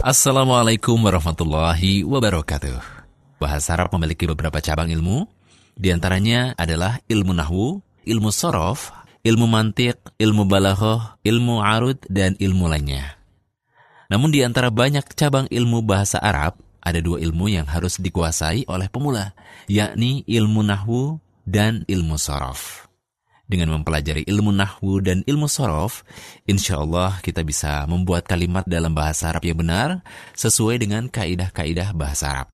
Assalamualaikum warahmatullahi wabarakatuh. Bahasa Arab memiliki beberapa cabang ilmu. Di antaranya adalah ilmu nahwu, ilmu sorof, ilmu mantik, ilmu balaghah, ilmu arud, dan ilmu lainnya. Namun di antara banyak cabang ilmu bahasa Arab, ada dua ilmu yang harus dikuasai oleh pemula, yakni ilmu nahwu dan ilmu sorof. Dengan mempelajari ilmu nahwu dan ilmu sorof, insya Allah kita bisa membuat kalimat dalam bahasa Arab yang benar sesuai dengan kaidah-kaidah bahasa Arab.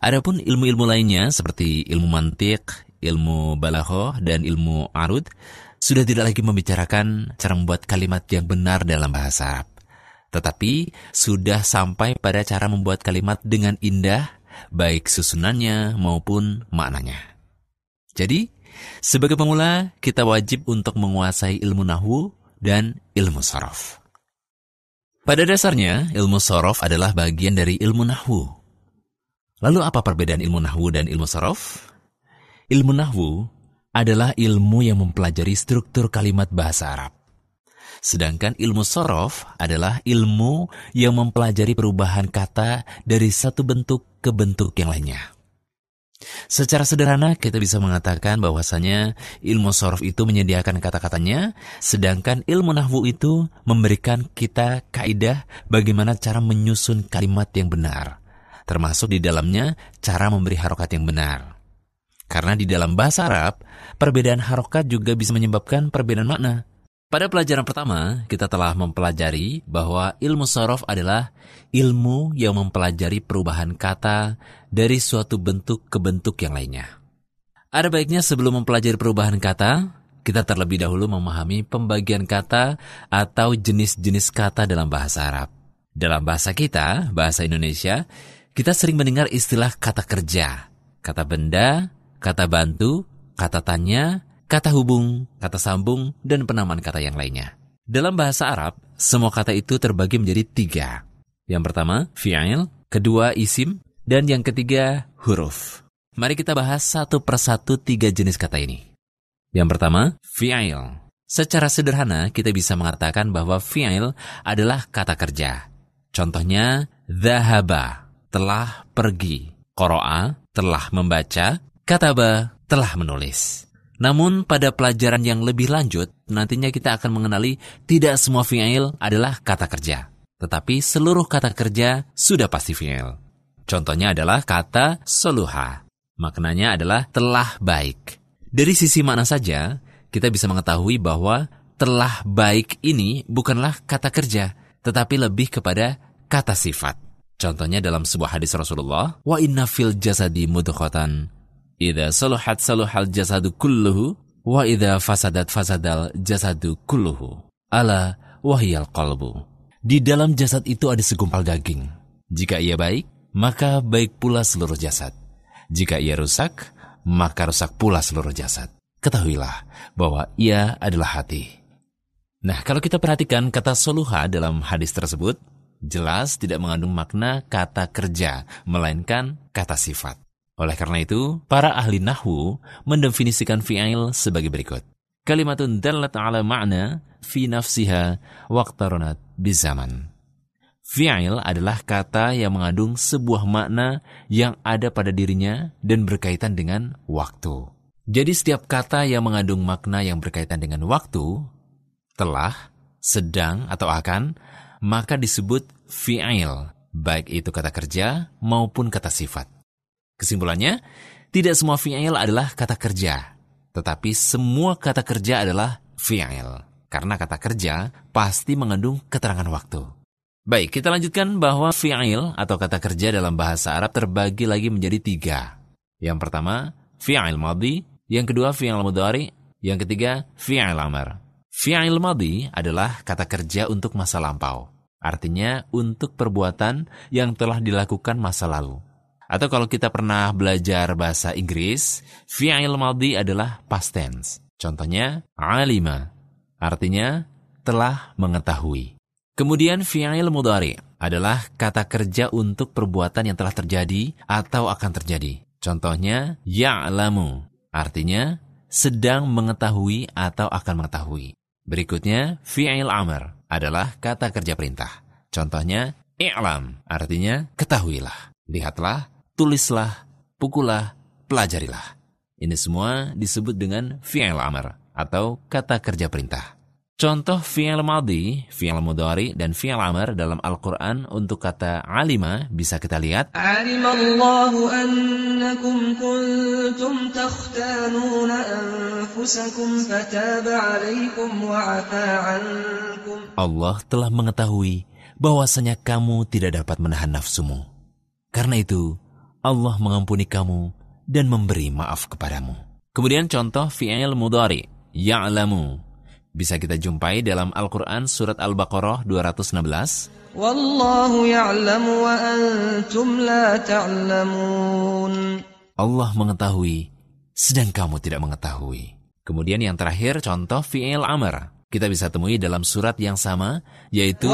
Adapun ilmu-ilmu lainnya seperti ilmu mantik, ilmu balaghah, dan ilmu arud sudah tidak lagi membicarakan cara membuat kalimat yang benar dalam bahasa Arab. Tetapi sudah sampai pada cara membuat kalimat dengan indah, baik susunannya maupun maknanya. Jadi, sebagai pemula, kita wajib untuk menguasai ilmu nahwu dan ilmu sorof. Pada dasarnya, ilmu sorof adalah bagian dari ilmu nahwu. Lalu apa perbedaan ilmu nahwu dan ilmu sorof? Ilmu nahwu adalah ilmu yang mempelajari struktur kalimat bahasa Arab. Sedangkan ilmu sorof adalah ilmu yang mempelajari perubahan kata dari satu bentuk ke bentuk yang lainnya. Secara sederhana kita bisa mengatakan bahwasanya ilmu sorof itu menyediakan kata-katanya, sedangkan ilmu nahwu itu memberikan kita kaidah bagaimana cara menyusun kalimat yang benar, termasuk di dalamnya cara memberi harokat yang benar. Karena di dalam bahasa Arab, perbedaan harokat juga bisa menyebabkan perbedaan makna. Pada pelajaran pertama, kita telah mempelajari bahwa ilmu sorof adalah ilmu yang mempelajari perubahan kata dari suatu bentuk ke bentuk yang lainnya. Ada baiknya sebelum mempelajari perubahan kata, kita terlebih dahulu memahami pembagian kata atau jenis-jenis kata dalam bahasa Arab. Dalam bahasa kita, bahasa Indonesia, kita sering mendengar istilah kata kerja, kata benda, kata bantu, kata tanya, kata hubung, kata sambung, dan penamaan kata yang lainnya. Dalam bahasa Arab, semua kata itu terbagi menjadi tiga. Yang pertama, fi'il, kedua isim, dan yang ketiga, huruf. Mari kita bahas satu persatu tiga jenis kata ini. Yang pertama, fi'il. Secara sederhana, kita bisa mengatakan bahwa fi'il adalah kata kerja. Contohnya, dhahaba, telah pergi. Qoro'a, telah membaca. Kataba, telah menulis. Namun pada pelajaran yang lebih lanjut, nantinya kita akan mengenali tidak semua fi'il adalah kata kerja. Tetapi seluruh kata kerja sudah pasti fi'il. Contohnya adalah kata soluha. Maknanya adalah telah baik. Dari sisi makna saja, kita bisa mengetahui bahwa telah baik ini bukanlah kata kerja, tetapi lebih kepada kata sifat. Contohnya dalam sebuah hadis Rasulullah, wa inna fil jasadi mudghatan Ida saluhat saluhal jasadu kulluhu wa ida fasadat fasadal jasadu kulluhu. Ala wahyal qalbu. Di dalam jasad itu ada segumpal daging. Jika ia baik, maka baik pula seluruh jasad. Jika ia rusak, maka rusak pula seluruh jasad. Ketahuilah bahwa ia adalah hati. Nah, kalau kita perhatikan kata soluha dalam hadis tersebut, jelas tidak mengandung makna kata kerja, melainkan kata sifat. Oleh karena itu, para ahli nahwu mendefinisikan fi'il sebagai berikut. Kalimatun dallat ala ma'na fi nafsiha waqtaronat bizaman. Fi'il adalah kata yang mengandung sebuah makna yang ada pada dirinya dan berkaitan dengan waktu. Jadi setiap kata yang mengandung makna yang berkaitan dengan waktu, telah, sedang, atau akan, maka disebut fi'il, baik itu kata kerja maupun kata sifat. Kesimpulannya, tidak semua fi'il adalah kata kerja, tetapi semua kata kerja adalah fi'il. Karena kata kerja pasti mengandung keterangan waktu. Baik, kita lanjutkan bahwa fi'il atau kata kerja dalam bahasa Arab terbagi lagi menjadi tiga. Yang pertama, fi'il madhi. Yang kedua, fi'il mudhari. Yang ketiga, fi'il amar. Fi'il madhi adalah kata kerja untuk masa lampau. Artinya untuk perbuatan yang telah dilakukan masa lalu. Atau kalau kita pernah belajar bahasa Inggris, fi'il madhi adalah past tense. Contohnya, alima. Artinya, telah mengetahui. Kemudian fi'il mudhari adalah kata kerja untuk perbuatan yang telah terjadi atau akan terjadi. Contohnya, ya'lamu. Artinya, sedang mengetahui atau akan mengetahui. Berikutnya, fi'il amr adalah kata kerja perintah. Contohnya, I'lam artinya ketahuilah, lihatlah, tulislah, pukulah, pelajarilah. Ini semua disebut dengan fi'il amr atau kata kerja perintah. Contoh fi'il madhi, fi'il mudhari, dan fi'il amr dalam Al-Quran untuk kata alima bisa kita lihat. Alimallahu annakum kuntum takhtanuna anfusakum fataba alaikum ankum. Allah telah mengetahui bahwasanya kamu tidak dapat menahan nafsumu. Karena itu, Allah mengampuni kamu dan memberi maaf kepadamu. Kemudian contoh fi'il mudhari, ya'lamu bisa kita jumpai dalam Al-Quran Surat Al-Baqarah 216. Wallahu ya'lamu wa antum la ta'lamun. Allah mengetahui, sedang kamu tidak mengetahui. Kemudian yang terakhir contoh fi'il amr. Kita bisa temui dalam surat yang sama, yaitu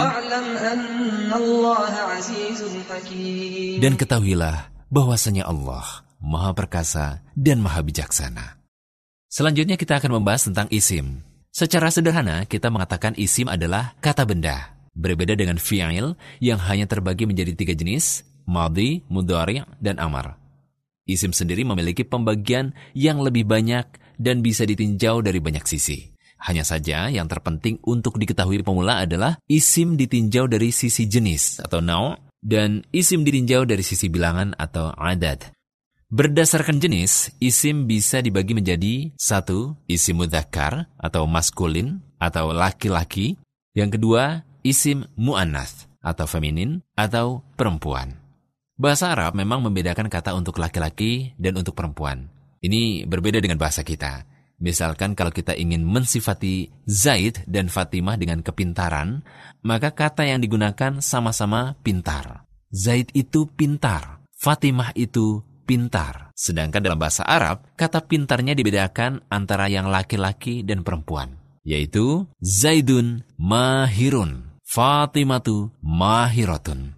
Dan ketahuilah bahwasanya Allah Maha Perkasa dan Maha Bijaksana. Selanjutnya kita akan membahas tentang isim. Secara sederhana, kita mengatakan isim adalah kata benda. Berbeda dengan fi'il yang hanya terbagi menjadi tiga jenis, madhi, mudhari, dan amar. Isim sendiri memiliki pembagian yang lebih banyak dan bisa ditinjau dari banyak sisi. Hanya saja yang terpenting untuk diketahui pemula adalah isim ditinjau dari sisi jenis atau nau dan isim ditinjau dari sisi bilangan atau adat. Berdasarkan jenis, isim bisa dibagi menjadi satu, isim mudhakar atau maskulin atau laki-laki. Yang kedua, isim mu'annath atau feminin atau perempuan. Bahasa Arab memang membedakan kata untuk laki-laki dan untuk perempuan. Ini berbeda dengan bahasa kita. Misalkan kalau kita ingin mensifati Zaid dan Fatimah dengan kepintaran, maka kata yang digunakan sama-sama pintar. Zaid itu pintar, Fatimah itu pintar. Sedangkan dalam bahasa Arab, kata pintarnya dibedakan antara yang laki-laki dan perempuan, yaitu Zaidun mahirun, Fatimatu mahiratun.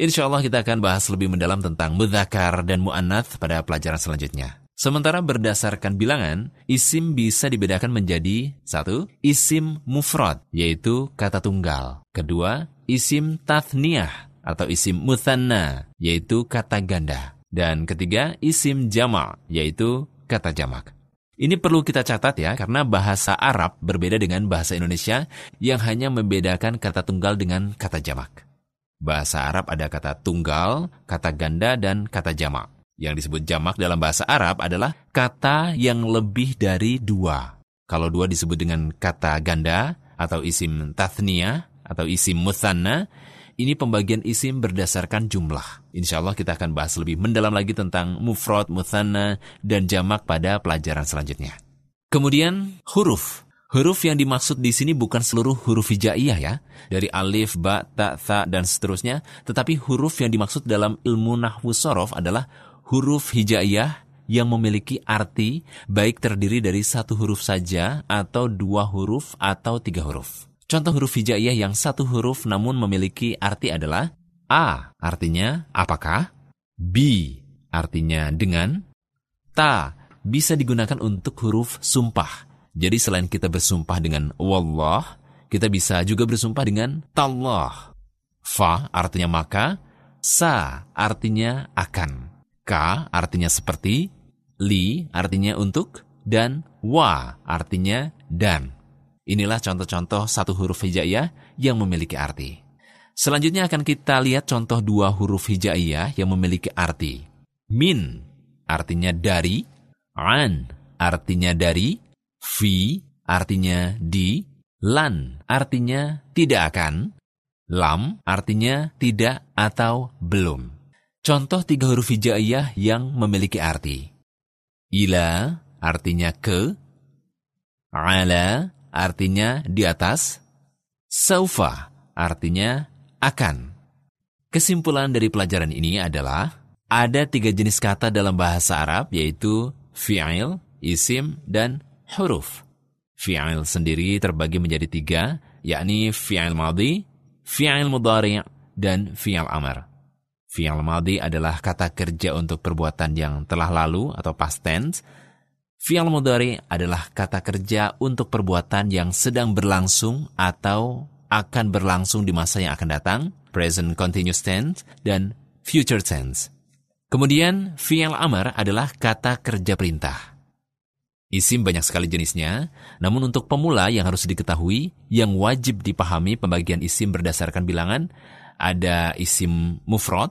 Insya Allah kita akan bahas lebih mendalam tentang mudhakar dan mu'annath pada pelajaran selanjutnya. Sementara berdasarkan bilangan, isim bisa dibedakan menjadi satu, isim mufrad, yaitu kata tunggal. Kedua, isim tathniyah atau isim muthanna, yaitu kata ganda. Dan ketiga, isim jama, yaitu kata jamak. Ini perlu kita catat ya, karena bahasa Arab berbeda dengan bahasa Indonesia yang hanya membedakan kata tunggal dengan kata jamak. Bahasa Arab ada kata tunggal, kata ganda, dan kata jamak. Yang disebut jamak dalam bahasa Arab adalah kata yang lebih dari dua. Kalau dua disebut dengan kata ganda atau isim tathnia atau isim muthanna, ini pembagian isim berdasarkan jumlah. Insya Allah kita akan bahas lebih mendalam lagi tentang mufrad, muthanna, dan jamak pada pelajaran selanjutnya. Kemudian huruf. Huruf yang dimaksud di sini bukan seluruh huruf hijaiyah ya, dari alif, ba, ta, tha, dan seterusnya, tetapi huruf yang dimaksud dalam ilmu nahwu sorof adalah huruf hijaiyah yang memiliki arti baik terdiri dari satu huruf saja atau dua huruf atau tiga huruf. Contoh huruf hijaiyah yang satu huruf namun memiliki arti adalah A artinya apakah, B artinya dengan, Ta bisa digunakan untuk huruf sumpah. Jadi selain kita bersumpah dengan Wallah, kita bisa juga bersumpah dengan Tallah. Fa artinya maka, Sa artinya akan, K artinya seperti, Li artinya untuk, dan Wa artinya dan. Inilah contoh-contoh satu huruf hijaiyah yang memiliki arti. Selanjutnya akan kita lihat contoh dua huruf hijaiyah yang memiliki arti. Min artinya dari, an artinya dari, fi artinya di, lan artinya tidak akan, lam artinya tidak atau belum. Contoh tiga huruf hijaiyah yang memiliki arti. Ila artinya ke, ala artinya di atas, saufa artinya akan. Kesimpulan dari pelajaran ini adalah ada tiga jenis kata dalam bahasa Arab yaitu fi'il, isim, dan huruf. Fi'il sendiri terbagi menjadi tiga, yakni fi'il madhi, fi'il mudhari' dan fi'il amr. Fi'il madhi adalah kata kerja untuk perbuatan yang telah lalu atau past tense, Fi'al mudhari adalah kata kerja untuk perbuatan yang sedang berlangsung atau akan berlangsung di masa yang akan datang, present continuous tense, dan future tense. Kemudian, fi'il amar adalah kata kerja perintah. Isim banyak sekali jenisnya, namun untuk pemula yang harus diketahui, yang wajib dipahami pembagian isim berdasarkan bilangan, ada isim mufrad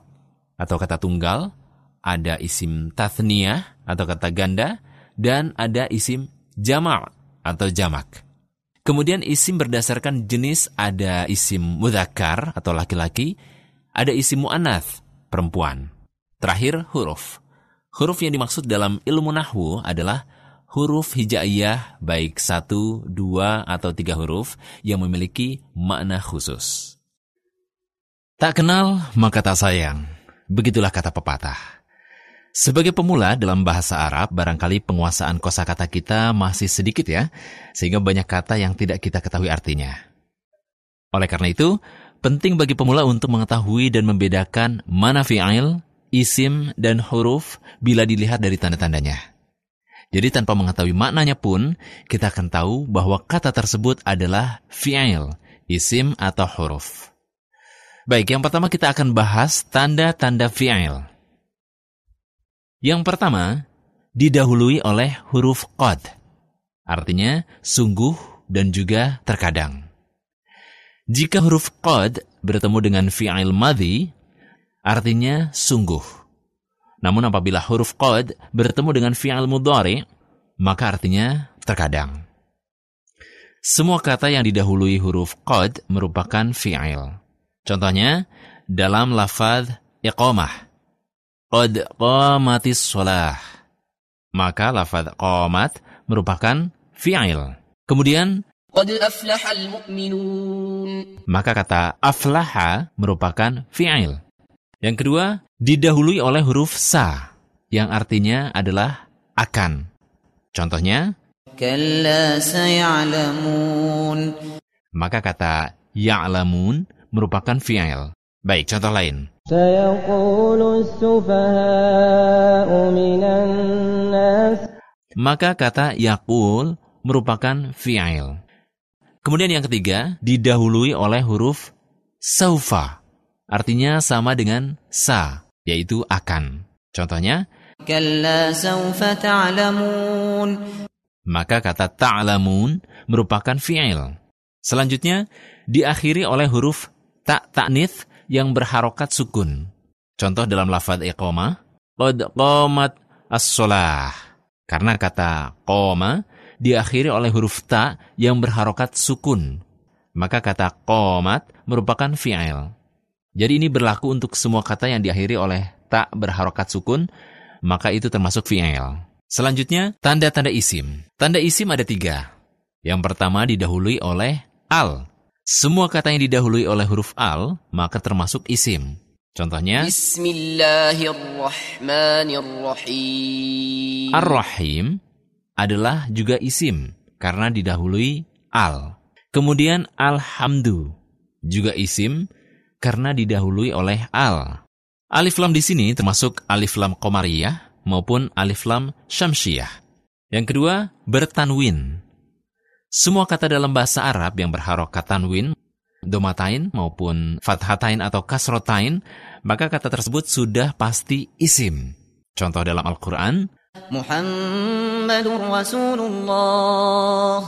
atau kata tunggal, ada isim tathniyah atau kata ganda, dan ada isim jama' atau jamak. Kemudian isim berdasarkan jenis ada isim mudhakar atau laki-laki, ada isim mu'anath, perempuan. Terakhir, huruf. Huruf yang dimaksud dalam ilmu nahwu adalah huruf hijaiyah baik satu, dua, atau tiga huruf yang memiliki makna khusus. Tak kenal, maka tak sayang. Begitulah kata pepatah. Sebagai pemula dalam bahasa Arab, barangkali penguasaan kosakata kita masih sedikit ya, sehingga banyak kata yang tidak kita ketahui artinya. Oleh karena itu, penting bagi pemula untuk mengetahui dan membedakan mana fi'il, isim, dan huruf bila dilihat dari tanda-tandanya. Jadi tanpa mengetahui maknanya pun, kita akan tahu bahwa kata tersebut adalah fi'il, isim atau huruf. Baik, yang pertama kita akan bahas tanda-tanda fi'il. Yang pertama, didahului oleh huruf qad. Artinya, sungguh dan juga terkadang. Jika huruf qad bertemu dengan fi'il madhi, artinya sungguh. Namun apabila huruf qad bertemu dengan fi'al mudhari, maka artinya terkadang. Semua kata yang didahului huruf qad merupakan fi'il. Contohnya, dalam lafaz iqamah. Qad qamatis sholah. Maka lafaz qamat merupakan fi'il. Kemudian, Qad aflahal mu'minun. Maka kata aflaha merupakan fi'il. Yang kedua, didahului oleh huruf sa, yang artinya adalah akan. Contohnya, Maka kata ya'lamun merupakan fi'il. Baik, contoh lain. Maka kata yakul merupakan fi'il. Kemudian yang ketiga, didahului oleh huruf saufa artinya sama dengan sa, yaitu akan. Contohnya, maka kata ta'lamun merupakan fi'il. Selanjutnya, diakhiri oleh huruf tak ta'nith yang berharokat sukun. Contoh dalam lafadz iqamah, qad qamat as-solah. Karena kata qoma diakhiri oleh huruf ta yang berharokat sukun. Maka kata qomat merupakan fi'il. Jadi ini berlaku untuk semua kata yang diakhiri oleh tak berharokat sukun, maka itu termasuk fi'il. Selanjutnya, tanda-tanda isim. Tanda isim ada tiga. Yang pertama didahului oleh al. Semua kata yang didahului oleh huruf al, maka termasuk isim. Contohnya, Bismillahirrahmanirrahim. Ar-Rahim adalah juga isim, karena didahului al. Kemudian Alhamdu, juga isim, karena didahului oleh al. Alif lam di sini termasuk alif lam komariyah maupun alif lam syamsiyah. Yang kedua, bertanwin. Semua kata dalam bahasa Arab yang berharokat tanwin, domatain maupun fathatain atau kasrotain, maka kata tersebut sudah pasti isim. Contoh dalam Al-Quran, Muhammadur Rasulullah.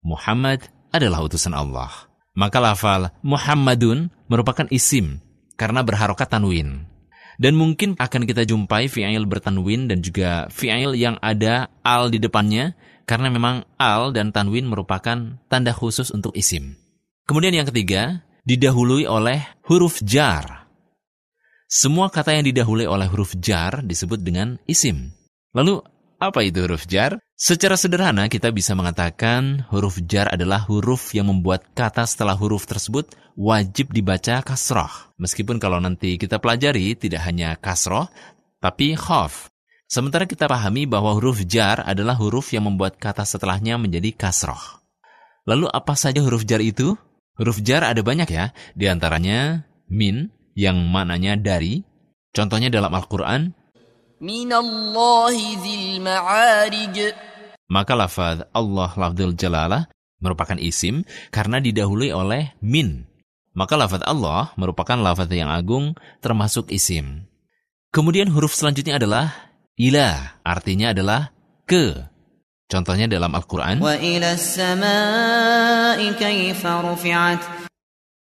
Muhammad adalah utusan Allah. Maka lafal Muhammadun merupakan isim karena berharokat tanwin. Dan mungkin akan kita jumpai fi'il bertanwin dan juga fi'il yang ada al di depannya karena memang al dan tanwin merupakan tanda khusus untuk isim. Kemudian yang ketiga, didahului oleh huruf jar. Semua kata yang didahului oleh huruf jar disebut dengan isim. Lalu, apa itu huruf jar? Secara sederhana kita bisa mengatakan huruf jar adalah huruf yang membuat kata setelah huruf tersebut wajib dibaca kasroh. Meskipun kalau nanti kita pelajari tidak hanya kasroh, tapi khaf. Sementara kita pahami bahwa huruf jar adalah huruf yang membuat kata setelahnya menjadi kasroh. Lalu apa saja huruf jar itu? Huruf jar ada banyak ya, di antaranya min yang maknanya dari. Contohnya dalam Al-Quran, Minallahi dzil ma'arij. Maka lafaz Allah lafzul jalalah merupakan isim karena didahului oleh min. Maka lafaz Allah merupakan lafaz yang agung termasuk isim. Kemudian huruf selanjutnya adalah ila, artinya adalah ke. Contohnya dalam Al-Quran.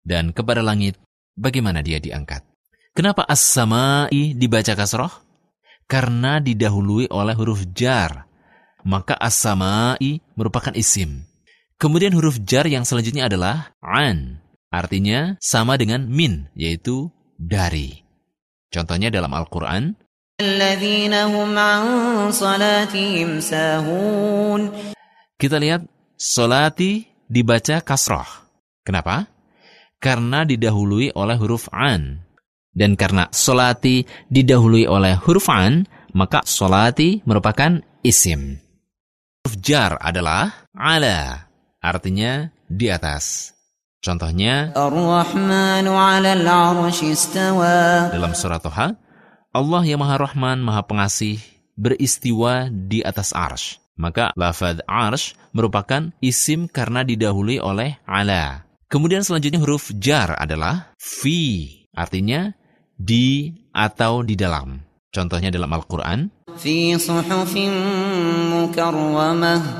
Dan kepada langit, bagaimana dia diangkat? Kenapa as-sama'i dibaca kasroh? Karena didahului oleh huruf jar. Maka as-sama'i merupakan isim. Kemudian huruf jar yang selanjutnya adalah an. Artinya sama dengan min, yaitu dari. Contohnya dalam Al-Quran. Kita lihat solati dibaca kasroh. Kenapa? Karena didahului oleh huruf an. Dan karena solati didahului oleh huruf an, maka solati merupakan isim. Huruf jar adalah ala, artinya di atas. Contohnya Dalam surat Toha Allah yang Maha Rahman, Maha Pengasih beristiwa di atas arsh. Maka lafad arsh merupakan isim karena didahului oleh ala. Kemudian selanjutnya huruf jar adalah fi, artinya di atau di dalam. Contohnya dalam Al-Quran.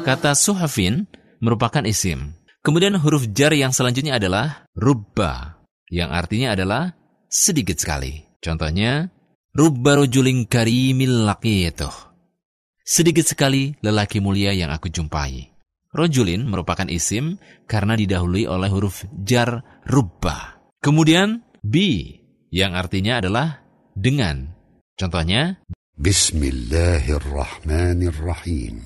Kata suhafin merupakan isim. Kemudian huruf jar yang selanjutnya adalah rubba, yang artinya adalah sedikit sekali. Contohnya, rubba rujulin karimil laqituh. Sedikit sekali lelaki mulia yang aku jumpai. Rojulin merupakan isim karena didahului oleh huruf jar rubba. Kemudian bi yang artinya adalah dengan. Contohnya Bismillahirrahmanirrahim.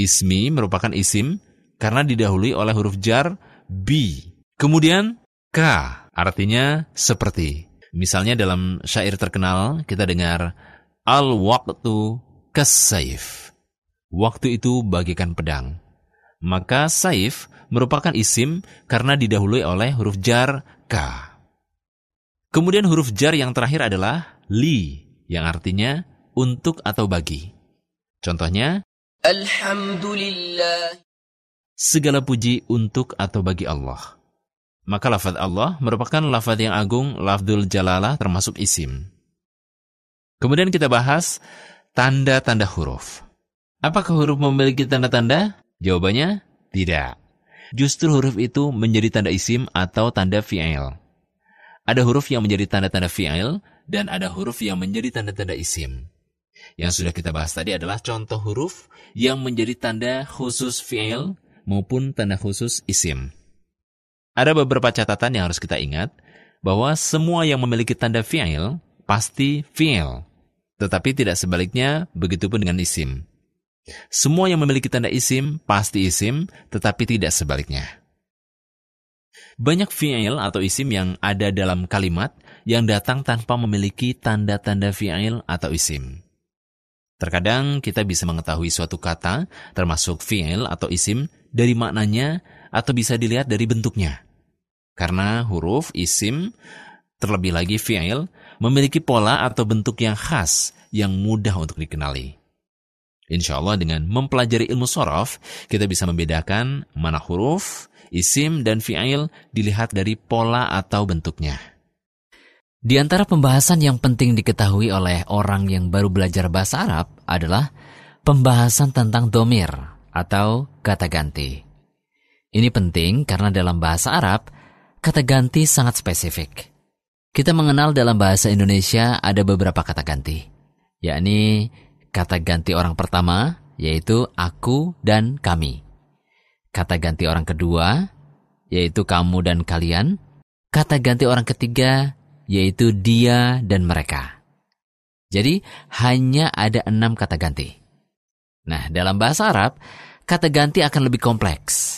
Ismi merupakan isim karena didahului oleh huruf jar bi. Kemudian k artinya seperti. Misalnya dalam syair terkenal kita dengar al waktu kesaif. Waktu itu bagikan pedang. Maka saif merupakan isim karena didahului oleh huruf jar k. Kemudian huruf jar yang terakhir adalah li yang artinya untuk atau bagi. Contohnya Alhamdulillah segala puji untuk atau bagi Allah. Maka lafaz Allah merupakan lafaz yang agung, lafzul jalalah termasuk isim. Kemudian kita bahas tanda-tanda huruf. Apakah huruf memiliki tanda-tanda? Jawabannya tidak. Justru huruf itu menjadi tanda isim atau tanda fi'il. Ada huruf yang menjadi tanda-tanda fi'il dan ada huruf yang menjadi tanda-tanda isim. Yang sudah kita bahas tadi adalah contoh huruf yang menjadi tanda khusus fi'il maupun tanda khusus isim. Ada beberapa catatan yang harus kita ingat bahwa semua yang memiliki tanda fi'il pasti fi'il, tetapi tidak sebaliknya begitupun dengan isim. Semua yang memiliki tanda isim pasti isim, tetapi tidak sebaliknya. Banyak fi'il atau isim yang ada dalam kalimat yang datang tanpa memiliki tanda-tanda fi'il atau isim. Terkadang kita bisa mengetahui suatu kata, termasuk fi'il atau isim, dari maknanya atau bisa dilihat dari bentuknya. Karena huruf isim, terlebih lagi fi'il, memiliki pola atau bentuk yang khas yang mudah untuk dikenali. Insya Allah dengan mempelajari ilmu sorof, kita bisa membedakan mana huruf, isim, dan fi'il dilihat dari pola atau bentuknya. Di antara pembahasan yang penting diketahui oleh orang yang baru belajar bahasa Arab adalah pembahasan tentang domir atau kata ganti. Ini penting karena dalam bahasa Arab, kata ganti sangat spesifik. Kita mengenal dalam bahasa Indonesia ada beberapa kata ganti, yakni kata ganti orang pertama, yaitu aku dan kami. Kata ganti orang kedua, yaitu kamu dan kalian. Kata ganti orang ketiga, yaitu dia dan mereka. Jadi, hanya ada enam kata ganti. Nah, dalam bahasa Arab, kata ganti akan lebih kompleks.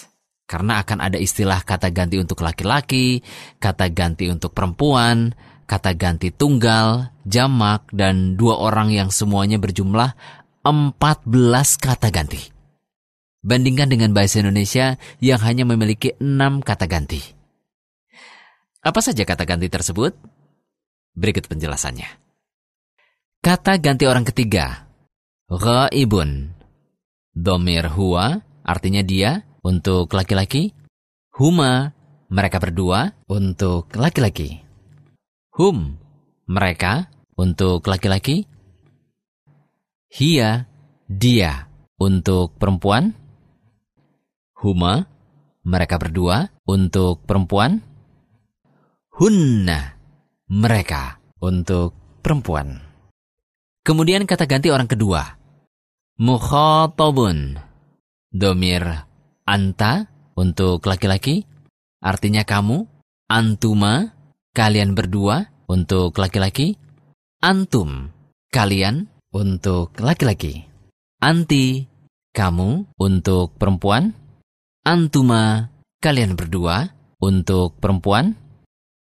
Karena akan ada istilah kata ganti untuk laki-laki, kata ganti untuk perempuan, kata ganti tunggal, jamak, dan dua orang yang semuanya berjumlah 14 kata ganti. Bandingkan dengan bahasa Indonesia yang hanya memiliki 6 kata ganti. Apa saja kata ganti tersebut? Berikut penjelasannya. Kata ganti orang ketiga, ghaibun, Domir huwa artinya dia, untuk laki-laki. Huma, mereka berdua untuk laki-laki. Hum, mereka untuk laki-laki. Hia, dia untuk perempuan. Huma, mereka berdua untuk perempuan. Hunna, mereka untuk perempuan. Kemudian kata ganti orang kedua. Mukhatabun. Domir anta untuk laki-laki. Artinya kamu. Antuma, kalian berdua untuk laki-laki. Antum, kalian untuk laki-laki. Anti, kamu untuk perempuan. Antuma, kalian berdua untuk perempuan.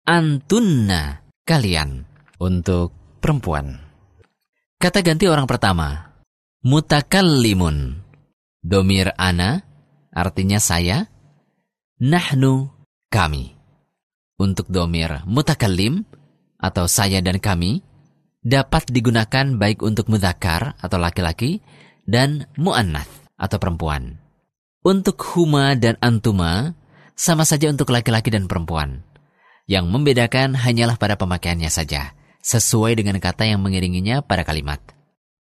Antunna, kalian untuk perempuan. Kata ganti orang pertama. Mutakallimun. Domir ana, artinya saya. Nahnu, kami. Untuk domir mutakallim, atau saya dan kami, dapat digunakan baik untuk mudakar atau laki-laki, dan mu'annath atau perempuan. Untuk huma dan antuma, sama saja untuk laki-laki dan perempuan. Yang membedakan hanyalah pada pemakaiannya saja, sesuai dengan kata yang mengiringinya pada kalimat.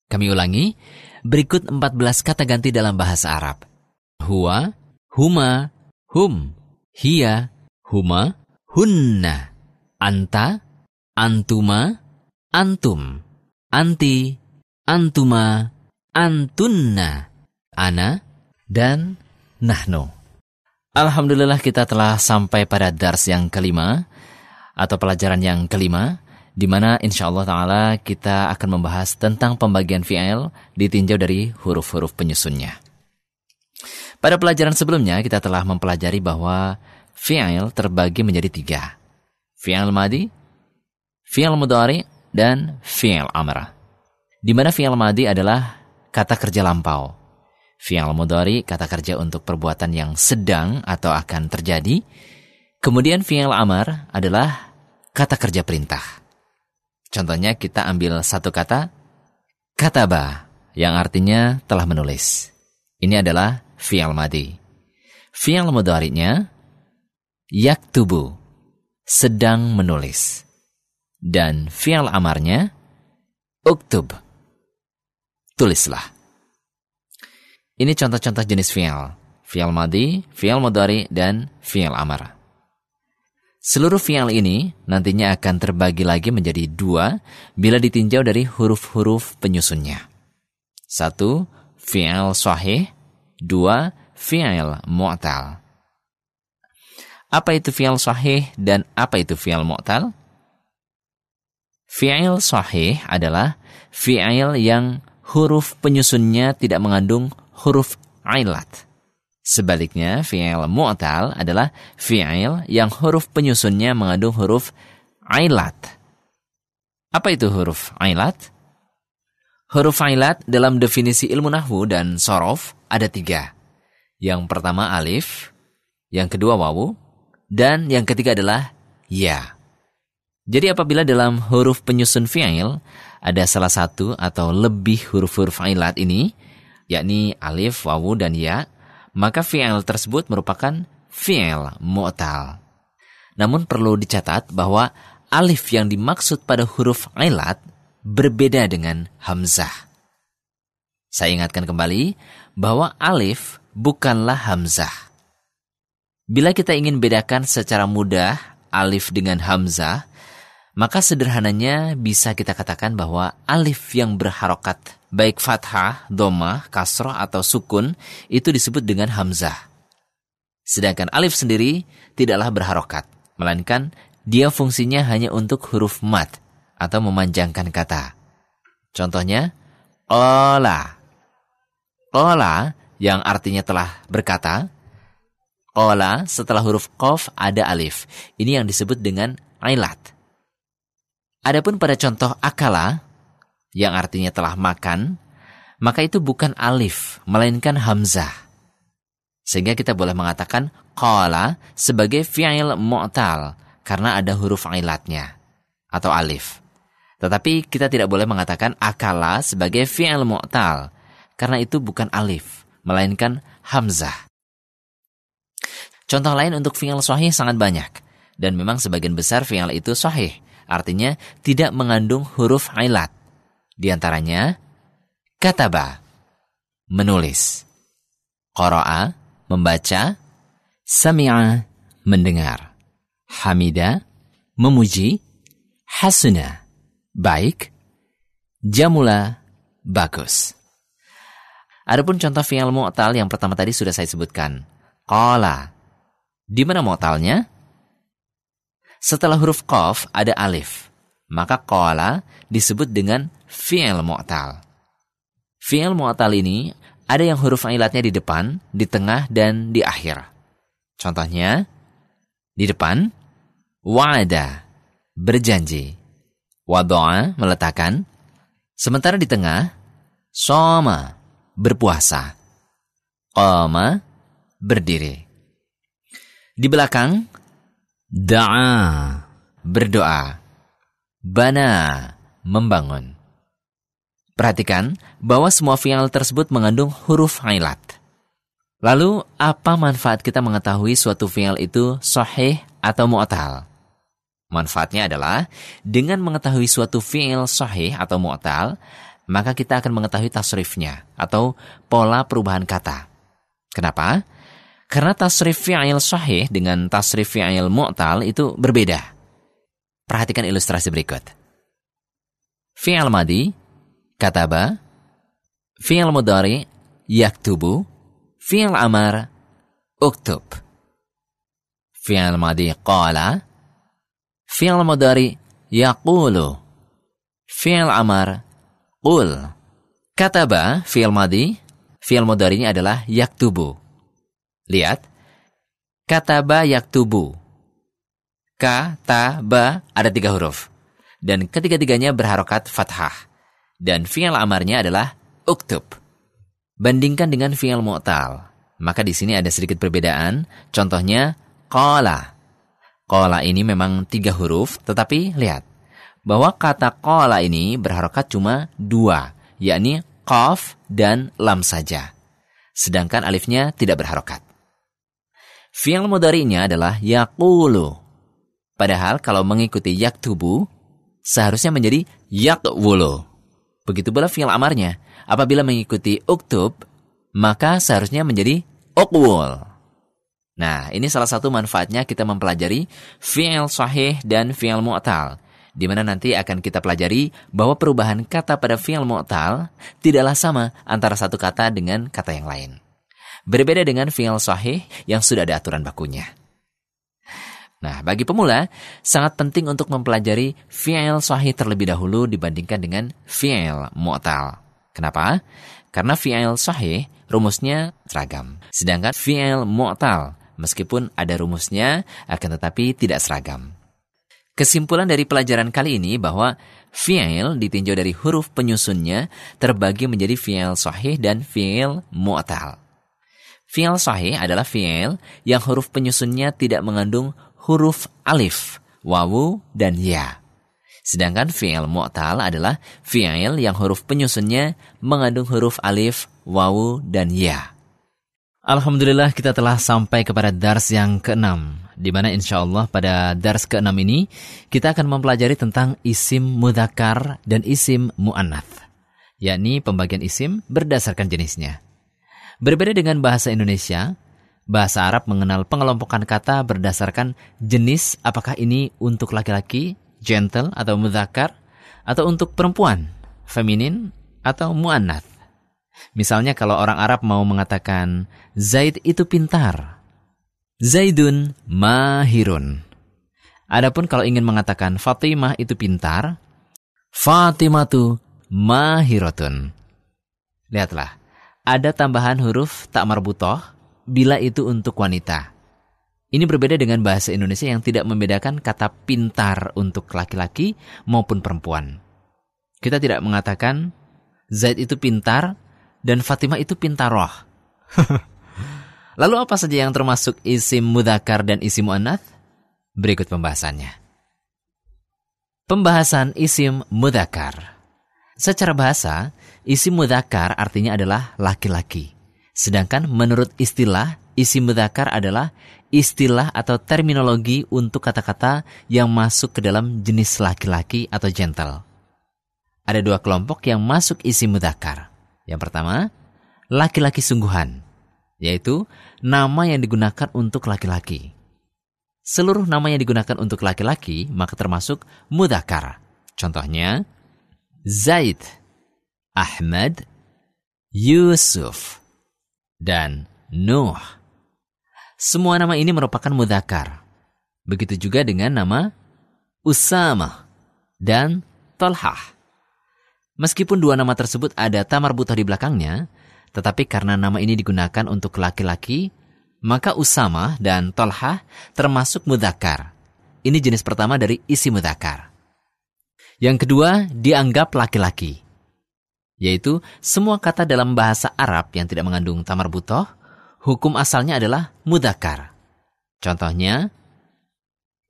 Kami ulangi, berikut 14 kata ganti dalam bahasa Arab. Huwa, huma, hum, hia, huma, hunna, anta, antuma, antum, anti, antuma, antunna, ana, dan nahnu. Alhamdulillah kita telah sampai pada dars yang kelima atau pelajaran yang kelima di mana insya Allah Ta'ala kita akan membahas tentang pembagian fi'il ditinjau dari huruf-huruf penyusunnya. Pada pelajaran sebelumnya kita telah mempelajari bahwa fi'il terbagi menjadi tiga. Fi'il madi, fi'il mudari, dan fi'il amrah. Di mana fi'il madi adalah kata kerja lampau. Fi'al mudhari kata kerja untuk perbuatan yang sedang atau akan terjadi. Kemudian fi'al amar adalah kata kerja perintah. Contohnya kita ambil satu kata kataba yang artinya telah menulis. Ini adalah fi'al madi. Fi'al mudhari'nya yaktubu sedang menulis. Dan fi'al amarnya uktub tulislah. Ini contoh-contoh jenis fi'il. Fi'il madi, fi'il mudari, dan fi'il amar. Seluruh fi'il ini nantinya akan terbagi lagi menjadi dua bila ditinjau dari huruf-huruf penyusunnya. Satu, fi'il sahih. Dua, fi'il mu'tal. Apa itu fi'il sahih dan apa itu fi'il mu'tal? Fi'il sahih adalah fi'il yang huruf penyusunnya tidak mengandung huruf ailat. Sebaliknya, fi'il mu'tal adalah fi'il yang huruf penyusunnya mengandung huruf ailat. Apa itu huruf ailat? Huruf ailat dalam definisi ilmu nahwu dan sorof ada tiga. Yang pertama alif, yang kedua wawu, dan yang ketiga adalah ya. Jadi apabila dalam huruf penyusun fi'il ada salah satu atau lebih huruf-huruf ailat ini, yakni alif, wawu, dan ya, maka fi'il tersebut merupakan fi'il mu'tal. Namun perlu dicatat bahwa alif yang dimaksud pada huruf ailat berbeda dengan hamzah. Saya ingatkan kembali bahwa alif bukanlah hamzah. Bila kita ingin bedakan secara mudah alif dengan hamzah, maka sederhananya bisa kita katakan bahwa alif yang berharokat baik fathah, domah, kasroh, atau sukun, itu disebut dengan hamzah. Sedangkan alif sendiri tidaklah berharokat, melainkan dia fungsinya hanya untuk huruf mat atau memanjangkan kata. Contohnya, ola. Ola yang artinya telah berkata, ola setelah huruf kof ada alif. Ini yang disebut dengan ailat. Adapun pada contoh akala, yang artinya telah makan, maka itu bukan alif, melainkan hamzah. Sehingga kita boleh mengatakan qala sebagai fi'il mu'tal karena ada huruf ailatnya atau alif. Tetapi kita tidak boleh mengatakan akala sebagai fi'il mu'tal karena itu bukan alif, melainkan hamzah. Contoh lain untuk fi'il sahih sangat banyak. Dan memang sebagian besar fi'il itu sahih. Artinya tidak mengandung huruf ilat. Di antaranya, kataba, menulis. Qara'a, membaca. Sami'a, mendengar. Hamida, memuji. Hasuna, baik. Jamula, bagus. Adapun contoh fi'il mu'tal yang pertama tadi sudah saya sebutkan. Qala. Di mana mu'talnya? Setelah huruf qaf ada alif. Maka qala disebut dengan fi'il mu'tal. Fi'il mu'tal ini ada yang huruf ilatnya di depan, di tengah, dan di akhir. Contohnya, di depan, wa'ada, berjanji. Wado'a, meletakkan. Sementara di tengah, soma, berpuasa. Qama, berdiri. Di belakang, da'a, berdoa. Bana, membangun. Perhatikan bahwa semua fi'al tersebut mengandung huruf ilat. Lalu, apa manfaat kita mengetahui suatu fi'al itu sahih atau mu'tal? Manfaatnya adalah, dengan mengetahui suatu fi'il sahih atau mu'tal, maka kita akan mengetahui tasrifnya atau pola perubahan kata. Kenapa? Karena tasrif fi'il sahih dengan tasrif fi'il mu'tal itu berbeda. Perhatikan ilustrasi berikut. Fi'il madi kataba, fi'il mudari, yaktubu, fi'il amar, uktub. Fi'il madi qala, fi'il mudari, yaqulu, fi'il amar, qul. Kataba, fi'il madi, fi'il mudarinya adalah yaktubu. Lihat, kataba yaktubu. Kataba ada tiga huruf. Dan ketiga-tiganya berharokat fathah dan fi'il amarnya adalah uktub. Bandingkan dengan fi'il mu'tal. Maka di sini ada sedikit perbedaan. Contohnya qala. Qala ini memang tiga huruf, tetapi lihat bahwa kata qala ini berharokat cuma dua, yakni qaf dan lam saja. Sedangkan alifnya tidak berharokat. Fi'il mudari'nya adalah yaqulu. Padahal kalau mengikuti yaktubu, seharusnya menjadi yakwulu. Begitu pula fi'il amarnya. Apabila mengikuti uktub, maka seharusnya menjadi ukwul. Nah, ini salah satu manfaatnya kita mempelajari fi'il sahih dan fi'il mu'tal. Di mana nanti akan kita pelajari bahwa perubahan kata pada fi'il mu'tal tidaklah sama antara satu kata dengan kata yang lain. Berbeda dengan fi'il sahih yang sudah ada aturan bakunya. Nah, bagi pemula, sangat penting untuk mempelajari fi'il sahih terlebih dahulu dibandingkan dengan fi'il mu'tal. Kenapa? Karena fi'il sahih rumusnya seragam. Sedangkan fi'il mu'tal, meskipun ada rumusnya, akan tetapi tidak seragam. Kesimpulan dari pelajaran kali ini bahwa fi'il ditinjau dari huruf penyusunnya terbagi menjadi fi'il sahih dan fi'il mu'tal. Fi'il sahih adalah fi'il yang huruf penyusunnya tidak mengandung huruf alif, wawu, dan ya. Sedangkan fi'il mu'tal adalah fi'il yang huruf penyusunnya mengandung huruf alif, wawu, dan ya. Alhamdulillah kita telah sampai kepada dars yang keenam, di mana insya Allah pada dars keenam ini kita akan mempelajari tentang isim mudakar dan isim mu'annath, yakni pembagian isim berdasarkan jenisnya. Berbeda dengan bahasa Indonesia, Bahasa Arab mengenal pengelompokan kata berdasarkan jenis apakah ini untuk laki-laki, gentle atau mudhakar, atau untuk perempuan, feminin atau mu'annath. Misalnya kalau orang Arab mau mengatakan Zaid itu pintar. Zaidun mahirun. Adapun kalau ingin mengatakan Fatimah itu pintar, Fatimah tu mahirotun. Lihatlah, ada tambahan huruf tak marbutoh bila itu untuk wanita. Ini berbeda dengan bahasa Indonesia yang tidak membedakan kata pintar untuk laki-laki maupun perempuan. Kita tidak mengatakan Zaid itu pintar dan Fatimah itu pintaroh. Lalu apa saja yang termasuk isim mudakar dan isim mu'annath? Berikut pembahasannya. Pembahasan isim mudakar. Secara bahasa, isim mudakar artinya adalah laki-laki. Sedangkan menurut istilah, isim mudakar adalah istilah atau terminologi untuk kata-kata yang masuk ke dalam jenis laki-laki atau gentle. Ada dua kelompok yang masuk isim mudakar. Yang pertama, laki-laki sungguhan, yaitu nama yang digunakan untuk laki-laki. Seluruh nama yang digunakan untuk laki-laki maka termasuk mudakar. Contohnya, Zaid, Ahmad, Yusuf, dan Nuh. Semua nama ini merupakan mudakar. Begitu juga dengan nama Usama dan Tolhah. Meskipun dua nama tersebut ada tamar butoh di belakangnya, tetapi karena nama ini digunakan untuk laki-laki, maka Usama dan Tolhah termasuk mudakar. Ini jenis pertama dari isi mudakar. Yang kedua, dianggap laki-laki. Yaitu semua kata dalam bahasa Arab yang tidak mengandung tamar butoh hukum asalnya adalah mudakar. Contohnya,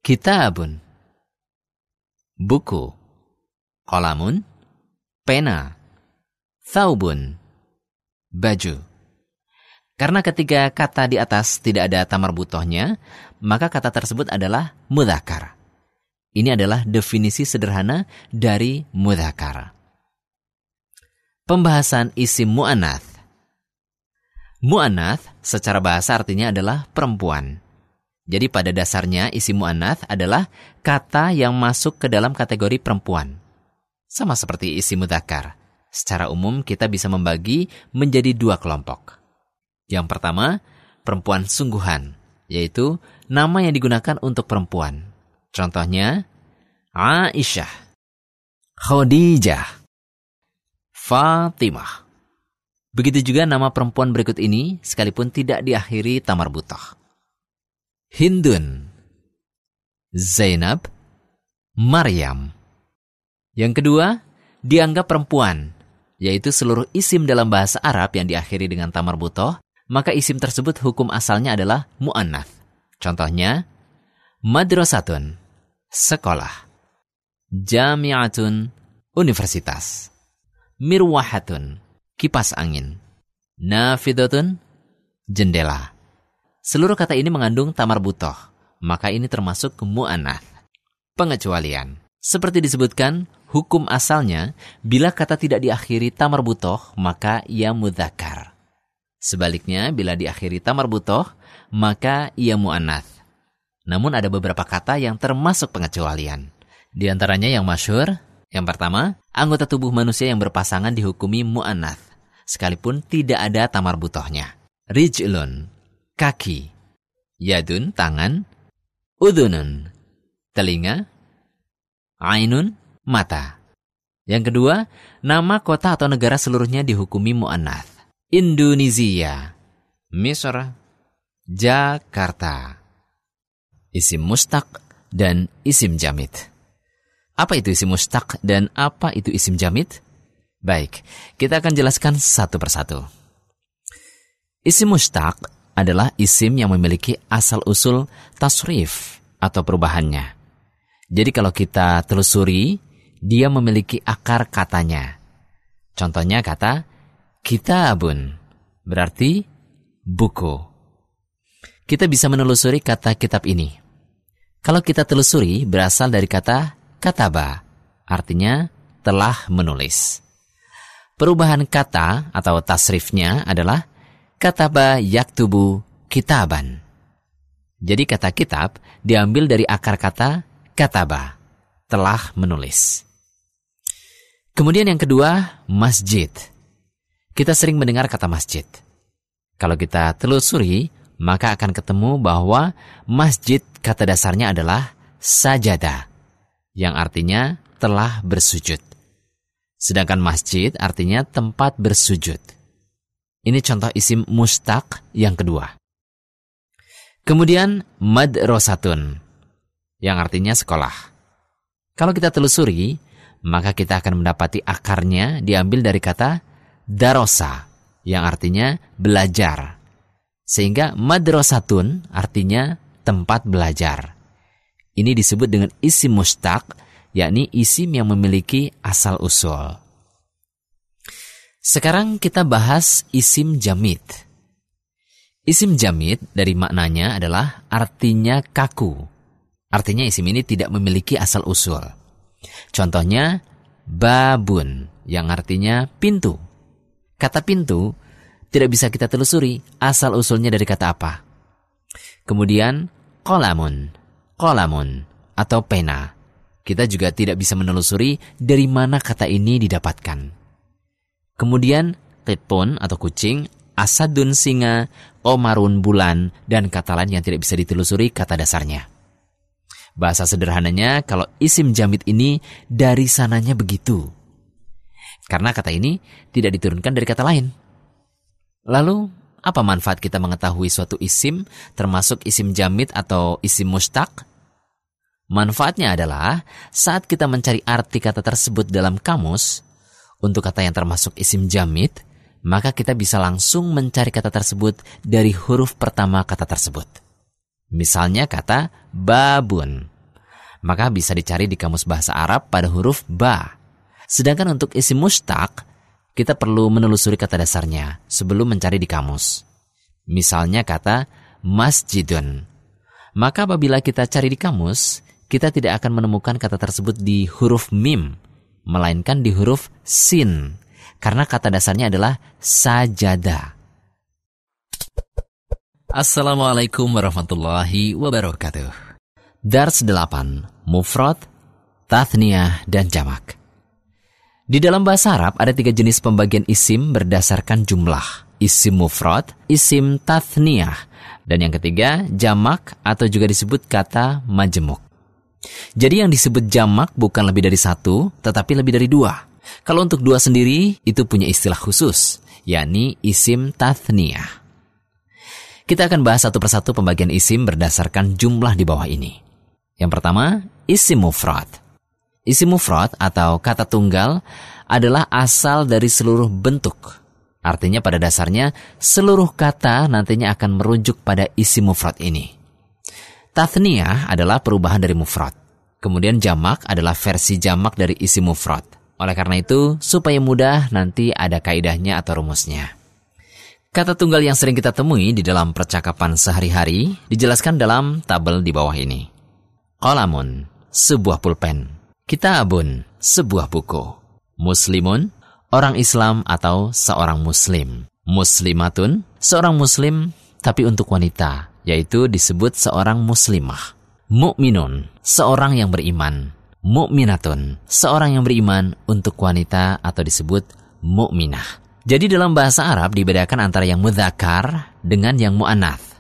kitabun, buku, kolamun, pena, thawbun, baju. Karena ketiga kata di atas tidak ada tamar butohnya, maka kata tersebut adalah mudakar. Ini adalah definisi sederhana dari mudakar. Pembahasan isim mu'anath Mu'anath secara bahasa artinya adalah perempuan. Jadi pada dasarnya isi mu'anath adalah kata yang masuk ke dalam kategori perempuan. Sama seperti isi mudakar. Secara umum kita bisa membagi menjadi dua kelompok. Yang pertama, perempuan sungguhan, yaitu nama yang digunakan untuk perempuan. Contohnya, Aisyah, Khadijah, Fatimah. Begitu juga nama perempuan berikut ini sekalipun tidak diakhiri tamar butoh. Hindun, Zainab, Maryam. Yang kedua, dianggap perempuan, yaitu seluruh isim dalam bahasa Arab yang diakhiri dengan tamar butoh, maka isim tersebut hukum asalnya adalah mu'annath. Contohnya, madrasatun, sekolah. Jami'atun, universitas. Mirwahatun, kipas angin. Nafidatun, jendela. Seluruh kata ini mengandung tamar butoh, maka ini termasuk mu'anath. Pengecualian. Seperti disebutkan, hukum asalnya, bila kata tidak diakhiri tamar butoh, maka ia mudhakar. Sebaliknya, bila diakhiri tamar butoh, maka ia mu'anath. Namun ada beberapa kata yang termasuk pengecualian. Di antaranya yang masyur, yang pertama, anggota tubuh manusia yang berpasangan dihukumi mu'anath sekalipun tidak ada tamar butohnya. Rijlun, kaki. Yadun, tangan. Udunun, telinga. Ainun, mata. Yang kedua, nama kota atau negara seluruhnya dihukumi mu'anath. Indonesia, Misra, Jakarta. Isim mustaq dan isim jamit. Apa itu isim mustaq dan apa itu isim jamit? Baik, kita akan jelaskan satu persatu. Isim mustaq adalah isim yang memiliki asal-usul tasrif atau perubahannya. Jadi kalau kita telusuri, dia memiliki akar katanya. Contohnya kata kitabun, berarti buku. Kita bisa menelusuri kata kitab ini. Kalau kita telusuri berasal dari kata kataba, artinya telah menulis. Perubahan kata atau tasrifnya adalah kataba yaktubu kitaban. Jadi kata kitab diambil dari akar kata kataba, telah menulis. Kemudian yang kedua, masjid. Kita sering mendengar kata masjid. Kalau kita telusuri, maka akan ketemu bahwa masjid kata dasarnya adalah sajada, yang artinya telah bersujud. Sedangkan masjid artinya tempat bersujud. Ini contoh isim mustaq yang kedua. Kemudian madrasatun yang artinya sekolah. Kalau kita telusuri, maka kita akan mendapati akarnya diambil dari kata darosa yang artinya belajar. Sehingga madrasatun artinya tempat belajar. Ini disebut dengan isim mustaq yakni isim yang memiliki asal-usul. Sekarang kita bahas isim jamid. Isim jamid dari maknanya adalah artinya kaku. Artinya isim ini tidak memiliki asal usul. Contohnya babun yang artinya pintu. Kata pintu tidak bisa kita telusuri asal usulnya dari kata apa. Kemudian kolamun, kolamun atau pena. Kita juga tidak bisa menelusuri dari mana kata ini didapatkan. Kemudian kitun atau kucing asadun singa, omarun bulan, dan kata lain yang tidak bisa ditelusuri kata dasarnya. Bahasa sederhananya, kalau isim jamit ini dari sananya begitu. Karena kata ini tidak diturunkan dari kata lain. Lalu, apa manfaat kita mengetahui suatu isim, termasuk isim jamit atau isim mustaq? Manfaatnya adalah saat kita mencari arti kata tersebut dalam kamus, untuk kata yang termasuk isim jamit, maka kita bisa langsung mencari kata tersebut dari huruf pertama kata tersebut. Misalnya kata babun, maka bisa dicari di kamus bahasa Arab pada huruf ba. Sedangkan untuk isi mustaq, kita perlu menelusuri kata dasarnya sebelum mencari di kamus. Misalnya kata masjidun. Maka apabila kita cari di kamus, kita tidak akan menemukan kata tersebut di huruf mim, melainkan di huruf sin karena kata dasarnya adalah sajada. Assalamualaikum warahmatullahi wabarakatuh. Dars 8, Mufrad, Tathniyah, dan Jamak. Di dalam bahasa Arab ada tiga jenis pembagian isim berdasarkan jumlah. Isim mufrad, isim tathniyah, dan yang ketiga jamak atau juga disebut kata majemuk. Jadi yang disebut jamak bukan lebih dari satu, tetapi lebih dari dua. Kalau untuk dua sendiri, itu punya istilah khusus, yakni isim tathniyah. Kita akan bahas satu persatu pembagian isim berdasarkan jumlah di bawah ini. Yang pertama, isim mufrad. Isim mufrad atau kata tunggal adalah asal dari seluruh bentuk. Artinya pada dasarnya, seluruh kata nantinya akan merujuk pada isim mufrad ini. Tathniyah adalah perubahan dari mufrad. Kemudian jamak adalah versi jamak dari isim mufrad. Oleh karena itu, supaya mudah nanti ada kaidahnya atau rumusnya. Kata tunggal yang sering kita temui di dalam percakapan sehari-hari dijelaskan dalam tabel di bawah ini. Kolamun, sebuah pulpen. Kitabun, sebuah buku. Muslimun, orang Islam atau seorang muslim. Muslimatun, seorang muslim tapi untuk wanita, yaitu disebut seorang muslimah. Mukminun, seorang yang beriman mukminatun, seorang yang beriman untuk wanita atau disebut mukminah. Jadi dalam bahasa Arab dibedakan antara yang mudzakkar dengan yang mu'anath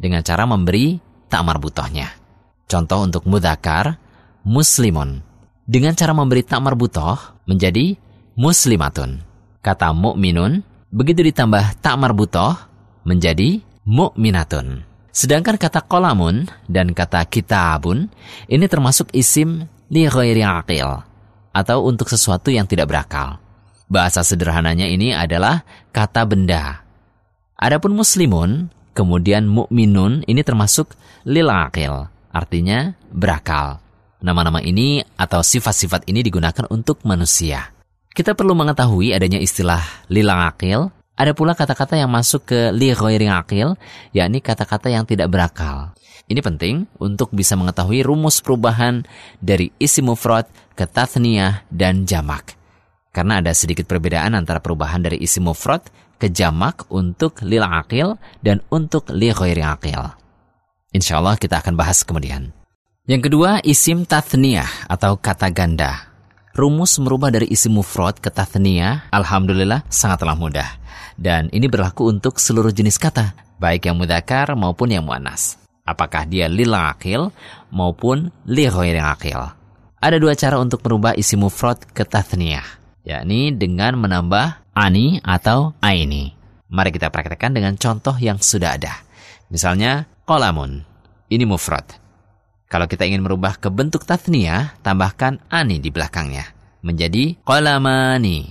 dengan cara memberi tak marbutohnya. Contoh untuk mudzakkar, muslimun. Dengan cara memberi tak marbutoh menjadi muslimatun. Kata mukminun begitu ditambah tak marbutoh menjadi mukminatun. Sedangkan kata kolamun dan kata kitabun ini termasuk isim li ghairi aqil atau untuk sesuatu yang tidak berakal. Bahasa sederhananya ini adalah kata benda. Adapun muslimun, kemudian mukminun ini termasuk lil aqil, artinya berakal. Nama-nama ini atau sifat-sifat ini digunakan untuk manusia. Kita perlu mengetahui adanya istilah lil aqil, ada pula kata-kata yang masuk ke li aqil, yakni kata-kata yang tidak berakal. Ini penting untuk bisa mengetahui rumus perubahan dari isim mufrad ke tathniyah dan jamak. Karena ada sedikit perbedaan antara perubahan dari isim mufrad ke jamak untuk lil akil dan untuk li akil. Insya Allah kita akan bahas kemudian. Yang kedua, isim tathniyah atau kata ganda. Rumus merubah dari isim mufrad ke tathniyah, alhamdulillah sangatlah mudah. Dan ini berlaku untuk seluruh jenis kata, baik yang mudakar maupun yang muannas apakah dia lil akil maupun li akil. Ada dua cara untuk merubah isi mufrad ke tathniyah, yakni dengan menambah ani atau aini. Mari kita praktekkan dengan contoh yang sudah ada. Misalnya, kolamun. Ini mufrad. Kalau kita ingin merubah ke bentuk tathniyah, tambahkan ani di belakangnya. Menjadi kolamani.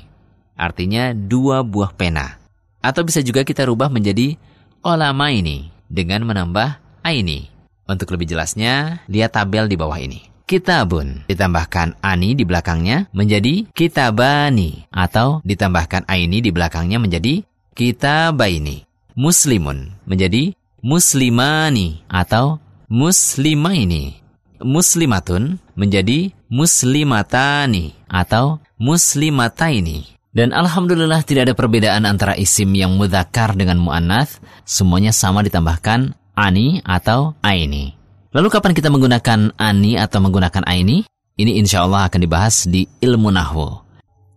Artinya dua buah pena. Atau bisa juga kita rubah menjadi kolamaini dengan menambah aini. Untuk lebih jelasnya, lihat tabel di bawah ini. Kitabun ditambahkan ani di belakangnya menjadi kitabani atau ditambahkan aini di belakangnya menjadi kitabaini. muslimun menjadi muslimani atau muslimaini. Muslimatun menjadi muslimatani atau muslimataini. Dan alhamdulillah tidak ada perbedaan antara isim yang mudhakar dengan mu'annath, semuanya sama ditambahkan ani atau aini. Lalu kapan kita menggunakan ani atau menggunakan aini? Ini insya Allah akan dibahas di ilmu nahwu.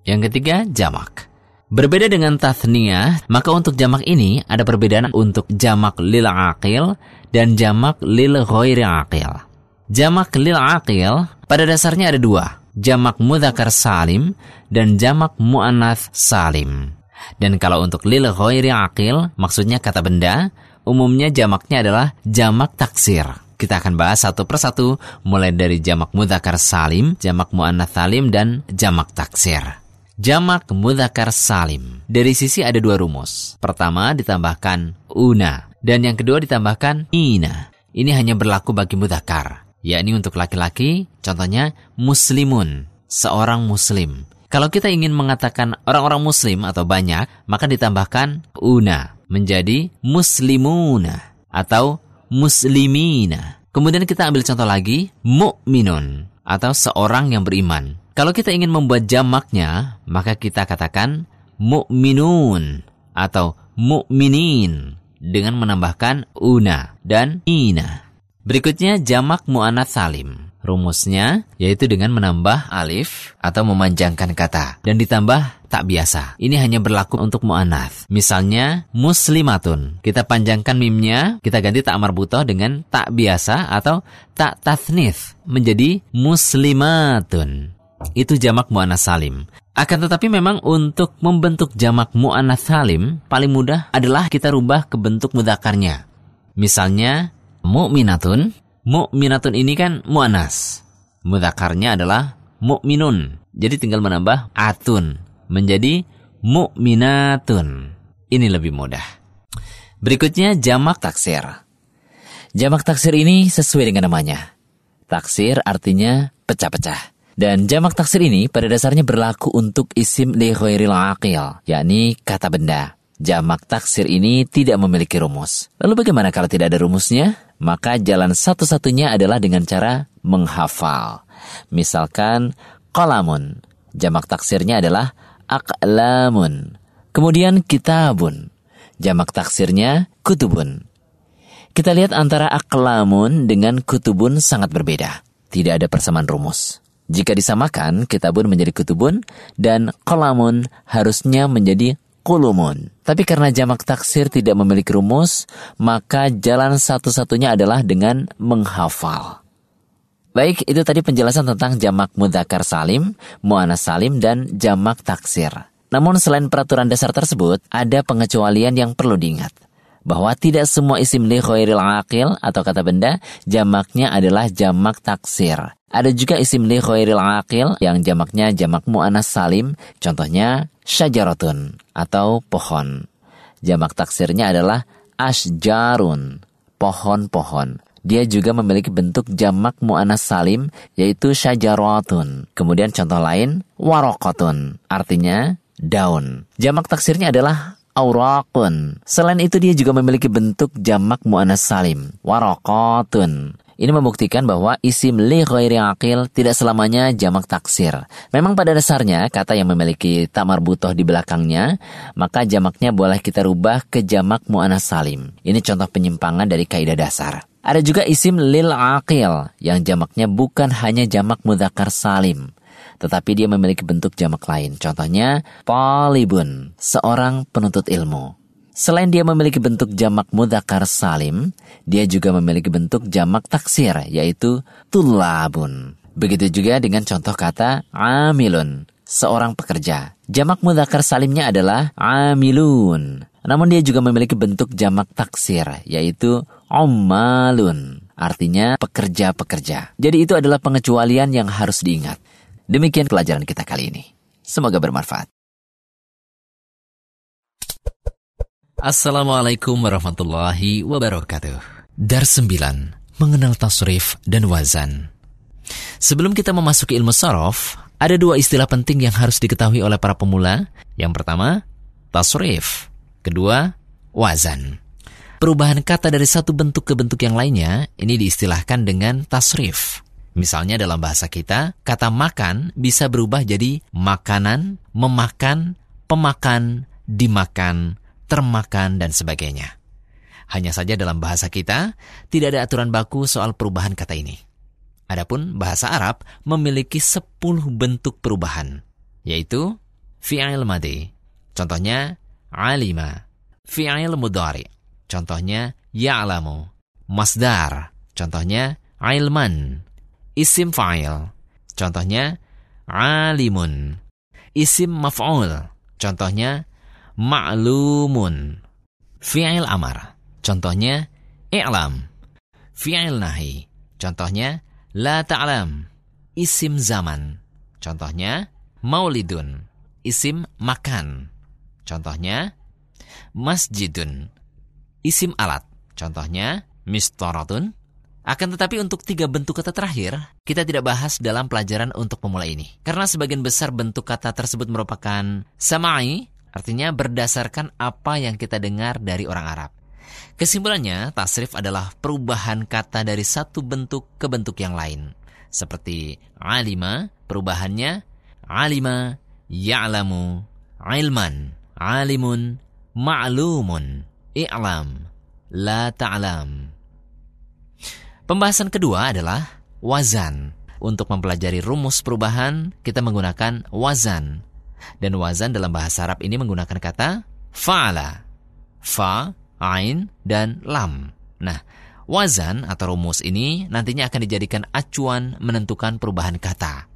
Yang ketiga, jamak. Berbeda dengan tathniyah, maka untuk jamak ini ada perbedaan untuk jamak lil aqil dan jamak lil ghairi aqil. Jamak lil aqil pada dasarnya ada dua, jamak mudhakar salim dan jamak mu'annath salim. Dan kalau untuk lil ghairi aqil, maksudnya kata benda, umumnya jamaknya adalah jamak taksir. Kita akan bahas satu persatu mulai dari jamak mudhakar salim, jamak mu'annath salim, dan jamak taksir. Jamak mudhakar salim. Dari sisi ada dua rumus. Pertama ditambahkan una dan yang kedua ditambahkan ina. Ini hanya berlaku bagi mudhakar yakni untuk laki-laki, contohnya muslimun, seorang muslim. Kalau kita ingin mengatakan orang-orang muslim atau banyak, maka ditambahkan una menjadi muslimuna atau muslimina. Kemudian kita ambil contoh lagi, mu'minun atau seorang yang beriman. Kalau kita ingin membuat jamaknya, maka kita katakan mu'minun atau mu'minin dengan menambahkan una dan ina. Berikutnya jamak mu'anats salim. Rumusnya yaitu dengan menambah alif atau memanjangkan kata dan ditambah tak biasa. Ini hanya berlaku untuk mu'anats. Misalnya muslimatun. Kita panjangkan mimnya, kita ganti tak marbutoh dengan tak biasa atau tak tathnith menjadi muslimatun. Itu jamak mu'anats salim. Akan tetapi memang untuk membentuk jamak mu'anats salim paling mudah adalah kita rubah ke bentuk mudakarnya. Misalnya mu'minatun. Mu'minatun ini kan mu'anas. Mudzakarnya adalah mu'minun. Jadi tinggal menambah atun menjadi mu'minatun. Ini lebih mudah. Berikutnya jamak taksir. Jamak taksir ini sesuai dengan namanya. Taksir artinya pecah-pecah. Dan jamak taksir ini pada dasarnya berlaku untuk isim li khairil aqil, yakni kata benda. Jamak taksir ini tidak memiliki rumus. Lalu bagaimana kalau tidak ada rumusnya? maka jalan satu-satunya adalah dengan cara menghafal. Misalkan kolamun, jamak taksirnya adalah aklamun. Kemudian kitabun, jamak taksirnya kutubun. Kita lihat antara aklamun dengan kutubun sangat berbeda. Tidak ada persamaan rumus. Jika disamakan, kitabun menjadi kutubun dan kolamun harusnya menjadi kulumun. Tapi karena jamak taksir tidak memiliki rumus, maka jalan satu-satunya adalah dengan menghafal. Baik, itu tadi penjelasan tentang jamak mudhakar salim, mu'anas salim, dan jamak taksir. Namun selain peraturan dasar tersebut, ada pengecualian yang perlu diingat. Bahwa tidak semua isim li khairil aqil atau kata benda, jamaknya adalah jamak taksir. Ada juga isim li khairil aqil yang jamaknya jamak mu'anas salim, contohnya syajaratun atau pohon. Jamak taksirnya adalah asjarun, pohon-pohon. Dia juga memiliki bentuk jamak mu'anas salim yaitu syajaratun. Kemudian contoh lain warokotun, artinya daun. Jamak taksirnya adalah auraqun. Selain itu dia juga memiliki bentuk jamak mu'anas salim, warokotun. Ini membuktikan bahwa isim li ghairi akil tidak selamanya jamak taksir. Memang pada dasarnya kata yang memiliki tamar butoh di belakangnya, maka jamaknya boleh kita rubah ke jamak mu'anas salim. Ini contoh penyimpangan dari kaidah dasar. Ada juga isim lil akil yang jamaknya bukan hanya jamak mudhakar salim, tetapi dia memiliki bentuk jamak lain. Contohnya, talibun, seorang penuntut ilmu. Selain dia memiliki bentuk jamak mudakar salim, dia juga memiliki bentuk jamak taksir, yaitu tulabun. Begitu juga dengan contoh kata amilun, seorang pekerja. Jamak mudakar salimnya adalah amilun. Namun dia juga memiliki bentuk jamak taksir, yaitu ommalun. Artinya pekerja-pekerja. Jadi itu adalah pengecualian yang harus diingat. Demikian pelajaran kita kali ini. Semoga bermanfaat. Assalamualaikum warahmatullahi wabarakatuh. Dar 9. Mengenal tasrif dan wazan. Sebelum kita memasuki ilmu sorof, ada dua istilah penting yang harus diketahui oleh para pemula. Yang pertama, tasrif. Kedua, wazan. Perubahan kata dari satu bentuk ke bentuk yang lainnya ini diistilahkan dengan tasrif. Misalnya dalam bahasa kita, kata makan bisa berubah jadi makanan, memakan, pemakan, dimakan, termakan, dan sebagainya. Hanya saja dalam bahasa kita, tidak ada aturan baku soal perubahan kata ini. Adapun bahasa Arab memiliki 10 bentuk perubahan, yaitu fi'il madi, contohnya alima, fi'il mudari, contohnya ya'lamu, masdar, contohnya ilman, isim fa'il, contohnya alimun, isim maf'ul, contohnya ma'lumun, fi'il amar, contohnya i'lam, fi'il nahi, contohnya La ta'lam, isim zaman. Contohnya, maulidun, isim makan. Contohnya, masjidun, isim alat. Contohnya, mistoratun. Akan tetapi untuk tiga bentuk kata terakhir, kita tidak bahas dalam pelajaran untuk pemula ini. Karena sebagian besar bentuk kata tersebut merupakan samai, artinya berdasarkan apa yang kita dengar dari orang Arab. Kesimpulannya, tasrif adalah perubahan kata dari satu bentuk ke bentuk yang lain. Seperti alima, perubahannya alima, ya'lamu, ilman, alimun, ma'lumun, i'lam, la ta'lam. Pembahasan kedua adalah wazan. Untuk mempelajari rumus perubahan, kita menggunakan wazan. Dan wazan dalam bahasa Arab ini menggunakan kata fa'ala. Fa ain, dan lam. Nah, wazan atau rumus ini nantinya akan dijadikan acuan menentukan perubahan kata.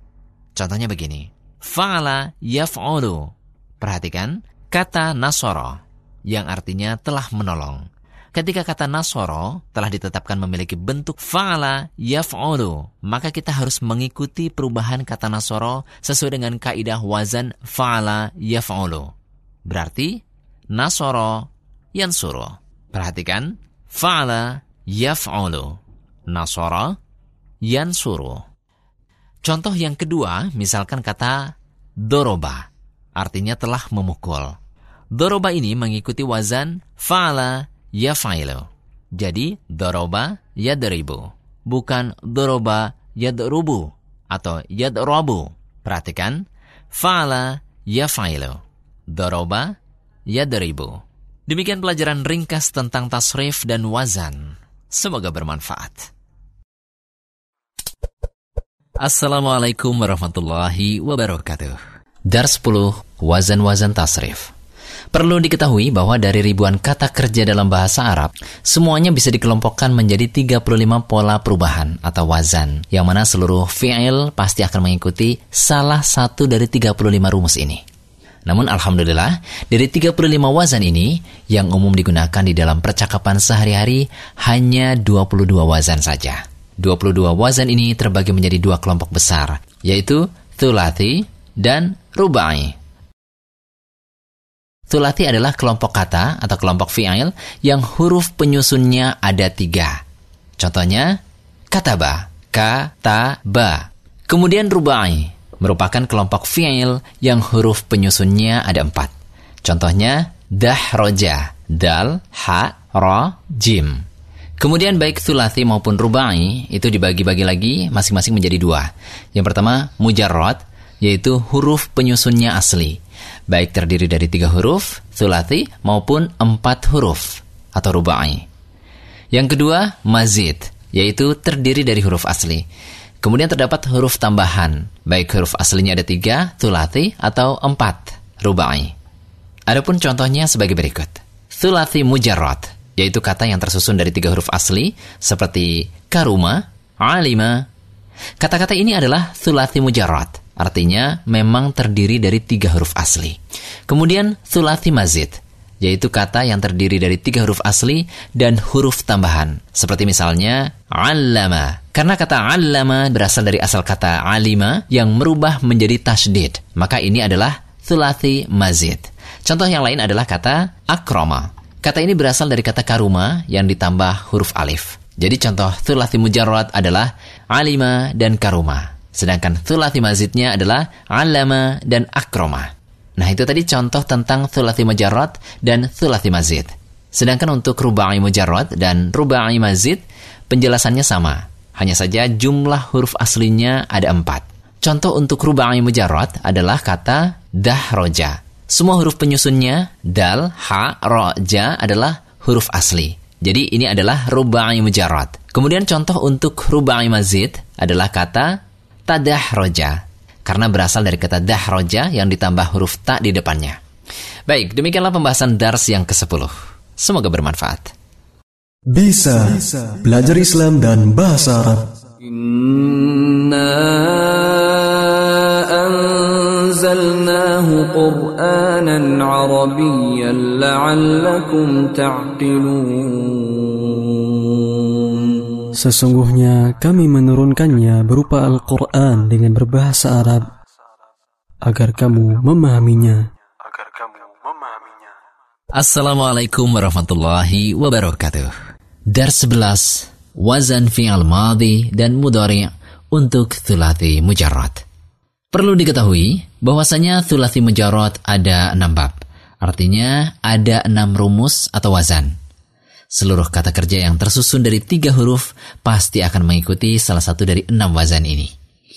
Contohnya begini. Fa'ala yaf'ulu. Perhatikan, kata nasoro yang artinya telah menolong. Ketika kata nasoro telah ditetapkan memiliki bentuk fa'ala yaf'ulu, maka kita harus mengikuti perubahan kata nasoro sesuai dengan kaidah wazan fa'ala yaf'ulu. Berarti nasoro yansuru. Perhatikan, fa'ala yaf'ulu. Nasara yansuru. Contoh yang kedua, misalkan kata doroba, artinya telah memukul. Doroba ini mengikuti wazan fa'ala yaf'ilu. Jadi, doroba yadribu, bukan doroba yadrubu atau yadrobu. Perhatikan, fa'ala yaf'ilu. Doroba yadribu. Demikian pelajaran ringkas tentang tasrif dan wazan. Semoga bermanfaat. Assalamualaikum warahmatullahi wabarakatuh. Dar 10 Wazan-wazan tasrif. Perlu diketahui bahwa dari ribuan kata kerja dalam bahasa Arab, semuanya bisa dikelompokkan menjadi 35 pola perubahan atau wazan, yang mana seluruh fi'il pasti akan mengikuti salah satu dari 35 rumus ini. Namun Alhamdulillah, dari 35 wazan ini, yang umum digunakan di dalam percakapan sehari-hari hanya 22 wazan saja. 22 wazan ini terbagi menjadi dua kelompok besar, yaitu thulati dan rubai. Thulati adalah kelompok kata atau kelompok fi'il yang huruf penyusunnya ada tiga. Contohnya, kataba, kataba. Kemudian rubai, merupakan kelompok fi'il yang huruf penyusunnya ada empat. Contohnya, dahroja, dal, ha, ro, jim. Kemudian baik thulathi maupun rubai itu dibagi-bagi lagi masing-masing menjadi dua. Yang pertama, mujarrad, yaitu huruf penyusunnya asli. Baik terdiri dari tiga huruf, thulathi, maupun empat huruf, atau rubai. Yang kedua, mazid, yaitu terdiri dari huruf asli. Kemudian terdapat huruf tambahan, baik huruf aslinya ada tiga, tulati, atau empat, rubai. Adapun contohnya sebagai berikut. Thulati mujarrad, yaitu kata yang tersusun dari tiga huruf asli, seperti karuma, alima. Kata-kata ini adalah thulati mujarrad, artinya memang terdiri dari tiga huruf asli. Kemudian thulati mazid, yaitu kata yang terdiri dari tiga huruf asli dan huruf tambahan. Seperti misalnya, allama. Karena kata allama berasal dari asal kata alima yang merubah menjadi tasdid. Maka ini adalah thulathi mazid. Contoh yang lain adalah kata akroma. Kata ini berasal dari kata karuma yang ditambah huruf alif. Jadi contoh thulathi mujarrad adalah alima dan karuma. Sedangkan thulathi mazidnya adalah alama dan akroma. Nah, itu tadi contoh tentang thulathi majarrad dan thulathi mazid. Sedangkan untuk ruba'i mujarrad dan ruba'i mazid, penjelasannya sama. Hanya saja jumlah huruf aslinya ada empat. Contoh untuk ruba'i mujarrad adalah kata dahroja. Semua huruf penyusunnya, dal, ha, ro, ja adalah huruf asli. Jadi ini adalah ruba'i mujarrad. Kemudian contoh untuk ruba'i mazid adalah kata tadahroja. Karena berasal dari kata dahroja yang ditambah huruf ta di depannya. Baik, demikianlah pembahasan dars yang ke-10. Semoga bermanfaat. Bisa belajar Islam dan bahasa Arab. Inna anzalnahu Qur'anan Arabiyyan la'allakum ta'qilun. Sesungguhnya kami menurunkannya berupa Al-Quran dengan berbahasa Arab agar kamu memahaminya. Assalamualaikum warahmatullahi wabarakatuh. Dar 11 Wazan fi'al madhi dan mudhari' untuk thulathi mujarrad. Perlu diketahui bahwasanya thulathi mujarrad ada enam bab. Artinya ada enam rumus atau wazan. Seluruh kata kerja yang tersusun dari tiga huruf pasti akan mengikuti salah satu dari enam wazan ini.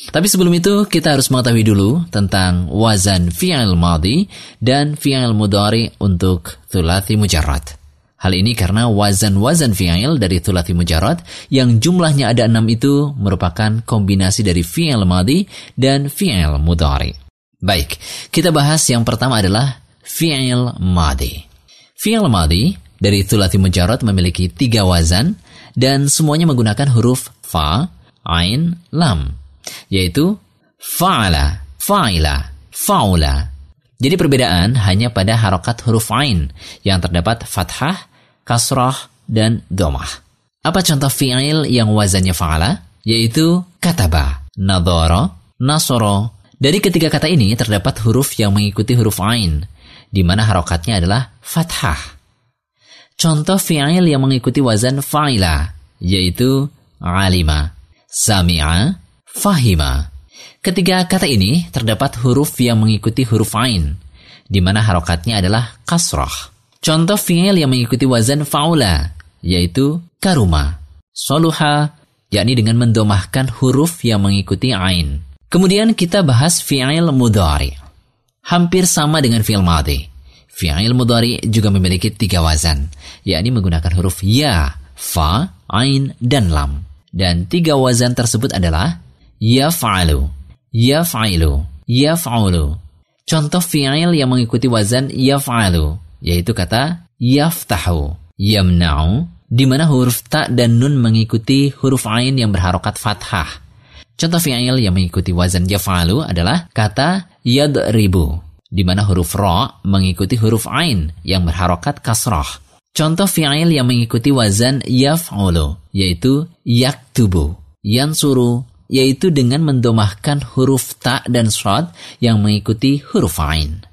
Tapi sebelum itu kita harus mengetahui dulu tentang wazan fi'il madhi dan fi'il mudhari untuk thulathi mujarrad. Hal ini karena wazan-wazan fi'il dari thulathi mujarrad yang jumlahnya ada enam itu merupakan kombinasi dari fi'il madhi dan fi'il mudhari. Baik, kita bahas yang pertama adalah fi'il madhi. Fi'il madhi dari thulathi mujarrad memiliki tiga wazan dan semuanya menggunakan huruf fa, ain, lam yaitu fa'ala, fa'ila, fa'ula. Jadi perbedaan hanya pada harokat huruf ain yang terdapat fathah, kasrah, dan domah. Apa contoh fi'il yang wazannya fa'ala? Yaitu kataba, nadhara, nasoro. Dari ketiga kata ini terdapat huruf yang mengikuti huruf ain, di mana harokatnya adalah fathah. Contoh fi'il yang mengikuti wazan fa'ila, yaitu alima, sami'a, fahima. Ketiga kata ini terdapat huruf yang mengikuti huruf ain, di mana harokatnya adalah kasroh. Contoh fi'il yang mengikuti wazan faula, yaitu karuma, soluha, yakni dengan mendomahkan huruf yang mengikuti ain. Kemudian kita bahas fi'il mudhari. Hampir sama dengan fi'il madhi. Fi'il mudhari juga memiliki tiga wazan, yakni menggunakan huruf ya, fa, ain, dan lam. Dan tiga wazan tersebut adalah yaf'alu, yaf'ilu, yaf'ulu. Contoh fi'il yang mengikuti wazan yaf'alu, yaitu kata yaftahu, yamna'u, di mana huruf ta dan nun mengikuti huruf ain yang berharokat fathah. Contoh fi'il yang mengikuti wazan yaf'alu adalah kata yadribu, di mana huruf ro mengikuti huruf ain yang berharokat kasrah. Contoh fi'il yang mengikuti wazan yaf'ulu, yaitu yaktubu, yansuru, yaitu dengan mendomahkan huruf ta dan shad yang mengikuti huruf ain.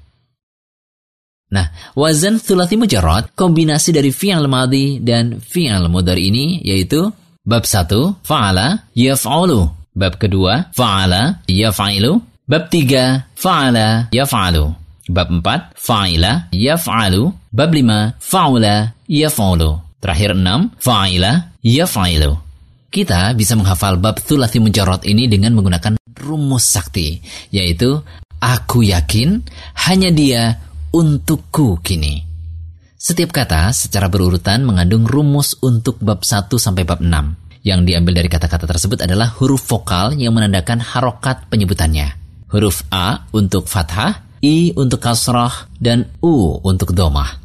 Nah, wazan thulathi mujarrad kombinasi dari fi'al madhi dan fi'al mudhari ini yaitu bab 1 fa'ala yaf'alu, bab kedua fa'ala yaf'ilu, bab 3 fa'ala yaf'alu, bab 4 fa'ila yaf'alu, bab 5 fa'ula yaf'alu, terakhir 6 fa'ila yaf'ilu. Kita bisa menghafal bab thulathi mujarrad ini dengan menggunakan rumus sakti, yaitu aku yakin hanya dia untukku kini. Setiap kata secara berurutan mengandung rumus untuk bab 1 sampai bab 6. Yang diambil dari kata-kata tersebut adalah huruf vokal yang menandakan harokat penyebutannya. Huruf A untuk fathah, I untuk kasrah, dan U untuk domah.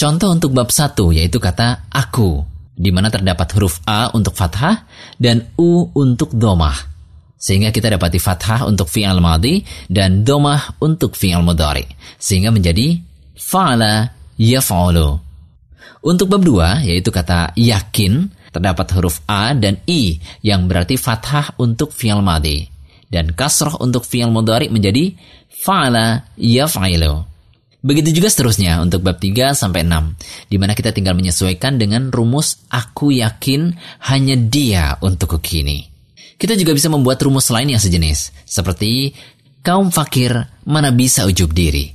Contoh untuk bab 1 yaitu kata aku di mana terdapat huruf A untuk fathah dan U untuk domah. Sehingga kita dapati fathah untuk fi'al madhi dan domah untuk fi'al mudhari. Sehingga menjadi fa'ala yaf'alu. Untuk bab 2, yaitu kata yakin, terdapat huruf A dan I yang berarti fathah untuk fi'al madhi. Dan kasroh untuk fi'al mudhari menjadi fa'ala yaf'ilu. Begitu juga seterusnya untuk bab 3 sampai 6, di mana kita tinggal menyesuaikan dengan rumus aku yakin hanya dia untuk kekini. Kita juga bisa membuat rumus lain yang sejenis, seperti kaum fakir mana bisa ujub diri,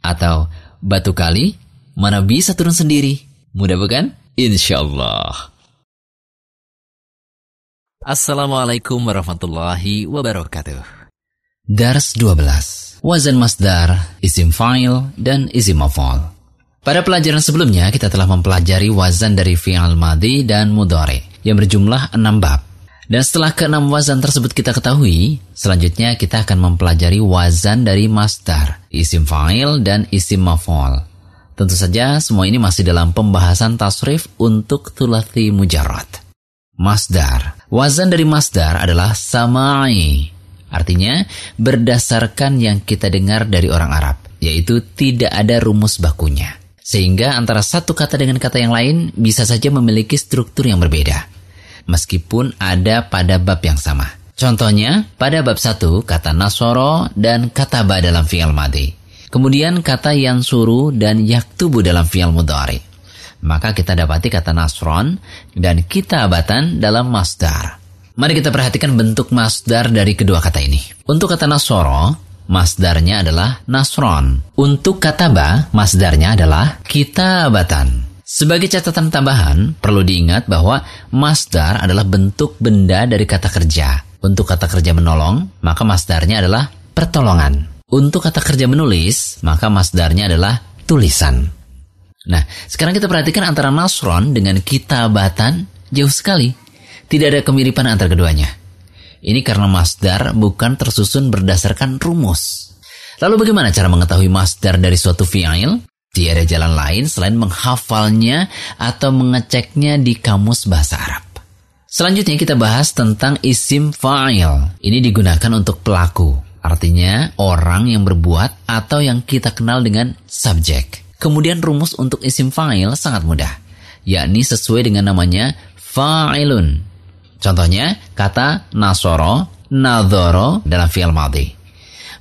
atau batu kali mana bisa turun sendiri, Mudah bukan? Insya Allah. Assalamualaikum warahmatullahi wabarakatuh. Dars 12. Wazan masdar, isim fa'il, dan isim maf'ul. Pada pelajaran sebelumnya kita telah mempelajari wazan dari fi'al madi dan mudhari yang berjumlah 6 bab. Dan setelah keenam wazan tersebut kita ketahui, selanjutnya kita akan mempelajari wazan dari masdar, isim fa'il dan isim maf'ul. Tentu saja semua ini masih dalam pembahasan tasrif untuk tulati mujarrad. Masdar. Wazan dari masdar adalah samai. Artinya, berdasarkan yang kita dengar dari orang Arab, yaitu tidak ada rumus bakunya. Sehingga antara satu kata dengan kata yang lain bisa saja memiliki struktur yang berbeda. Meskipun ada pada bab yang sama. Contohnya, pada bab satu kata nasoro dan kata ba dalam fi'al madi. Kemudian kata yang suruh dan yaktubu dalam fi'al mudhari maka kita dapati kata nasron dan kita abatan dalam masdar. Mari kita perhatikan bentuk masdar dari kedua kata ini. Untuk kata nasoro, masdarnya adalah nasron. Untuk kata ba, masdarnya adalah kita abatan. Sebagai catatan tambahan, perlu diingat bahwa masdar adalah bentuk benda dari kata kerja. Untuk kata kerja menolong, maka masdarnya adalah pertolongan. Untuk kata kerja menulis, maka masdarnya adalah tulisan. Nah, sekarang kita perhatikan antara nasron dengan kitabatan jauh sekali. Tidak ada kemiripan antara keduanya. Ini karena masdar bukan tersusun berdasarkan rumus. Lalu bagaimana cara mengetahui masdar dari suatu fi'il? Tiada jalan lain selain menghafalnya atau mengeceknya di kamus bahasa Arab. Selanjutnya kita bahas tentang isim fa'il. Ini digunakan untuk pelaku, artinya orang yang berbuat atau yang kita kenal dengan subjek. Kemudian rumus untuk isim fa'il sangat mudah, yakni sesuai dengan namanya fa'ilun. Contohnya kata nasoro, nadhoro dalam fi'il madhi.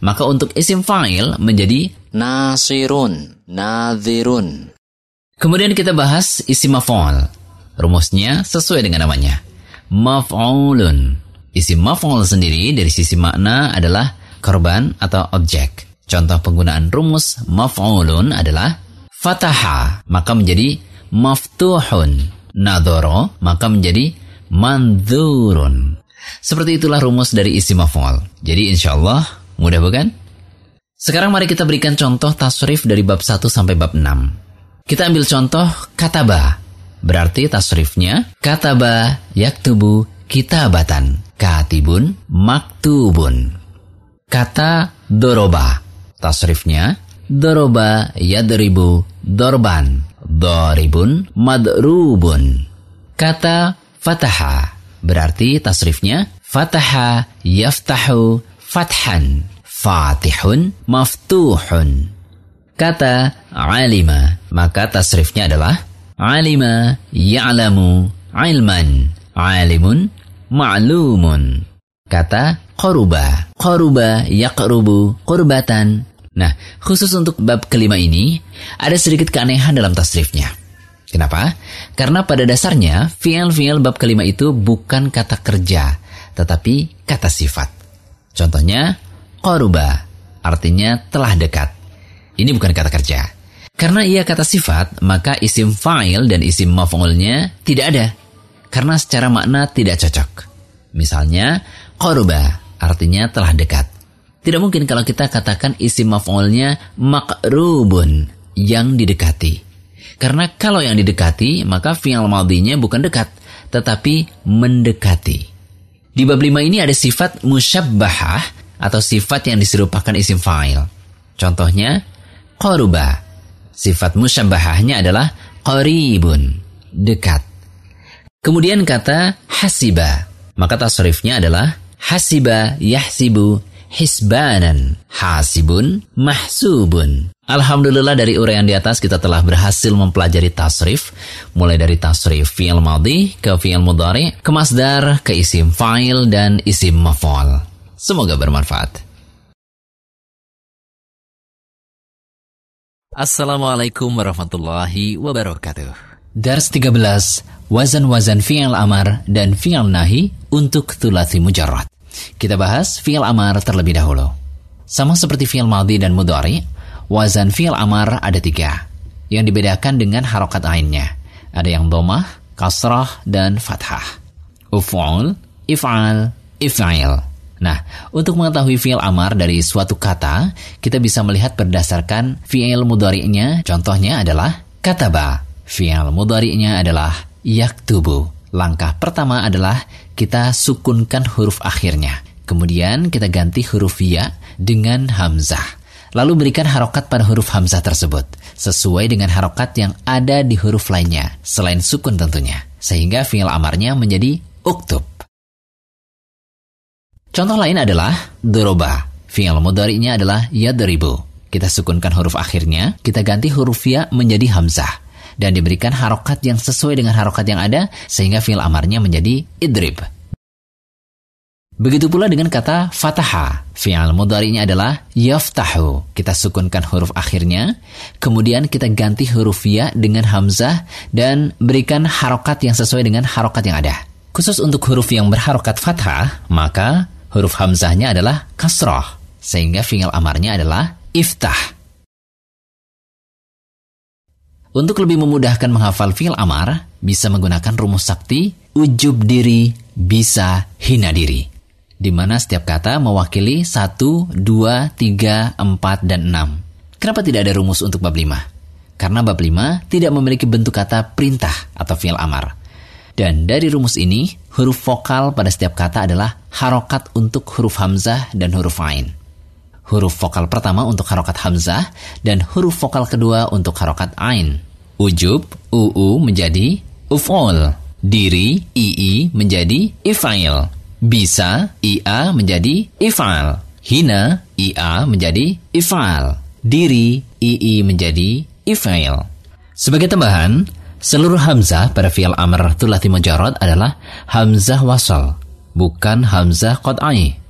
Maka untuk isim fa'il menjadi nasirun, nadhirun. Kemudian kita bahas isim maf'ul. Rumusnya sesuai dengan namanya. Maf'ulun. Isim maf'ul sendiri dari sisi makna adalah korban atau objek. Contoh penggunaan rumus maf'ulun adalah fataha maka menjadi maftuhun. Nadoro maka menjadi manzurun seperti itulah rumus dari isi maf'ul. Jadi insya Allah mudah bukan? Sekarang mari kita berikan contoh tasrif dari bab 1 sampai bab 6 kita ambil contoh kataba. Berarti tasrifnya kataba yaktubu kitabatan. Katibun maktubun. Kata doroba. Tasrifnya doroba yadribu dorban, doribun, madrubun. Kata fataha. Berarti tasrifnya fataha yaftahu fathan, fatihun maftuhun. Kata alima. Maka tasrifnya adalah alima ya'lamu ilman, alimun ma'lumun. Kata koruba, koruba yaqrubu kurbatan, Nah, khusus untuk bab kelima ini, ada sedikit keanehan dalam tasrifnya. Kenapa? Karena pada dasarnya, fi'il-fi'il bab kelima itu bukan kata kerja, tetapi kata sifat. Contohnya, koruba, artinya telah dekat. Ini bukan kata kerja. Karena ia kata sifat, maka isim fa'il dan isim maf'ulnya tidak ada. Karena secara makna tidak cocok. Misalnya, koruba, artinya telah dekat. Tidak mungkin kalau kita katakan isi maf'ulnya makrubun, yang didekati. Karena kalau yang didekati, maka fi'al madinya bukan dekat, tetapi mendekati. Di bab 5 ini ada sifat musyabbahah atau sifat yang diserupakan isim fa'il. Contohnya, qaruba. Sifat musyabbahahnya adalah qaribun, dekat. Kemudian kata hasiba, maka tasrifnya adalah hasiba yahsibu hisbanan, hasibun, mahsubun. Alhamdulillah dari uraian di atas kita telah berhasil mempelajari tasrif, mulai dari tasrif fi'il madhi ke fi'il mudhari, ke masdar, ke isim fa'il dan isim maf'ul. Semoga bermanfaat. Assalamualaikum warahmatullahi wabarakatuh. Dars 13, wazan-wazan fi'il amar dan fi'il nahi untuk tulati mujarrad. Kita bahas fi'il amar terlebih dahulu. Sama seperti fi'il madhi dan mudhari, wazan fi'il amar ada tiga, yang dibedakan dengan harokat ainnya. Ada yang domah, kasrah, dan fathah. Uf'ul, if'al, if'ail. Nah, untuk mengetahui fi'il amar dari suatu kata, kita bisa melihat berdasarkan fi'il mudhari'nya. Contohnya adalah kataba. Fi'il mudhari'nya adalah yaktubu. Langkah pertama adalah kita sukunkan huruf akhirnya. Kemudian kita ganti huruf ya dengan hamzah. Lalu berikan harokat pada huruf hamzah tersebut, sesuai dengan harokat yang ada di huruf lainnya, selain sukun tentunya. Sehingga fi'il amarnya menjadi uktub. Contoh lain adalah doroba. Fi'il mudari'nya adalah yadribu. Kita sukunkan huruf akhirnya, kita ganti huruf ya menjadi hamzah dan diberikan harokat yang sesuai dengan harokat yang ada sehingga fi'il amarnya menjadi idrib. Begitu pula dengan kata fataha. Fi'al mudhari'nya adalah yaftahu. Kita sukunkan huruf akhirnya, kemudian kita ganti huruf ya dengan hamzah dan berikan harokat yang sesuai dengan harokat yang ada. Khusus untuk huruf yang berharokat fathah, maka huruf hamzahnya adalah kasroh, sehingga fi'il amarnya adalah iftah. Untuk lebih memudahkan menghafal fi'il amar, bisa menggunakan rumus sakti, ujub diri, bisa hina diri. Di mana setiap kata mewakili 1, 2, 3, 4, dan 6. Kenapa tidak ada rumus untuk bab 5? Karena bab 5 tidak memiliki bentuk kata perintah atau fi'il amar. Dan dari rumus ini, huruf vokal pada setiap kata adalah harokat untuk huruf hamzah dan huruf ain. Huruf vokal pertama untuk harokat hamzah dan huruf vokal kedua untuk harokat ain. Ujub, uu menjadi uf'ul. Diri, ii menjadi ifail. Bisa, ia menjadi ifal. Hina, ia menjadi ifal. Diri, ii menjadi ifail. Sebagai tambahan, seluruh hamzah pada fi'il amr tulati mujarrad adalah hamzah wasal, bukan hamzah qad'ai.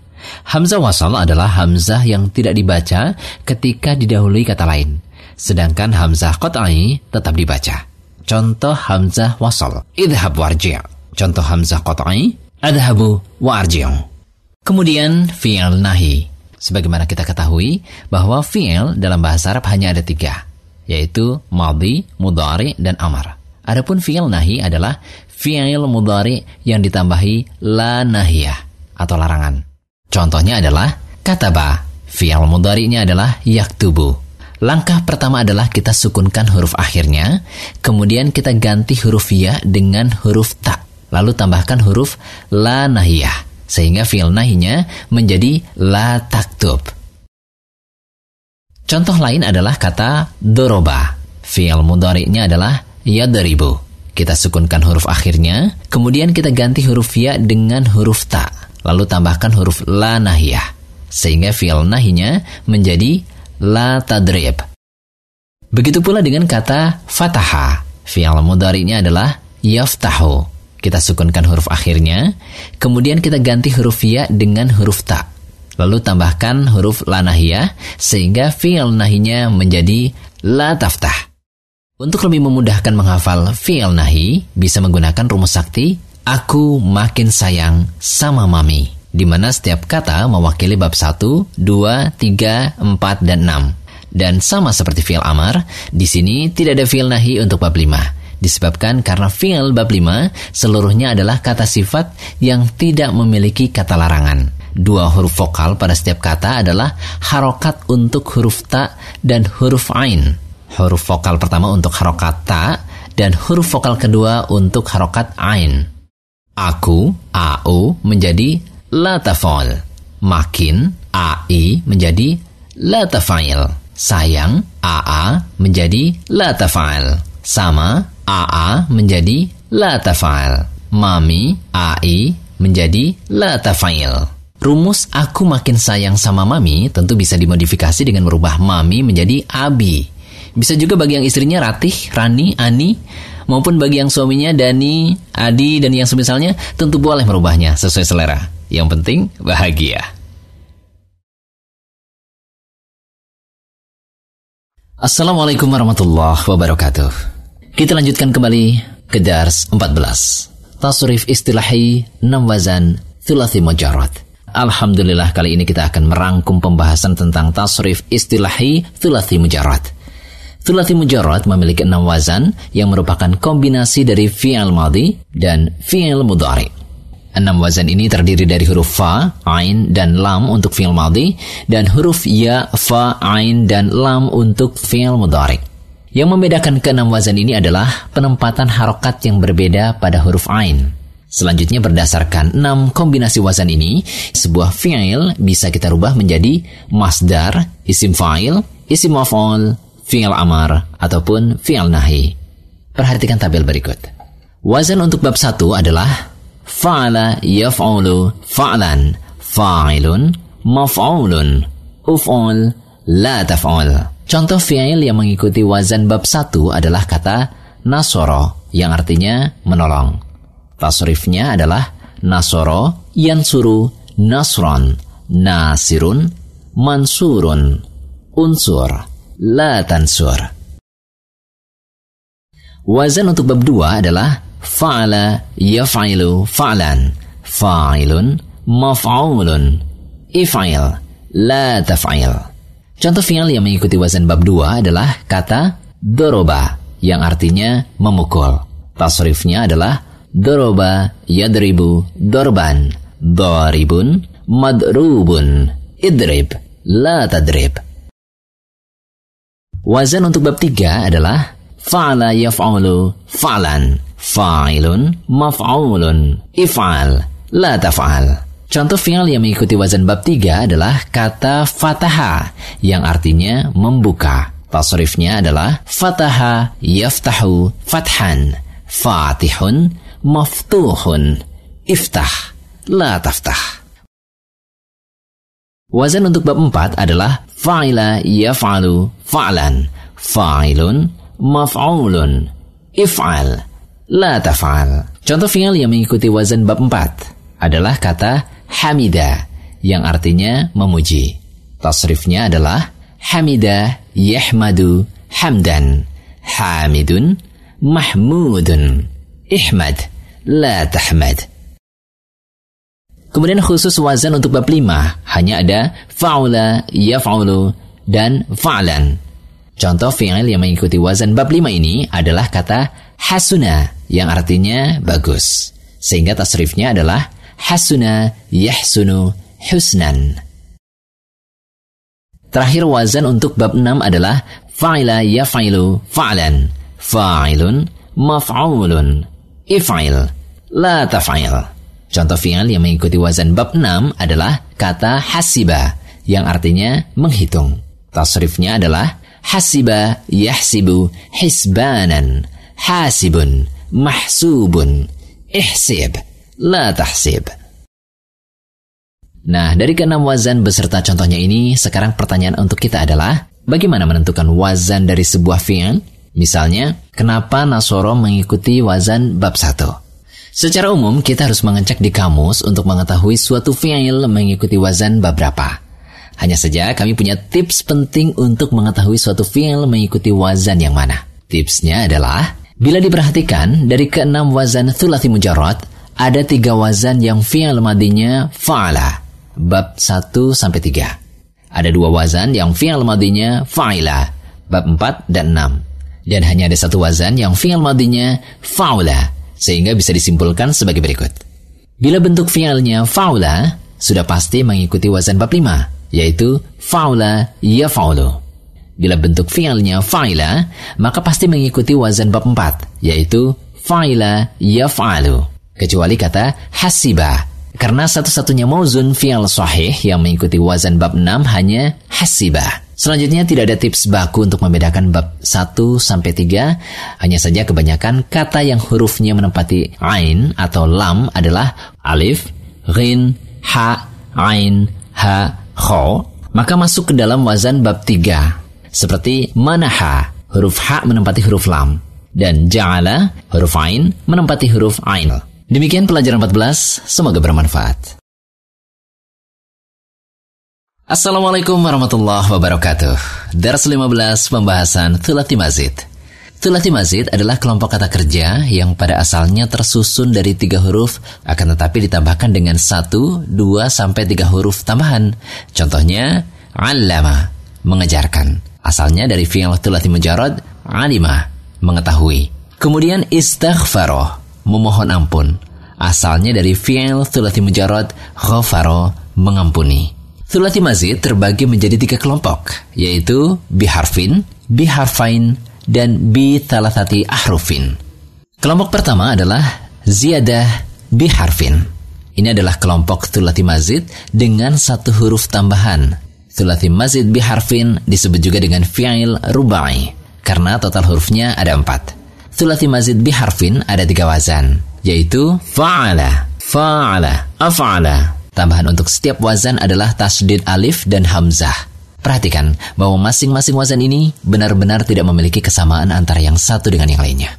Hamzah wasal adalah hamzah yang tidak dibaca ketika didahului kata lain sedangkan hamzah qat'i tetap dibaca. Contoh hamzah wasal, idhab warji'. Contoh hamzah qat'i, adhabu wa Kemudian fi'il nahi. Sebagaimana kita ketahui bahwa fi'il dalam bahasa Arab hanya ada tiga, yaitu madhi, mudhari, dan amar. Adapun fi'il nahi adalah fi'il mudhari yang ditambahi la nahiyah atau larangan. Contohnya adalah kataba. Fi'il mudhari'nya adalah yaktubu. Langkah pertama adalah kita sukunkan huruf akhirnya, kemudian kita ganti huruf ya dengan huruf ta, lalu tambahkan huruf la nahiyah, sehingga fi'il nahinya menjadi la taktub. Contoh lain adalah kata doroba. Fi'il mudhari'nya adalah yadribu. Kita sukunkan huruf akhirnya, kemudian kita ganti huruf ya dengan huruf ta, lalu tambahkan huruf la nahiyah, sehingga fi'il nahinya menjadi la tadrib. Begitu pula dengan kata fataha. Fi'al mudari'nya adalah yaftahu. Kita sukunkan huruf akhirnya, kemudian kita ganti huruf ya dengan huruf ta. Lalu tambahkan huruf la nahiyah, sehingga fi'al nahinya menjadi la taftah. Untuk lebih memudahkan menghafal fi'al nahi, bisa menggunakan rumus sakti, aku makin sayang sama mami di mana setiap kata mewakili bab 1, 2, 3, 4, dan 6. Dan sama seperti fi'il amar, di sini tidak ada fi'il nahi untuk bab 5. Disebabkan karena fi'il bab 5 seluruhnya adalah kata sifat yang tidak memiliki kata larangan. Dua huruf vokal pada setiap kata adalah harokat untuk huruf ta dan huruf ain. Huruf vokal pertama untuk harokat ta dan huruf vokal kedua untuk harokat ain. Aku, au menjadi la tafal. Makin ai menjadi la tafail. Sayang aa menjadi la tafail. Sama aa menjadi la tafail. Mami ai menjadi la tafail. Rumus aku makin sayang sama mami tentu bisa dimodifikasi dengan merubah mami menjadi abi. Bisa juga bagi yang istrinya Ratih, Rani, Ani, maupun bagi yang suaminya Dani, Adi, dan yang semisalnya tentu boleh merubahnya sesuai selera. Yang penting bahagia. Assalamualaikum warahmatullahi wabarakatuh. Kita lanjutkan kembali ke Dars 14. Tasrif istilahi 6 wazan thulathi mujarrad. Alhamdulillah kali ini kita akan merangkum pembahasan tentang tasrif istilahi thulathi mujarrad. Thulathi mujarrad memiliki enam wazan yang merupakan kombinasi dari fi'il madhi dan fi'il mudhari. Enam wazan ini terdiri dari huruf fa, ain, dan lam untuk fi'il madhi dan huruf ya, fa, ain, dan lam untuk fi'il mudhari. Yang membedakan keenam wazan ini adalah penempatan harokat yang berbeda pada huruf ain. Selanjutnya berdasarkan enam kombinasi wazan ini, sebuah fi'il bisa kita rubah menjadi masdar, isim fa'il, isim maf'ul, fi'il amar, ataupun fi'il nahi. Perhatikan tabel berikut. Wazan untuk bab satu adalah fa'ala yaf'ulu fa'lan, fa'ilun, maf'ulun, uf'ul, la taf'ul. Contoh fi'il yang mengikuti wazan bab satu adalah kata nasoro, yang artinya menolong. Tasrifnya adalah nasoro, yansuru, nasron, nasirun, mansurun, unsur, la tansur. Wazan untuk bab dua adalah fa'ala yaf'ilu fa'lan, fa'ilun, maf'ulun, if'il, la taf'il. Contoh fi'il yang mengikuti wazan bab dua adalah kata doroba yang artinya memukul. Tasrifnya adalah doroba yadribu dorban, doribun, madrubun, idrib, la tadrib. Wazan untuk bab tiga adalah fa'ala yaf'ulu fa'lan, fa'ilun, maf'ulun, if'al, la taf'al. Contoh fi'al yang mengikuti wazan bab tiga adalah kata fataha yang artinya membuka. Tasrifnya adalah fataha yaftahu fathan, fatihun, maftuhun, iftah, la taftah. Wazan untuk bab 4 adalah fa'ila yaf'alu fa'lan, fa'ilun, maf'ulun, if'al, la taf'al. Contoh fi'il yang mengikuti wazan bab 4 adalah kata hamida yang artinya memuji. Tasrifnya adalah hamida yahmadu hamdan, hamidun, mahmudun, ihmad, la tahmad. Kemudian khusus wazan untuk bab 5 hanya ada fa'ula, yaf'ulu, dan fa'lan. Contoh fi'il yang mengikuti wazan bab 5 ini adalah kata hasuna yang artinya bagus. Sehingga tasrifnya adalah hasuna yahsunu husnan. Terakhir wazan untuk bab 6 adalah fa'ila yaf'ilu fa'lan, fa'ilun, maf'ulun, if'il, la taf'il. Contoh fi'al yang mengikuti wazan bab 6 adalah kata hasiba yang artinya menghitung. Tasrifnya adalah hasiba yahsibu hisbanan hasibun mahsubun ihsib la tahsib. Nah, dari keenam wazan beserta contohnya ini, sekarang pertanyaan untuk kita adalah, bagaimana menentukan wazan dari sebuah fi'al? Misalnya, kenapa Nasoro mengikuti wazan bab 1? Secara umum, kita harus mengecek di kamus untuk mengetahui suatu fi'il mengikuti wazan bab berapa. Hanya saja kami punya tips penting untuk mengetahui suatu fi'il mengikuti wazan yang mana. Tipsnya adalah, bila diperhatikan dari keenam wazan thulathi mujarrad, ada tiga wazan yang fi'il madinya fa'ala, bab 1 sampai 3. Ada dua wazan yang fi'il madinya fa'ila, bab 4 dan 6. Dan hanya ada satu wazan yang fi'il madinya fa'ula, sehingga bisa disimpulkan sebagai berikut. Bila bentuk fi'alnya faula, sudah pasti mengikuti wazan bab 5, yaitu faula ya faulu. Bila bentuk fi'alnya fa'ila, maka pasti mengikuti wazan bab 4, yaitu fa'ila ya fa'alu. Kecuali kata hasiba, karena satu-satunya mauzun fi'al sahih yang mengikuti wazan bab 6 hanya hasiba. Selanjutnya tidak ada tips baku untuk membedakan bab 1 sampai 3. Hanya saja kebanyakan kata yang hurufnya menempati ain atau lam adalah alif, ghin, ha, ain, ha, kho, maka masuk ke dalam wazan bab 3. Seperti manaha, huruf ha menempati huruf lam. Dan ja'ala, huruf ain, menempati huruf ain. Demikian pelajaran 14, semoga bermanfaat. Assalamualaikum warahmatullahi wabarakatuh. Dars 15 pembahasan Thulati Mazid. Thulati Mazid adalah kelompok kata kerja yang pada asalnya tersusun dari tiga huruf akan tetapi ditambahkan dengan satu, dua, sampai tiga huruf tambahan. Contohnya, allama, mengejarkan. Asalnya dari fi'il thulathi mujarad, alima, mengetahui. Kemudian istaghfaro, memohon ampun. Asalnya dari fi'il thulathi mujarad, ghafaro, mengampuni. Thulathi mazid terbagi menjadi tiga kelompok, yaitu biharfin, biharfain, dan bi thalathati ahrufin. Kelompok pertama adalah ziyadah biharfin. Ini adalah kelompok thulathi mazid dengan satu huruf tambahan. Thulathi mazid biharfin disebut juga dengan fi'il rubai, karena total hurufnya ada empat. Thulathi mazid biharfin ada tiga wazan, yaitu fa'ala, fa'ala, af'ala, Tambahan untuk setiap wazan adalah tasdid alif dan hamzah. Perhatikan bahwa masing-masing wazan ini benar-benar tidak memiliki kesamaan antara yang satu dengan yang lainnya.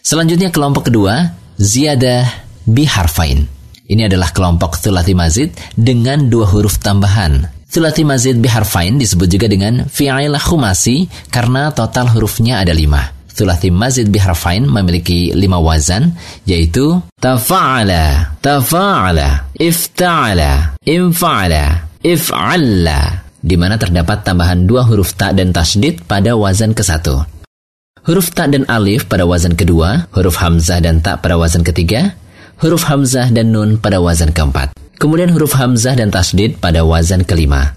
Selanjutnya kelompok kedua, ziyadah biharfain. Ini adalah kelompok thulathi mazid dengan dua huruf tambahan. Thulathi mazid biharfain disebut juga dengan fi'il khumasi karena total hurufnya ada lima. Thulathi mazid biharfain memiliki lima wazan, yaitu tafa'ala, tafa'ala, ifta'ala, infa'ala, if'alla, di mana terdapat tambahan dua huruf ta dan tasdid pada wazan ke satu. Huruf ta dan alif pada wazan kedua, huruf hamzah dan ta pada wazan ketiga, huruf hamzah dan nun pada wazan keempat. Kemudian huruf hamzah dan tasdid pada wazan kelima.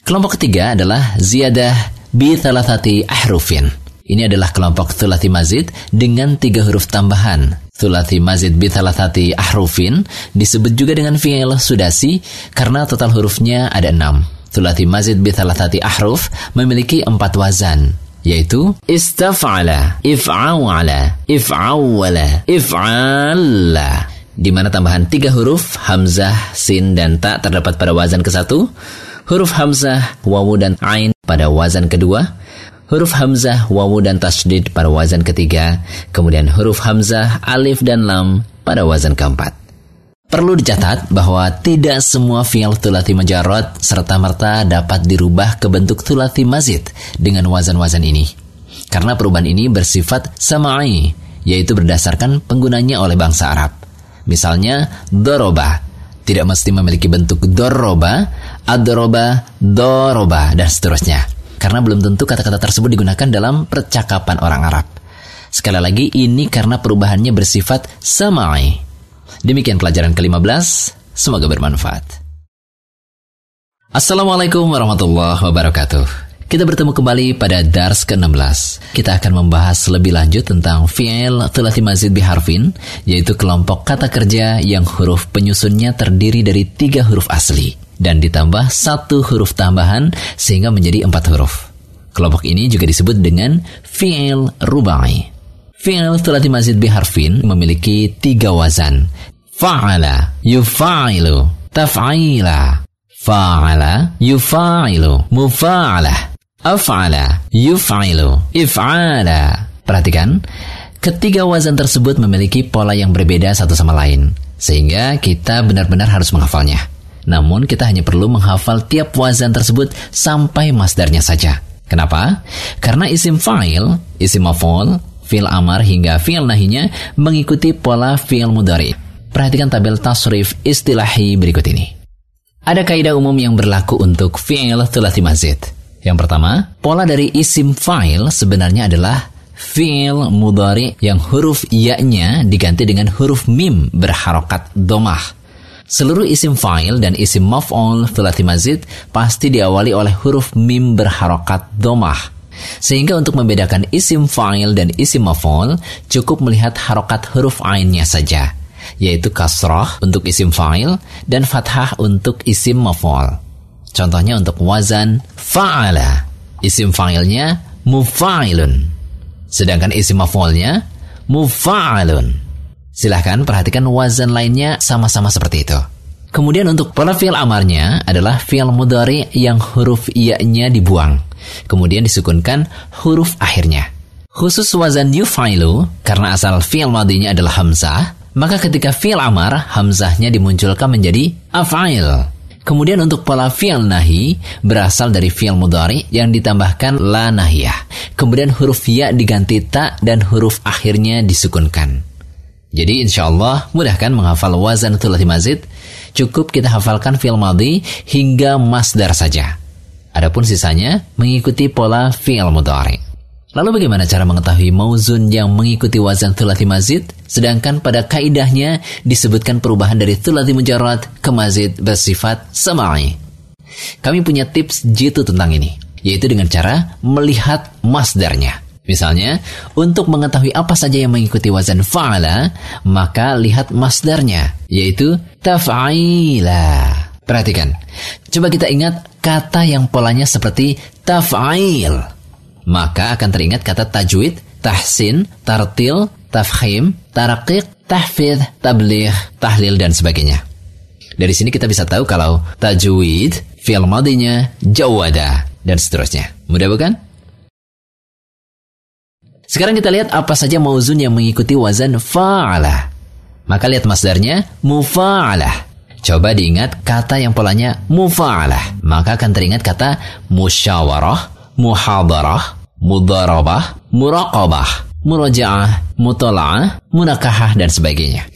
Kelompok ketiga adalah ziyadah bi thalathati ahrufin ini adalah kelompok thulathi mazid dengan tiga huruf tambahan. Thulathi mazid bithalatati ahrufin disebut juga dengan fi'il sudasi karena total hurufnya ada enam. Thulathi mazid bithalatati ahruf memiliki empat wazan yaitu istaf'ala, if'awala, if'awwala, if'alla di mana tambahan tiga huruf hamzah, sin, dan ta terdapat pada wazan ke satu, huruf hamzah, wawu, dan ain pada wazan kedua, huruf hamzah, wawu dan tasdid pada wazan ketiga, kemudian huruf hamzah, alif dan lam pada wazan keempat. Perlu dicatat bahwa tidak semua fi'il tulati majarot serta-merta dapat dirubah ke bentuk tulati mazid dengan wazan-wazan ini. Karena perubahan ini bersifat sama'i, yaitu berdasarkan penggunanya oleh bangsa Arab. Misalnya, doroba, tidak mesti memiliki bentuk doroba, adoroba, doroba, dan seterusnya karena belum tentu kata-kata tersebut digunakan dalam percakapan orang Arab. Sekali lagi, ini karena perubahannya bersifat samai. Demikian pelajaran ke-15, semoga bermanfaat. Assalamualaikum warahmatullahi wabarakatuh. Kita bertemu kembali pada Dars ke-16. Kita akan membahas lebih lanjut tentang fi'il thulathi mazid biharfin, yaitu kelompok kata kerja yang huruf penyusunnya terdiri dari tiga huruf asli dan ditambah satu huruf tambahan sehingga menjadi empat huruf. Kelompok ini juga disebut dengan fi'il rubai. Fi'il thulathi mazid biharfin memiliki tiga wazan. Fa'ala, yufa'ilu, taf'ila, fa'ala, yufa'ilu, mufa'ala, af'ala, yuf'ilu, if'ala. Perhatikan, ketiga wazan tersebut memiliki pola yang berbeda satu sama lain. Sehingga kita benar-benar harus menghafalnya. Namun kita hanya perlu menghafal tiap wazan tersebut sampai masdarnya saja. Kenapa? Karena isim fa'il, isim maf'ul, fi'il amar hingga fi'il nahinya mengikuti pola fi'il mudari. Perhatikan tabel tasrif istilahi berikut ini. Ada kaidah umum yang berlaku untuk fi'il thulathi mazid. Yang pertama, pola dari isim fa'il sebenarnya adalah fi'il mudari yang huruf ya-nya diganti dengan huruf mim berharokat domah. Seluruh isim fa'il dan isim maf'ul thulathi mazid pasti diawali oleh huruf mim berharokat domah. Sehingga untuk membedakan isim fa'il dan isim maf'ul, cukup melihat harokat huruf ainnya saja, yaitu kasroh untuk isim fa'il dan fathah untuk isim maf'ul. Contohnya untuk wazan fa'ala, isim fa'ilnya mufa'ilun. Sedangkan isim maf'ulnya mufa'alun. Silahkan perhatikan wazan lainnya sama-sama seperti itu. Kemudian untuk pola fi'il amarnya adalah fi'il mudari yang huruf iya-nya dibuang. Kemudian disukunkan huruf akhirnya. Khusus wazan yufailu, karena asal fi'il madinya adalah hamzah, maka ketika fi'il amar, hamzahnya dimunculkan menjadi afail. Kemudian untuk pola fi'il nahi berasal dari fi'il mudari yang ditambahkan la nahiyah. Kemudian huruf ya diganti ta dan huruf akhirnya disukunkan. Jadi insya Allah mudahkan menghafal wazan thulathi mazid. Cukup kita hafalkan fi'il madhi hingga masdar saja. Adapun sisanya mengikuti pola fi'il mudhari. Lalu bagaimana cara mengetahui mauzun yang mengikuti wazan thulathi mazid? Sedangkan pada kaidahnya disebutkan perubahan dari thulathi mujarrad ke mazid bersifat sama'i. Kami punya tips jitu tentang ini, yaitu dengan cara melihat masdarnya. Misalnya, untuk mengetahui apa saja yang mengikuti wazan fa'ala, maka lihat masdarnya, yaitu taf'ila. Perhatikan, coba kita ingat kata yang polanya seperti taf'il maka akan teringat kata tajwid, tahsin, tartil, tafhim, tarakik, tahfidh, tabligh, tahlil, dan sebagainya. Dari sini kita bisa tahu kalau tajwid, fi'il madinya, jawada, dan seterusnya. Mudah bukan? Sekarang kita lihat apa saja mauzun yang mengikuti wazan fa'ala. Maka lihat masdarnya, mufa'alah. Coba diingat kata yang polanya mufa'alah. Maka akan teringat kata musyawarah, muhadarah, mudarabah, muraqabah, murajaah, mutola'ah, munakahah, dan sebagainya.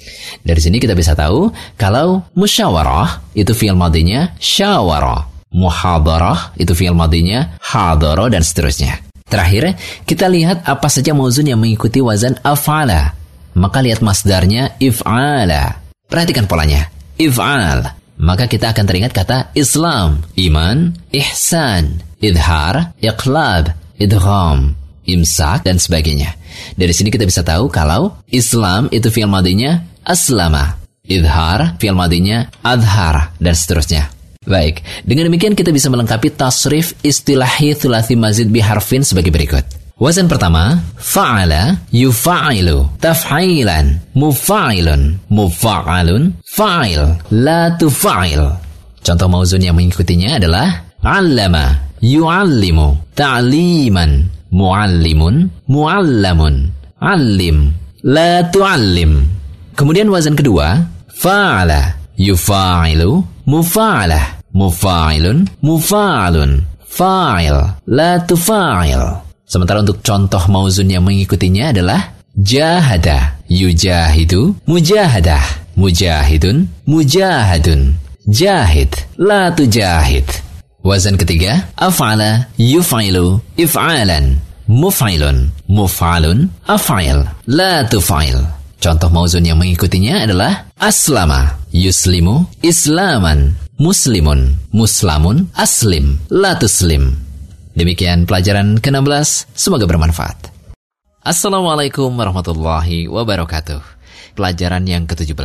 Dari sini kita bisa tahu kalau musyawarah itu fi'il madinya syawara, muhadarah itu fi'il madinya hadara dan seterusnya. Terakhir, kita lihat apa saja mauzun yang mengikuti wazan af'ala. Maka lihat masdarnya if'ala. Perhatikan polanya. If'al. Maka kita akan teringat kata Islam, iman, ihsan, idhar, iqlab, idgham, imsak, dan sebagainya. Dari sini kita bisa tahu kalau Islam itu fi'il madinya aslama, idhar fi'il madinya adhar, dan seterusnya. Baik, dengan demikian kita bisa melengkapi tasrif istilahi thulathi mazid biharfin sebagai berikut. Wazan pertama, fa'ala yufa'ilu, taf'ilan, mufa'ilun, mufa'alun, fa'il, la tufa'il. Contoh mauzun yang mengikutinya adalah allama, yu'allimu ta'liman mu'allimun mu'allamun allim la tu'allim kemudian wazan kedua fa'ala yufa'ilu mufa'alah. Mufa'ilun. Mufa'alun. Fa'il. La tufa'il. Sementara untuk contoh mauzun yang mengikutinya adalah jahada. Yujahidu. Mujahadah. Mujahidun. Mujahadun. Jahid. La tujahid. Wazan ketiga, af'ala. Yuf'ilu. If'alan. Muf'ilun, muf'alun, af'il, la tuf'il. Contoh mauzun yang mengikutinya adalah aslama, yuslimu, islaman, muslimun, muslamun, aslim, la tuslim. Demikian pelajaran ke-16, semoga bermanfaat. Assalamualaikum warahmatullahi wabarakatuh. Pelajaran yang ke-17.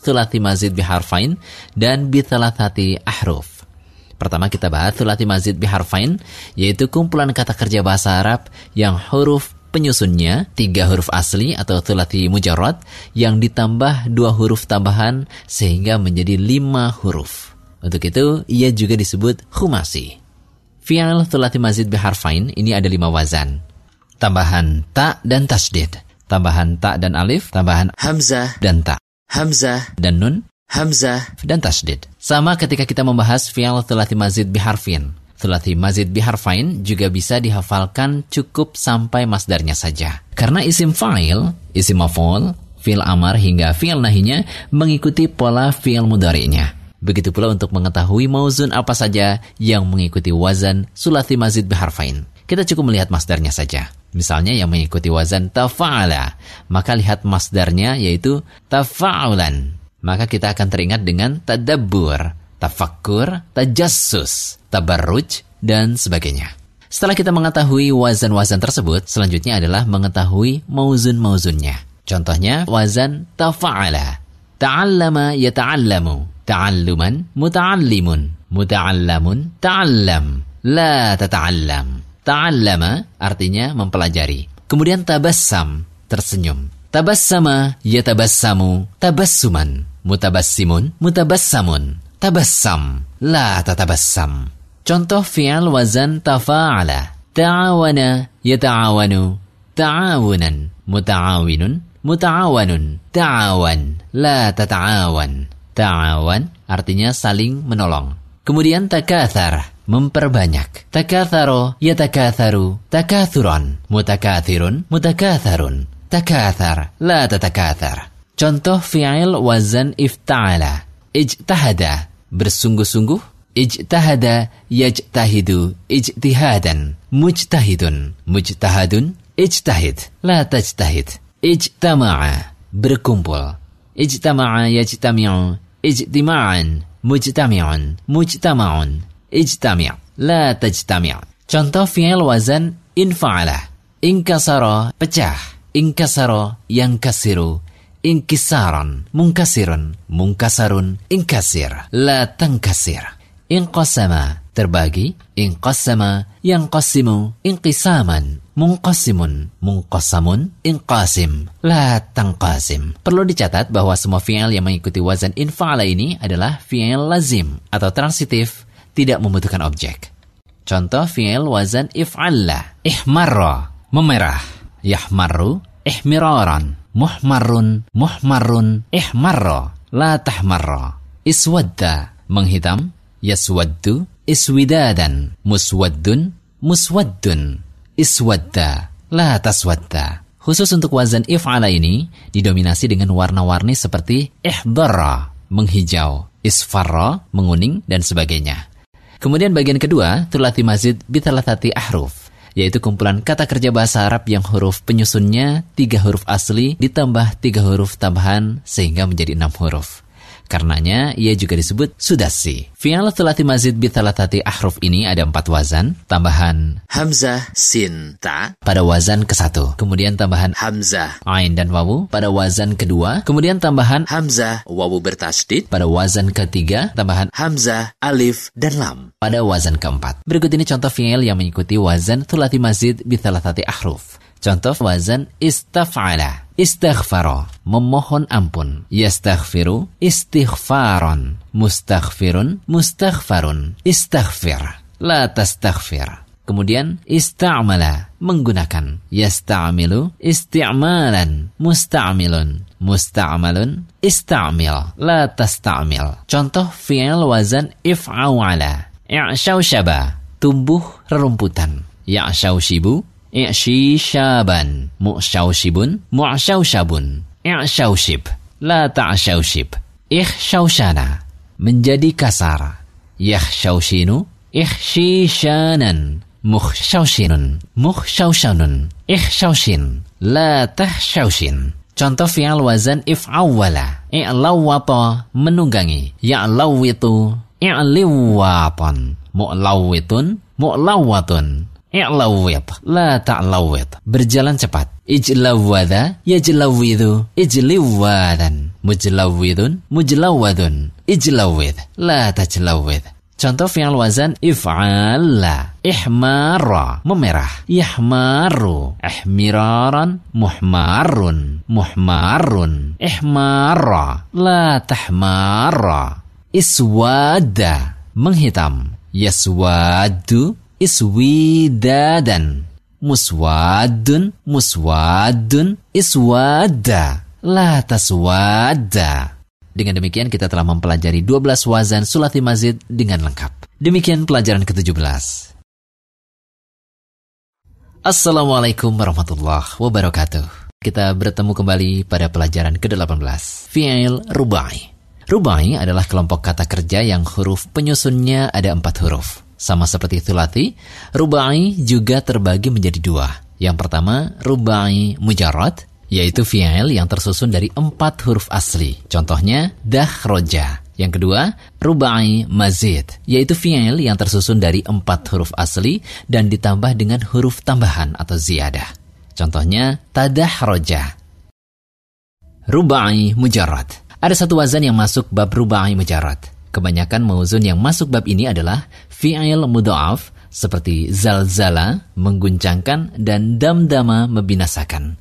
Thulathi mazid biharfain dan bitalathati ahruf. Pertama kita bahas sulati mazid biharfain, yaitu kumpulan kata kerja bahasa Arab yang huruf penyusunnya tiga huruf asli atau sulati mujarrad yang ditambah dua huruf tambahan sehingga menjadi lima huruf. Untuk itu, ia juga disebut khumasi. Fi'al sulati mazid biharfain ini ada lima wazan. Tambahan ta dan tasdid. Tambahan ta dan alif, tambahan hamzah dan ta. Hamzah dan nun, hamzah, dan tasdid. Sama ketika kita membahas fi'al thulathi mazid biharfin. Thulathi mazid biharfain juga bisa dihafalkan cukup sampai masdarnya saja. Karena isim fa'il, isim maf'ul, fi'il amar hingga fi'il nahinya mengikuti pola fi'il mudari'nya. Begitu pula untuk mengetahui mauzun apa saja yang mengikuti wazan sulati mazid biharfain. Kita cukup melihat masdarnya saja. Misalnya yang mengikuti wazan tafa'ala, maka lihat masdarnya yaitu tafa'ulan maka kita akan teringat dengan tadabbur, tafakkur, tajassus, tabarruj, dan sebagainya. Setelah kita mengetahui wazan-wazan tersebut, selanjutnya adalah mengetahui mauzun-mauzunnya. Contohnya, wazan tafa'ala. Ta'allama yata'allamu. Ta'alluman muta'allimun. Muta'allamun ta'allam. La tata'allam. Ta'allama artinya mempelajari. Kemudian tabassam, tersenyum. Tabassama yatabassamu tabassuman mutabassimun, mutabassamun, tabassam, la tatabassam. Contoh fi'al wazan tafa'ala. Ta'awana, yata'awanu, ta'awunan, muta'awinun, muta'awanun, ta'awan, la tata'awan. Ta'awan artinya saling menolong. Kemudian takathar, memperbanyak. Takatharo, yatakatharu, takathuran, mutakathirun, mutakatharun. Takathar, la tatakathar. Contoh fi'il wazan ifta'ala. Ijtahada, bersungguh-sungguh, ijtahada yajtahidu ijtihadan mujtahidun. Mujtahadun ijtahid. La tajtahid. Ijtama'a berkumpul. Ijtama'a yajtami'u ijtima'an mujtami'un mujtama'un. Ijtami' la tajtami' contoh fi'il wazan infa'ala inkasara pecah. Inkasara yang kasiru inkisaran mungkasirun mungkasarun inkasir la tankasir. Inqasama terbagi. Inqasama yang qasimu inqisaman mungqasimun mungqasamun inqasim la tangqasim perlu dicatat bahwa semua fi'il yang mengikuti wazan infa'ala ini adalah fi'il lazim atau transitif tidak membutuhkan objek. Contoh fi'il wazan if'alla ihmarra memerah. Yahmarru ihmiraran muhmarun muhmarun ihmarra la tahmarra. Iswadda menghitam. Yaswaddu iswidadan muswaddun muswaddun. Iswadda la taswadda. Khusus untuk wazan if'ala ini didominasi dengan warna-warni seperti ihdara menghijau isfarra menguning dan sebagainya. Kemudian bagian kedua tulati mazid bitalatati ahruf yaitu kumpulan kata kerja bahasa Arab yang huruf penyusunnya tiga huruf asli ditambah tiga huruf tambahan sehingga menjadi enam huruf. Karenanya, ia juga disebut sudasi. Fi'al thulati mazid bitalatati ahruf ini ada empat wazan, tambahan Hamzah, Sin, Ta. pada wazan ke satu, kemudian tambahan Hamzah, ain dan wawu pada wazan kedua, kemudian tambahan Hamzah, Wawu bertasdid. pada wazan ketiga, tambahan Hamzah, Alif, dan Lam. pada wazan keempat. Berikut ini contoh fi'il yang mengikuti wazan thulati mazid bitalatati ahruf. Contoh wazan istaf'ala, istaghfara, memohon ampun. Yastaghfiru, istighfaron. Mustaghfirun, mustaghfarun. Istaghfir, la tastaghfir. Kemudian ista'mala, menggunakan. Yasta'milu, isti'malan. Musta'milun, musta'malun. Ista'mil, la tasta'mil. Contoh fi'il wazan if'awala. I'syawsyaba, tumbuh rerumputan. Ya'syawshibu, i'shishaban. Mu'syawshibun, mu'syawshabun. I'syawshib, la ta'syawshib. Ikhsyawshana, menjadi kasar. Yakhsyawshinu, ikhshishanan. Mukhsyawshinun, mukhsyawshanun. Ikhsyawshin, la tahsyawshin. Contoh fi'al wazan if'awwala. I'lawwata, menunggangi. Ya'lawwitu, i'liwwatan. Mu'lawwitun, mu'lawwatun. I'lawwit, la ta'lawwit. Berjalan cepat. Ijlawwada, yajlawwidhu, ijliwwadan. Mujlawwidun, mujlawwadun. Ijlawwid, la tajlawwid. Contoh fi'al wazan if'ala. Ihmara, memerah. Yahmaru, ihmiraran, muhmarun, muhmarun. Ihmara, la tahmara. Iswada, menghitam. Yaswadu, iswidadan. Muswadun, muswadun, iswada. La taswada. Dengan demikian kita telah mempelajari 12 wazan sulati mazid dengan lengkap. Demikian pelajaran ke-17. Assalamualaikum warahmatullahi wabarakatuh. Kita bertemu kembali pada pelajaran ke-18. Fi'il rubai. Rubai adalah kelompok kata kerja yang huruf penyusunnya ada empat huruf. Sama seperti thulati, rubai juga terbagi menjadi dua. Yang pertama, rubai mujarrad, yaitu fi'il yang tersusun dari empat huruf asli. Contohnya, dahroja. Yang kedua, rubai mazid, yaitu fi'il yang tersusun dari empat huruf asli dan ditambah dengan huruf tambahan atau ziyadah. Contohnya, tadahroja. Rubai mujarrad. Ada satu wazan yang masuk bab rubai mujarrad. Kebanyakan mauzun yang masuk bab ini adalah fi'il mudha'af seperti zalzala, mengguncangkan, dan damdama, membinasakan.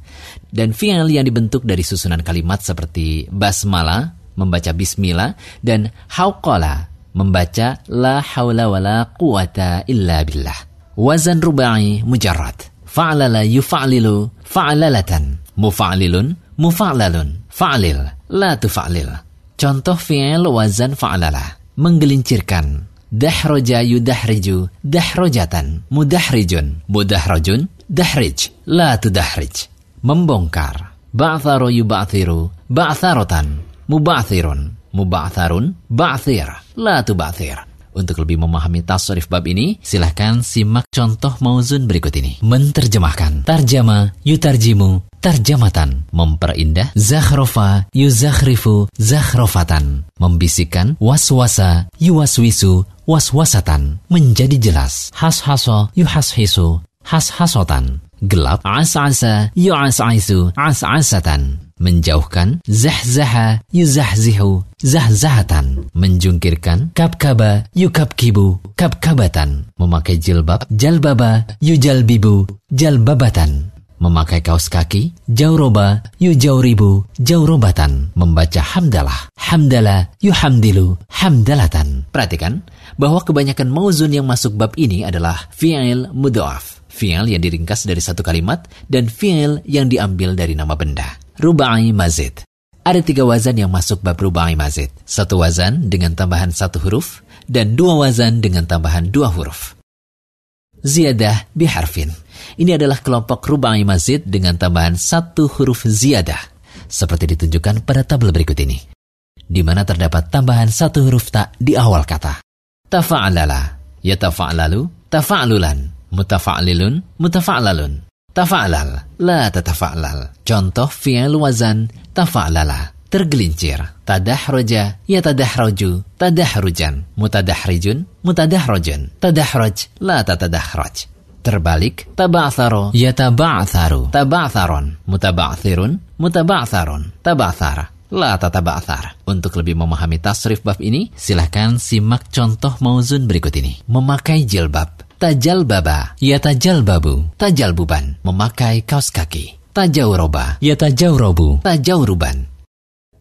Dan fi'il yang dibentuk dari susunan kalimat seperti basmala, membaca bismillah, dan hauqala, membaca la hawla wa la quwata illa billah. Wazan rubai mujarrad. Fa'lala yufa'lilu fa'lalatan. Mufa'lilun, mufa'lalun. Fa'lil, la tufa'lil. Contoh fi'il wazan fa'lala. Menggelincirkan. Dahroja yudahriju dahrojatan. Mudahrijun. Mudahrajun. Dahrij. La tudahrij. Membongkar. Ba'tharu yuba'thiru. Ba'tharotan. Muba'thirun. Muba'tharun. Ba'thir. La tuba'thir. Untuk lebih memahami tasrif bab ini, silahkan simak contoh mauzun berikut ini. Menterjemahkan. Tarjama yutarjimu tarjamatan. Memperindah. Zakhrofa yuzakhrifu zakhrofatan. Membisikkan. Waswasa yuwaswisu waswasatan. Menjadi jelas. Hashaso yuhashisu hashasotan. Gelap. As'asa yu'as'isu as'asatan menjauhkan zahzaha yuzahzihu zahzahatan menjungkirkan kabkaba yukabkibu kabkabatan memakai jilbab jalbaba yujalbibu jalbabatan memakai kaos kaki jauroba yujauribu jaurobatan membaca hamdalah hamdalah yuhamdilu hamdalatan perhatikan bahwa kebanyakan mauzun yang masuk bab ini adalah fi'il mudhaf fi'il yang diringkas dari satu kalimat dan fi'il yang diambil dari nama benda rubai mazid. Ada tiga wazan yang masuk bab rubai mazid. Satu wazan dengan tambahan satu huruf, dan dua wazan dengan tambahan dua huruf. Ziyadah biharfin. Ini adalah kelompok rubai mazid dengan tambahan satu huruf ziyadah. Seperti ditunjukkan pada tabel berikut ini. Di mana terdapat tambahan satu huruf tak di awal kata. Tafa'alala, yatafa'lalu, tafa'lulan, mutafa'lilun, mutafa'lalun. Tafa'lal, la tatafa'lal. Contoh fi'il wazan tafa'lala. Tergelincir. Tadahroja, ya tadahroju, tadahrujan. Mutadahrijun, mutadahrojun. Tadahroj, la tatadahroj. Terbalik, taba'tharo, ya taba'tharu. Taba'tharon, mutaba'thirun, mutaba'tharun. Taba'thara. La tataba'thar. Untuk lebih memahami tasrif bab ini, silahkan simak contoh mauzun berikut ini. Memakai jilbab tajal baba, ya tajal babu, tajal buban, memakai kaos kaki. Tajauroba, ya tajaurobu, tajauruban.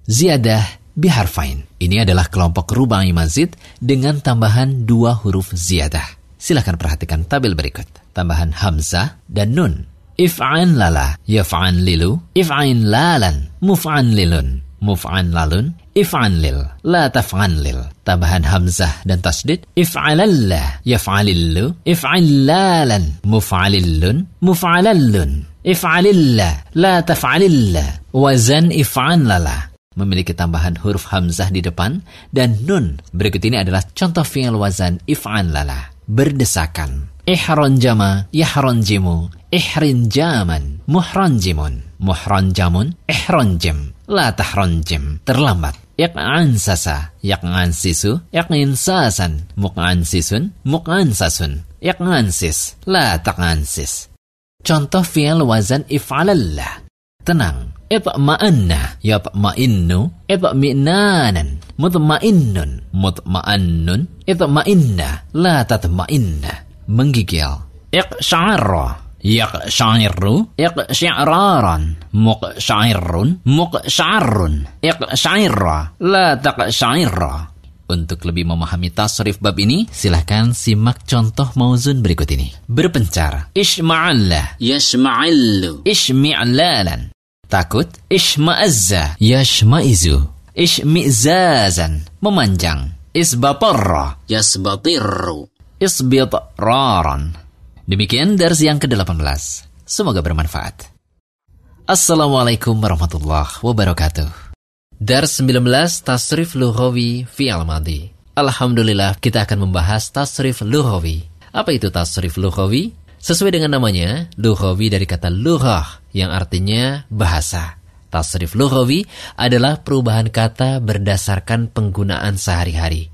Ziyadah biharfain. Ini adalah kelompok rubai mazid dengan tambahan dua huruf ziyadah. Silahkan perhatikan tabel berikut. Tambahan hamzah dan nun. If'an lala, yaf'an lilu, if'ain lalan, muf'an lilun, muf'an lalun, if'an lil, la taf'an lil. Tambahan hamzah dan tasdid, if'alalla, yaf'alillu, if'allalan, muf'alillun, muf'alallun, if'alilla, la taf'alilla. Wazan if'an lala. Memiliki tambahan huruf hamzah di depan dan nun. Berikut ini adalah contoh fi'il wazan if'an lala. Berdesakan. Ihronjama, yahronjimu, ihrinjaman, muhronjimun, muhronjamun, ihronjim la tahronjim, terlambat. Yak'an sasa, yak'an sisu, yak'in sasan, muk'an sisun, muk'an sasun, yak'an sis, la tak'an sis. Contoh fi'il wazan if'alallah. Tenang. Itma'anna, yatma'innu, itmi'nanan, mutma'innun, mutma'annun, itma'inna, la tatma'inna. Menggigil. Iqsyarra, Iqsyairaran Muqsyairun Muqsyarun Iqsyaira La taqsyaira untuk lebih memahami tasrif bab ini, silahkan simak contoh mauzun berikut ini. Berpencar. Ishma'alla. Yashma'illu. Ishmi'lalan. Takut. Ishma'azza. Yashma'izu. Ishmi'zazan. Memanjang. Isbatarra. Yasbatirru. Isbitraran. Demikian dari yang ke-18. Semoga bermanfaat. Assalamualaikum warahmatullahi wabarakatuh. Dars 19 Tasrif Lughawi fi al-Madi. Alhamdulillah kita akan membahas Tasrif Lughawi. Apa itu Tasrif Lughawi? Sesuai dengan namanya, Lughawi dari kata lughah yang artinya bahasa. Tasrif Lughawi adalah perubahan kata berdasarkan penggunaan sehari-hari.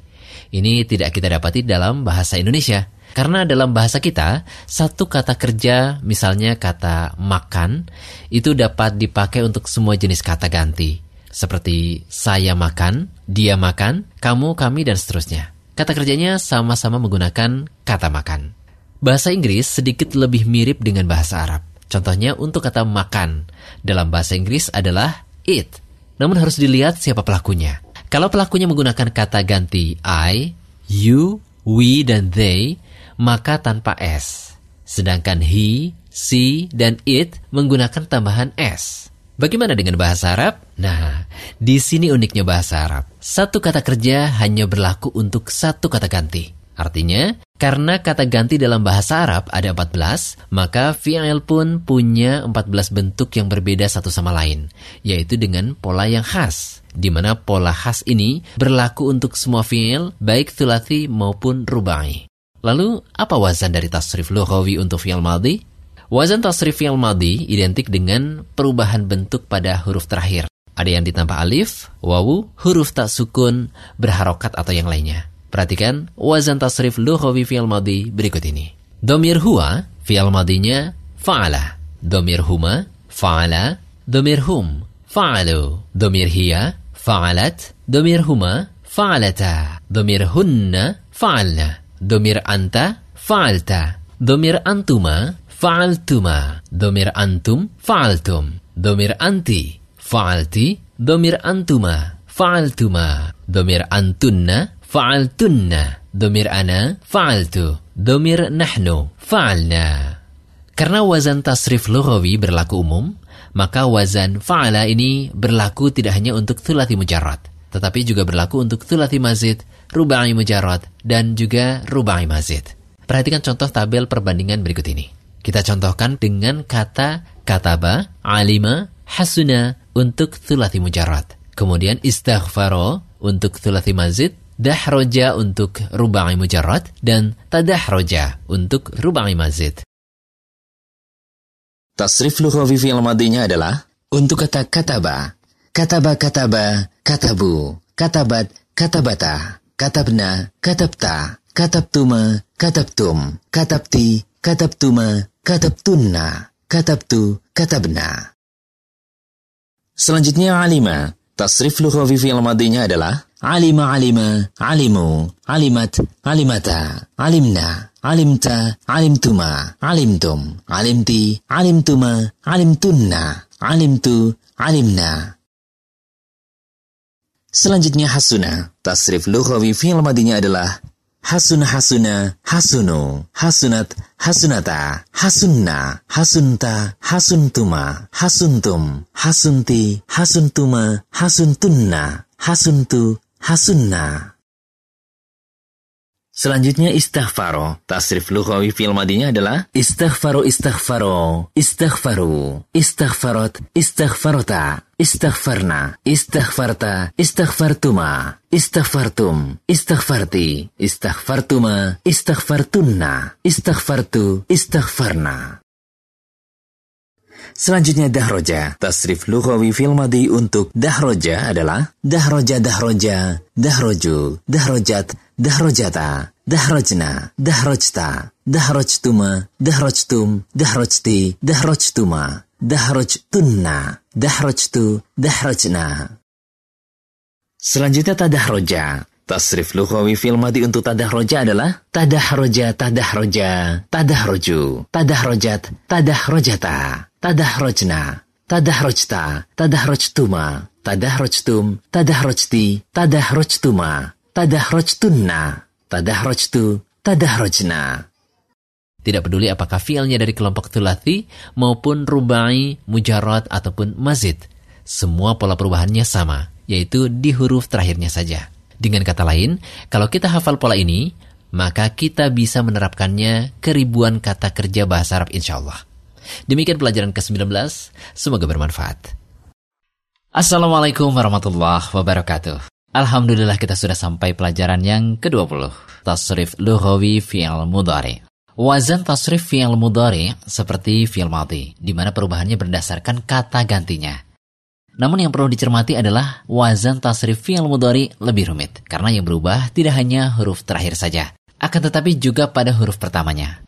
Ini tidak kita dapati dalam bahasa Indonesia. Karena dalam bahasa kita, satu kata kerja, misalnya kata makan, itu dapat dipakai untuk semua jenis kata ganti. Seperti saya makan, dia makan, kamu, kami, dan seterusnya. Kata kerjanya sama-sama menggunakan kata makan. Bahasa Inggris sedikit lebih mirip dengan bahasa Arab. Contohnya untuk kata makan, dalam bahasa Inggris adalah eat. Namun harus dilihat siapa pelakunya. Kalau pelakunya menggunakan kata ganti I, you, we, dan they, maka tanpa S. Sedangkan he, she, dan it menggunakan tambahan S. Bagaimana dengan bahasa Arab? Nah, di sini uniknya bahasa Arab. Satu kata kerja hanya berlaku untuk satu kata ganti. Artinya, karena kata ganti dalam bahasa Arab ada 14, maka fi'il pun punya 14 bentuk yang berbeda satu sama lain, yaitu dengan pola yang khas, di mana pola khas ini berlaku untuk semua fi'il, baik thulathi maupun rubai. Lalu, apa wazan dari tasrif lughawi untuk fi'il madhi? Wazan tasrif fi'il madhi identik dengan perubahan bentuk pada huruf terakhir. Ada yang ditambah alif, wawu, huruf tak sukun, berharokat atau yang lainnya. Perhatikan wazan tasrif lughawi fi'il madhi berikut ini. Domir huwa fi'il madhinya fa'ala. Domir huma fa'ala. Domir hum fa'alu. Domir hiya fa'alat. Domir huma fa'alata. Domir hunna fa'alna. Domir anta fa'alta. Domir antuma fa'altuma. Domir antum fa'altum. Domir anti fa'alti. Domir antuma fa'altuma. Domir antunna fa'altunna. Domir ana fa'altu. Domir nahnu fa'alna. Karena wazan tasrif lughawi berlaku umum, maka wazan fa'ala ini berlaku tidak hanya untuk thulathi mujarrad, tetapi juga berlaku untuk thulathi mazid, rubai mujarrad, dan juga rubai mazid. Perhatikan contoh tabel perbandingan berikut ini. Kita contohkan dengan kata kataba, alima, hasuna untuk thulathi mujarrad. Kemudian istaghfaro untuk thulathi mazid, dahroja untuk rubai mujarrad, dan tadahroja untuk rubai mazid. Tasrif lughawi fi'il madinya adalah untuk kata kataba, kataba kataba, katabu, katabat, katabata, katabna, katabta, katabtuma, katabtum, katabti, katabtuma, katabtunna, katabtu, katabna. Selanjutnya alima. Tasrif lughawi fi'il madinya adalah alima alima, alimu, alimat, alimata, alimna, alimta, alimtuma, alimtum, alimti, alimtuma, alimtunna, alimtu, alimna. Selanjutnya hasuna. Tasrif lughawi fi'il madinya adalah hasuna hasuna, hasunu, hasunat, hasunata, hasunna, hasunta, hasuntuma, hasuntum, hasunti, hasuntuma, hasuntunna, hasuntu, hasunna. Selanjutnya istighfaro. Tasrif lughawi fi'il madinya adalah istighfaro istighfaro, istighfaru, istighfarot, istighfarota, istighfarna, istighfarta, istighfartuma, istighfartum, istighfarti, istighfartuma, istighfartunna, istighfartu, istighfarna. Selanjutnya dahroja. Tasrif lughawi fil madi untuk dahroja adalah dahroja dahroja, dahroju, dahrojat, dahrojata, dahrojna, dahrojta, dahrojtuma, dahrojtum, dahrojti, dahrojtuma, dahrojtunna, dahrojtu, dahrojna. Selanjutnya tadahroja. Tasrif lughawi fil madi untuk tadahroja adalah tadahroja, tadahroja, tadahroju, tadahrojat, tadahrojata, tadahrojna, tadahrojta, tadahrojtuma, tadahrojtum, tadahrojti, tadahrojtuma, tadahrojtunna, tadahrojtu, tadahrojna. Tidak peduli apakah fiilnya dari kelompok thulathi maupun rubai, mujarrad ataupun mazid. Semua pola perubahannya sama, yaitu di huruf terakhirnya saja. Dengan kata lain, kalau kita hafal pola ini, maka kita bisa menerapkannya ke ribuan kata kerja bahasa Arab insya Allah. Demikian pelajaran ke-19, semoga bermanfaat. Assalamualaikum warahmatullahi wabarakatuh. Alhamdulillah kita sudah sampai pelajaran yang ke-20. Tasrif lughawi fi'al mudhari. Wazan tasrif fi'al mudhari seperti fi'al madhi, di mana perubahannya berdasarkan kata gantinya. Namun yang perlu dicermati adalah wazan tasrif fi'al mudhari lebih rumit, karena yang berubah tidak hanya huruf terakhir saja, akan tetapi juga pada huruf pertamanya.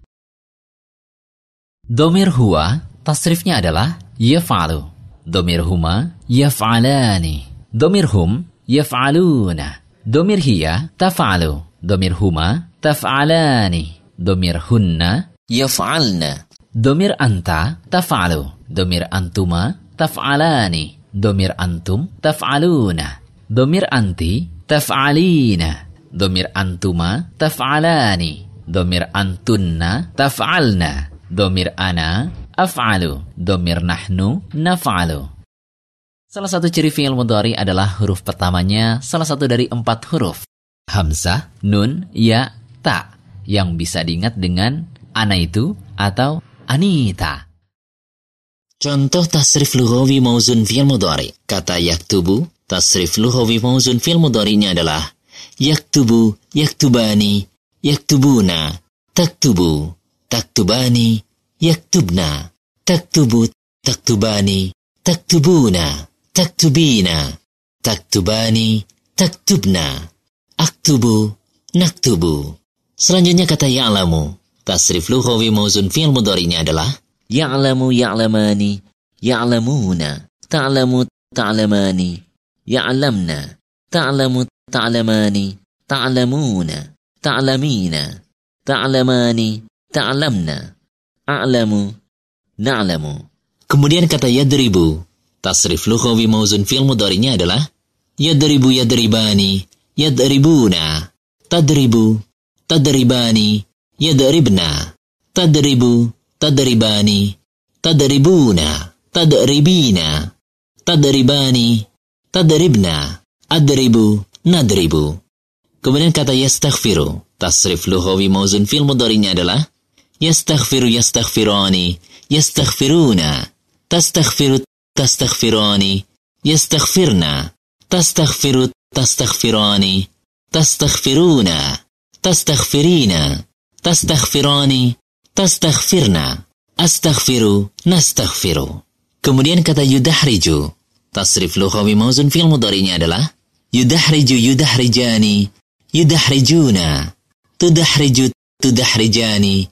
Domir huwa, tasrifnya adalah yaf'alu. Domir huma, yaf'alani. Domir hum, yaf'aluna. Domir hiya, taf'alu. Domir huma, taf'alani. Domir hunna, Yaf'alna. Domir anta, taf'alu. Domir antuma, taf'alani. Domir antum, taf'aluna. Domir anti, taf'alina. Domir antuma, taf'alani. Domir antunna, taf'alna. Domir ana, af'alu. Domir nahnu, naf'alu. Salah satu ciri fi'il mudhari adalah huruf pertamanya salah satu dari empat huruf. Hamzah, nun, ya, ta. yang bisa diingat dengan ana itu atau anita. Contoh tasrif lughawi mauzun fi'il mudhari. Kata yaktubu, tasrif lughawi mauzun fi'il mudhari'nya adalah yaktubu, yaktubani, yaktubuna, taktubu, taktubani, yaktubna, taktubu, taktubani, taktubuna, taktubina, taktubani, taktubna, aktubu, naktubu. Selanjutnya kata ya'lamu. Tasrif lughawi mauzun fi'il mudhari'nya adalah ya'lamu ya'lamani, ya'lamuna, ta'lamu ta'lamani, ya'lamna, ta'lamu ta'lamani, ta'lamuna, ta'lamina, ta'lamani, ta'lamna, a'lamu, na'lamu. Kemudian kata yadribu. Tasrif lughawi mauzun fi'il mudhari'nya adalah yadribu yadribani, yadribuna, tadribu, tadribani, yadribna, tadribu, tadribani, tadribuna, tadribina, tadribani, tadribna, adribu, nadribu. Kemudian kata yastaghfiru. Tasrif lughawi mauzun fil mudhari'nya adalah yastaghfiru yastaghfirani, yastaghfiruna, tastaghfiru tastaghfirani, yastaghfirna, tastaghfiru tastaghfirani, tastaghfiruna, tastaghfirina, tastaghfirani, tastaghfirna, astaghfiru, nastaghfiru. Kemudian kata yudahriju. Tasrif lughawi mauzun fi'il mudhari'nya adalah yudahriju yudahrijani, yudahrijuna, tudahriju tudahrijani,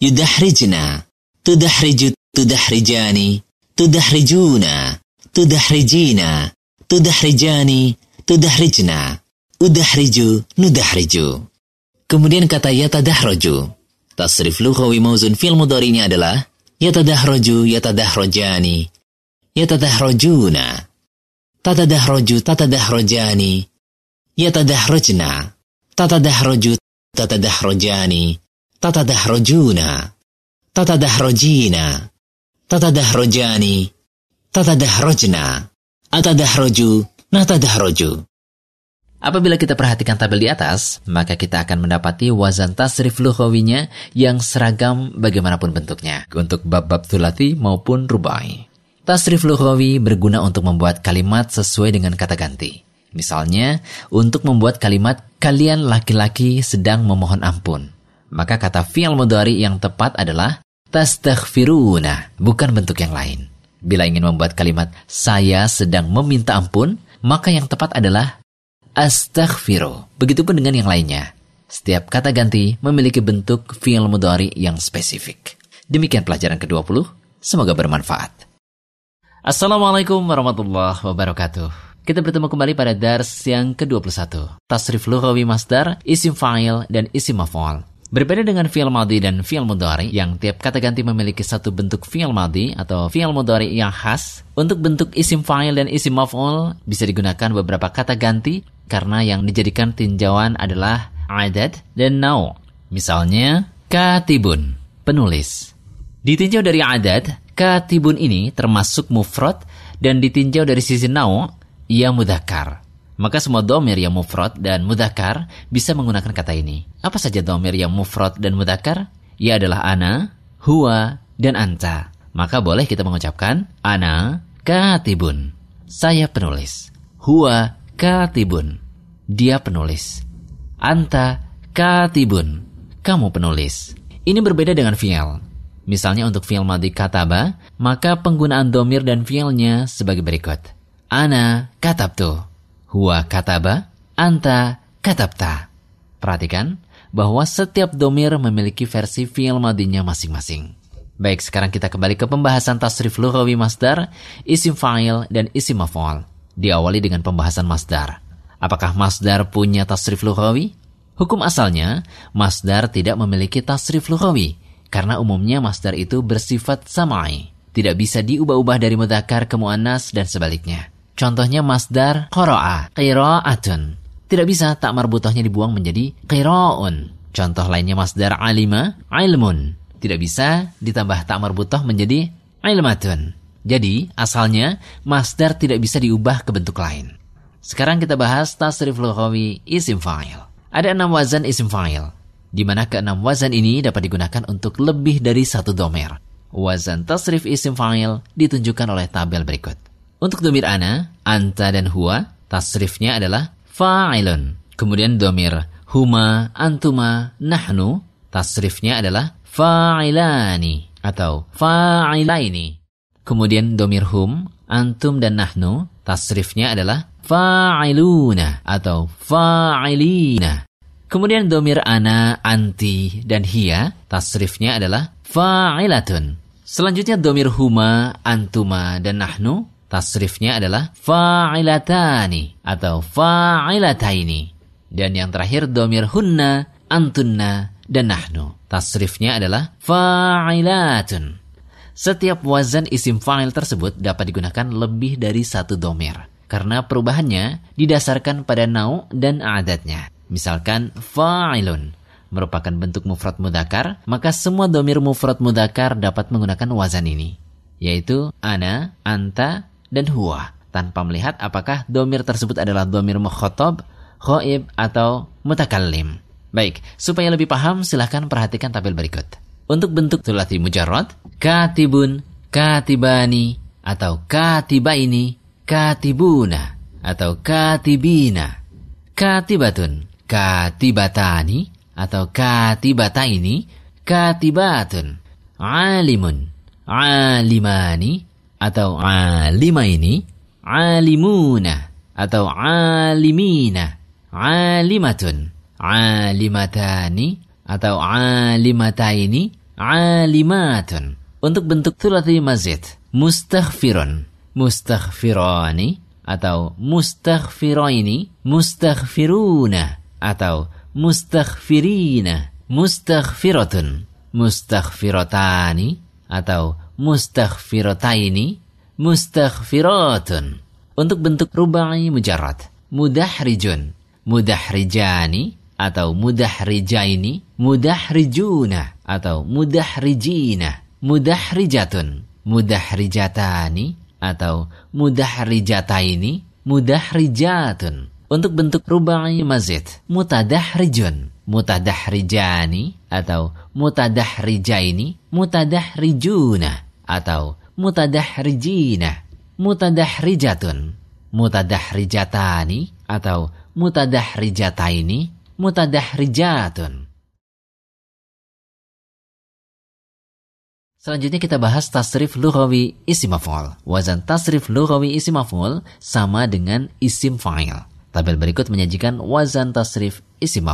yudahrijna, tudahriju tudahrijani, tudahrijuna, tudahrijina, tudahrijani, tudahrijna, udahriju, nudahriju. Kemudian kata yatadahraju. Tasrif lughawi mauzun fil mudhari'nya adalah yatadahraju, yatadahrajani, yatadahrajuna, tatadahraju, tatadahrajani, yatadahrajna, tatadahraju, tatadahrajani, tatadahrajuna, tatadahrajina, tatadahrajani, tatadahrajna, atadahraju, natadahraju. Apabila kita perhatikan tabel di atas, maka kita akan mendapati wazan tasrif lughawinya yang seragam bagaimanapun bentuknya, untuk bab-bab thulati maupun rubai. Tasrif lughawi berguna untuk membuat kalimat sesuai dengan kata ganti. Misalnya, untuk membuat kalimat kalian laki-laki sedang memohon ampun. Maka kata fi'il mudhari yang tepat adalah tastaghfiruna, bukan bentuk yang lain. Bila ingin membuat kalimat saya sedang meminta ampun, maka yang tepat adalah astaghfiru. Begitupun dengan yang lainnya. Setiap kata ganti memiliki bentuk fi'il mudhari yang spesifik. Demikian pelajaran ke-20. Semoga bermanfaat. Assalamualaikum warahmatullahi wabarakatuh. Kita bertemu kembali pada dars yang ke-21. Tasrif lughawi masdar, isim fa'il, dan isim maf'ul. Berbeda dengan fi'il madhi dan fi'il mudhari yang tiap kata ganti memiliki satu bentuk fi'il madhi atau fi'il mudhari yang khas, untuk bentuk isim fa'il dan isim maf'ul bisa digunakan beberapa kata ganti karena yang dijadikan tinjauan adalah adad dan nau. Misalnya, katibun, penulis. Ditinjau dari adad, katibun ini termasuk mufrad dan ditinjau dari sisi nau, ia mudakar. Maka semua domir yang mufrad dan mudakar bisa menggunakan kata ini. Apa saja domir yang mufrad dan mudakar? Ia adalah ana, huwa, dan anta. Maka boleh kita mengucapkan ana katibun. Saya penulis. Huwa katibun. Dia penulis. Anta katibun. Kamu penulis. Ini berbeda dengan fi'il. Misalnya untuk fi'il madhi kataba, maka penggunaan domir dan fi'ilnya sebagai berikut. Ana katabtu. Huwa kataba, anta katabta. Perhatikan bahwa setiap domir memiliki versi fi'il madinya masing-masing. Baik, sekarang kita kembali ke pembahasan tasrif lughawi masdar, isim fa'il, dan isim maf'ul. Diawali dengan pembahasan masdar. Apakah masdar punya tasrif lughawi? Hukum asalnya, masdar tidak memiliki tasrif lughawi, karena umumnya masdar itu bersifat samai. Tidak bisa diubah-ubah dari mudakar ke mu'annas dan sebaliknya. Contohnya masdar qira'a, qira'atun. Tidak bisa tak marbutohnya dibuang menjadi qira'un. Contoh lainnya masdar alima, ilmun. Tidak bisa ditambah tak marbutoh menjadi ilmatun. Jadi, asalnya masdar tidak bisa diubah ke bentuk lain. Sekarang kita bahas tasrif lughawi isim fa'il. Ada enam wazan isim fa'il. di mana keenam wazan ini dapat digunakan untuk lebih dari satu domer. Wazan tasrif isim fa'il ditunjukkan oleh tabel berikut. Untuk domir ana, anta dan huwa, tasrifnya adalah fa'ilun. Kemudian domir huma, antuma, nahnu, tasrifnya adalah fa'ilani atau fa'ilaini. Kemudian domir hum, antum dan nahnu, tasrifnya adalah fa'iluna atau fa'ilina. Kemudian domir ana, anti, dan hiya, tasrifnya adalah fa'ilatun. Selanjutnya domir huma, antuma, dan nahnu, tasrifnya adalah fa'ilatani atau fa'ilataini. Dan yang terakhir domir hunna, antunna, dan nahnu. Tasrifnya adalah fa'ilatun. Setiap wazan isim fa'il tersebut dapat digunakan lebih dari satu domir. Karena perubahannya didasarkan pada nau dan adatnya. Misalkan fa'ilun merupakan bentuk mufrad mudakar, maka semua domir mufrad mudakar dapat menggunakan wazan ini, yaitu ana, anta, dan huwa, tanpa melihat apakah domir tersebut adalah domir mukhotob, khoib, atau mutakallim. Baik, supaya lebih paham silahkan perhatikan tabel berikut. Untuk bentuk tulati mujarrad, katibun, katibani, atau katibaini, katibuna, atau katibina, katibatun, katibatani atau katibata ini katibatun alimun alimani atau alima ini alimuna atau alimina alimatun alimatani atau alimataini alimatun. Untuk bentuk thulathi mazid mustaghfirun mustaghfirani atau mustaghfiraini mustaghfiruna atau mustaghfirina, mustaghfiratun, mustaghfiratani atau mustaghfirataini, mustaghfiratun. Untuk bentuk rubai mujarrad, mudahrijun, mudahrijani atau mudahrijaini, mudahrijuna atau mudahrijina, mudahrijatun, mudahrijatani atau mudahrijataini, mudahrijatun. Untuk bentuk rubai mazid, mutadahrijun, mutadahrijani, atau mutadahrijaini, mutadahrijuna, atau mutadahrijina, mutadahrijatun, mutadahrijatani, atau mutadahrijataini, mutadahrijatun. Selanjutnya kita bahas tasrif lughawi isim. Wazan tasrif lughawi isim sama dengan isim fa'il. Tabel berikut menyajikan wazan tasrif isim.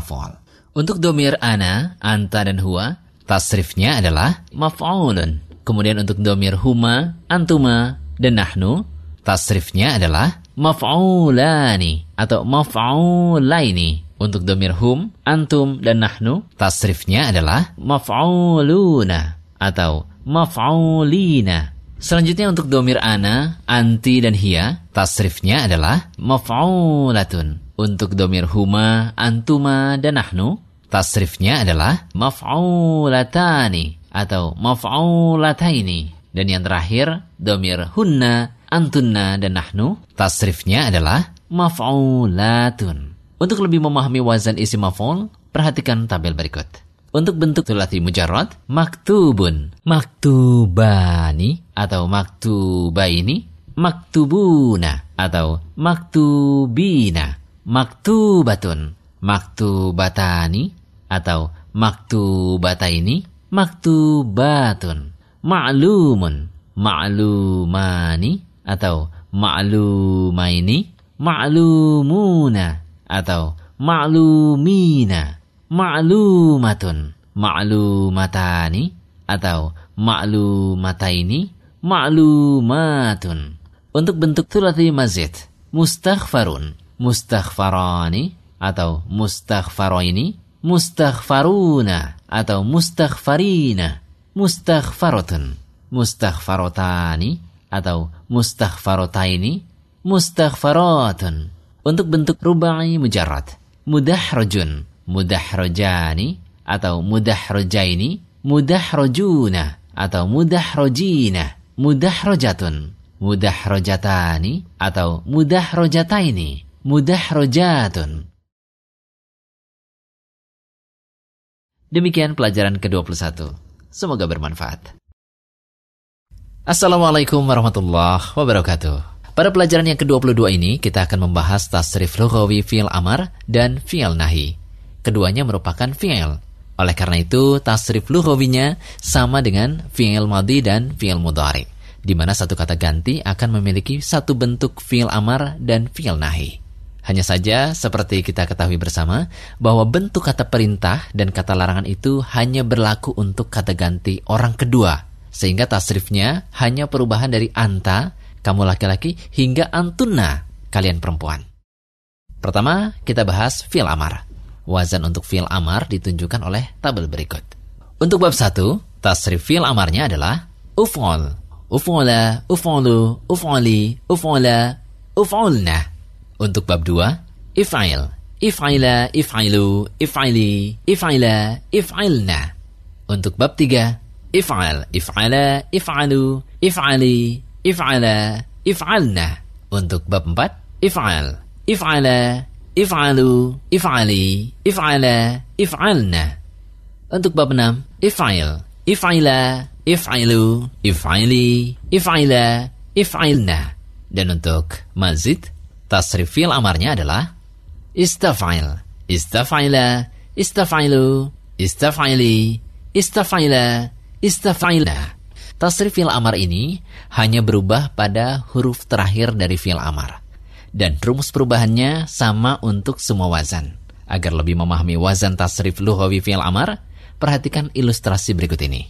Untuk domir ana, anta dan huwa, tasrifnya adalah maf'ulun. Kemudian untuk domir huma, antuma, dan nahnu, tasrifnya adalah maf'ulani atau maf'ulaini. Untuk domir hum, antum, dan nahnu, tasrifnya adalah maf'uluna atau maf'ulina. Selanjutnya untuk domir ana, anti, dan hiya, tasrifnya adalah maf'ulatun. Untuk domir huma, antuma, dan nahnu, tasrifnya adalah maf'ulatani atau maf'ulataini. Dan yang terakhir, domir hunna, antunna, dan nahnu, tasrifnya adalah maf'ulatun. Untuk lebih memahami wazan isi maf'ul, perhatikan tabel berikut. Untuk bentuk tulati mujarrad, maktubun, maktubani, atau maktubaini, maktubuna, atau maktubina, maktubatun, maktubatani, atau maktubataini, maktubatun, ma'lumun, ma'lumani, atau ma'lumaini, ma'lumuna, atau ma'lumina, ma'lumatun, ma'lumatani. Atau ma'lumataini, ma'lumatun. Untuk bentuk thulathi mazid, mustaghfarun, mustaghfarani. Atau mustaghfaraini, mustaghfaruna atau mustaghfarina, mustaghfaratun, mustaghfarotani atau mustaghfarotaini, mustaghfaratun. Untuk bentuk rubai mujarrad, mudahrajun, mudahrojani atau mudahrojaini, mudahrojuna atau mudahrojina, mudahrojatun, mudahrojatani atau mudahrojataini, mudahrojatun. Demikian pelajaran ke-21. Semoga bermanfaat. Assalamualaikum warahmatullahi wabarakatuh. Pada pelajaran yang ke-22 ini, kita akan membahas tasrif lughawi fi'il amar dan fi'il nahi. Keduanya merupakan fi'il. Oleh karena itu, tasrif lughawinya sama dengan fi'il madi dan fi'il mudhari, di mana satu kata ganti akan memiliki satu bentuk fi'il amar dan fi'il nahi. Hanya saja, seperti kita ketahui bersama, bahwa bentuk kata perintah dan kata larangan itu hanya berlaku untuk kata ganti orang kedua. Sehingga tasrifnya hanya perubahan dari anta, kamu laki-laki, hingga antuna, kalian perempuan. Pertama, kita bahas fil amar. Wazan untuk fil amar ditunjukkan oleh tabel berikut. Untuk bab satu, tasrif fil amarnya adalah uf'ol. Uf'ola, uf'olu, uf'oli, uf'ola, uf'olna. Untuk bab 2, if'ail. If'aila, if'ailu, if'aili, if'aila, if'ailna. Untuk bab 3, if'al, if'ala, if'alu, if'ali, if'ala, if'alna. Untuk bab 4, if'al, if'ala, if'alu, if'ali, if'ala, if'alna. Untuk bab 6, if'ail, if'aila, if'ailu, if'aili, if'aila, if'ailna. Dan untuk mazid, Tasrif fil amarnya adalah istafail, istafaila, istafailu, istafaili, istafaila, istafaila. Tasrif fil amar ini hanya berubah pada huruf terakhir dari fil amar. Dan rumus perubahannya sama untuk semua wazan. Agar lebih memahami wazan tasrif luhawi fil amar, perhatikan ilustrasi berikut ini.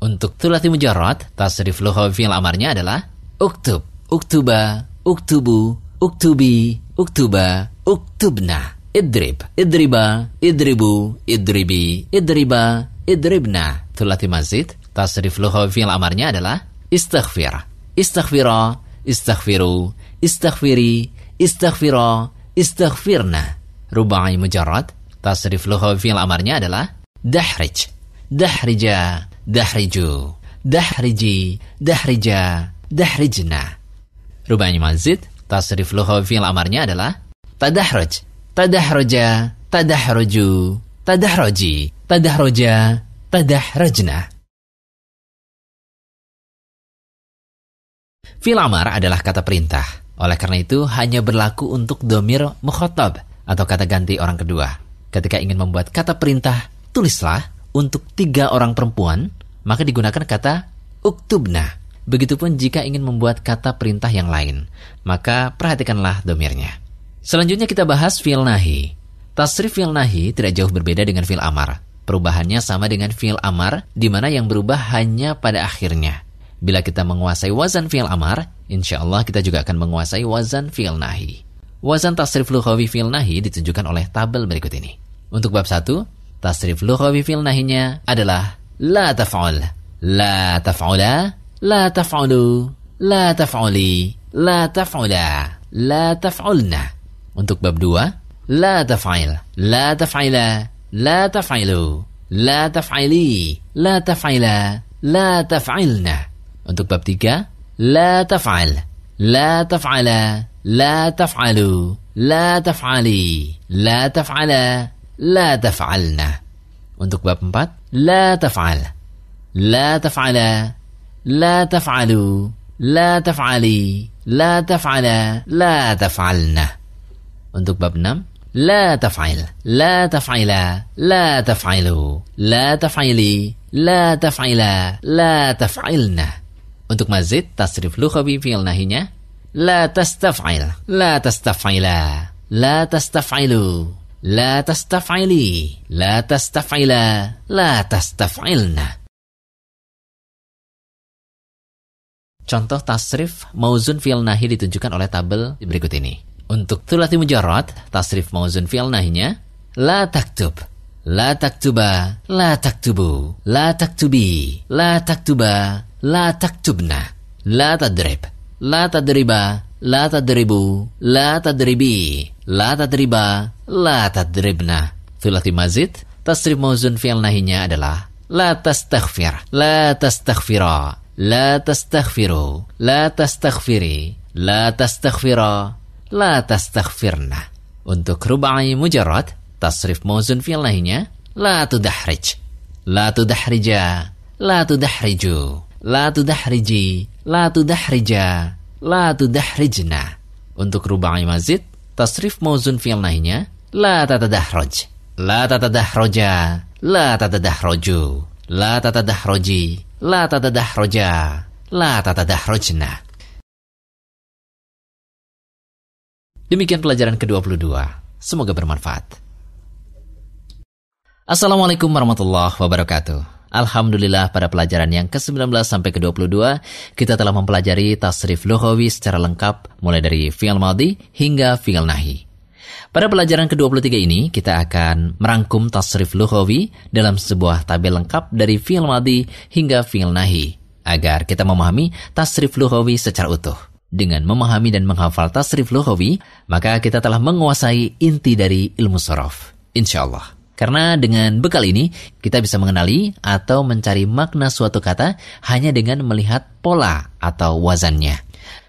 Untuk tulati mujarrad, tasrif luhawi fil amarnya adalah uktub, uktuba, uktubu, uktubi, uktuba, uktubna. Idrib, idriba, idribu, idribi, idriba, idribna. Tulati mazid, tasrif luhawi fi'il amarnya adalah istaghfir. Istaghfira, istaghfiru, istaghfiri, istaghfira, istaghfirna. Rubai mujarrad, tasrif luhawi fi'il amarnya adalah dahrij. Dahrija, dahriju, dahriji, dahrija, dahrijna. Rubai mazid, Tasrif lughawi fi'il amarnya adalah tadahraj, tadahraja, tadahruju, tadahraji, tadahraja, tadahrajna. Fi'il amar adalah kata perintah. Oleh karena itu, hanya berlaku untuk domir mukhotob atau kata ganti orang kedua. Ketika ingin membuat kata perintah, tulislah untuk tiga orang perempuan, maka digunakan kata uktubna Begitupun jika ingin membuat kata perintah yang lain, maka perhatikanlah domirnya. Selanjutnya kita bahas fi'il nahi. Tasrif fi'il nahi tidak jauh berbeda dengan fi'il amar. Perubahannya sama dengan fi'il amar, di mana yang berubah hanya pada akhirnya. Bila kita menguasai wazan fi'il amar, insya Allah kita juga akan menguasai wazan fi'il nahi. Wazan tasrif lughawi fi'il nahi ditunjukkan oleh tabel berikut ini. Untuk bab 1, tasrif lughawi fi'il nahinya adalah la taf'ul. La taf'ula La taf'alu, la taf'uli, la taf'ula, la taf'ulna. Untuk bab 2, la taf'il, la taf'ila, la taf'ilu, la taf'ili, la taf'ila, la taf'ilna. Untuk bab 3, la taf'al, la taf'ala, la taf'alu, la taf'ali, la taf'ala, la taf'alna. Untuk bab 4, la taf'al, la taf'ala, La taf'alu, la taf'ali, la taf'ala, la taf'alna. Untuk bab 6, la taf'il, la taf'ila, la taf'ilu, la taf'ili, la taf'ila, la taf'ilna. Untuk mazid, tasrif lughawi fi'il nahinya, la tastaf'il, la tastaf'ila, la tastaf'ilu, la tastaf'ili, la tastaf'ila, la tastaf'ilna. Contoh tasrif mauzun fi'il nahi ditunjukkan oleh tabel berikut ini. Untuk tulati mujarrad, tasrif mauzun fi'il nahinya la taktub, la taktuba, la taktubu, la taktubi, la taktuba, la taktubna, la tadrib, la tadriba, la tadribu, la tadribi, la tadriba, la tadribna. Tulati mazid, tasrif mauzun fi'il nahinya adalah la tastaghfir, la tastaghfira, La tastaghfiru, la tastaghfiri, la tastaghfira, la tastaghfirna. Untuk rubai mujarrad, tasrif mauzun fi'il lainnya, la tudahrij, la tudahrija, la tudahriju, la tudahriji, la tudahrija, la tudahrijna. Untuk rubai mazid, tasrif mauzun fi'il lainnya, la tatadahraj, la tatadahraja la tatadahraju la tatadahroji, la tatadahroja, la tatadahrojna. Demikian pelajaran ke-22. Semoga bermanfaat. Assalamualaikum warahmatullahi wabarakatuh. Alhamdulillah pada pelajaran yang ke-19 sampai ke-22 kita telah mempelajari tasrif lughawi secara lengkap mulai dari fi'il madhi hingga fi'il nahi. Pada pelajaran ke-23 ini kita akan merangkum tasrif lughawi dalam sebuah tabel lengkap dari fi'il madhi hingga fi'il nahi agar kita memahami tasrif lughawi secara utuh. Dengan memahami dan menghafal tasrif lughawi, maka kita telah menguasai inti dari ilmu sorof. Insyaallah. Karena dengan bekal ini, kita bisa mengenali atau mencari makna suatu kata hanya dengan melihat pola atau wazannya.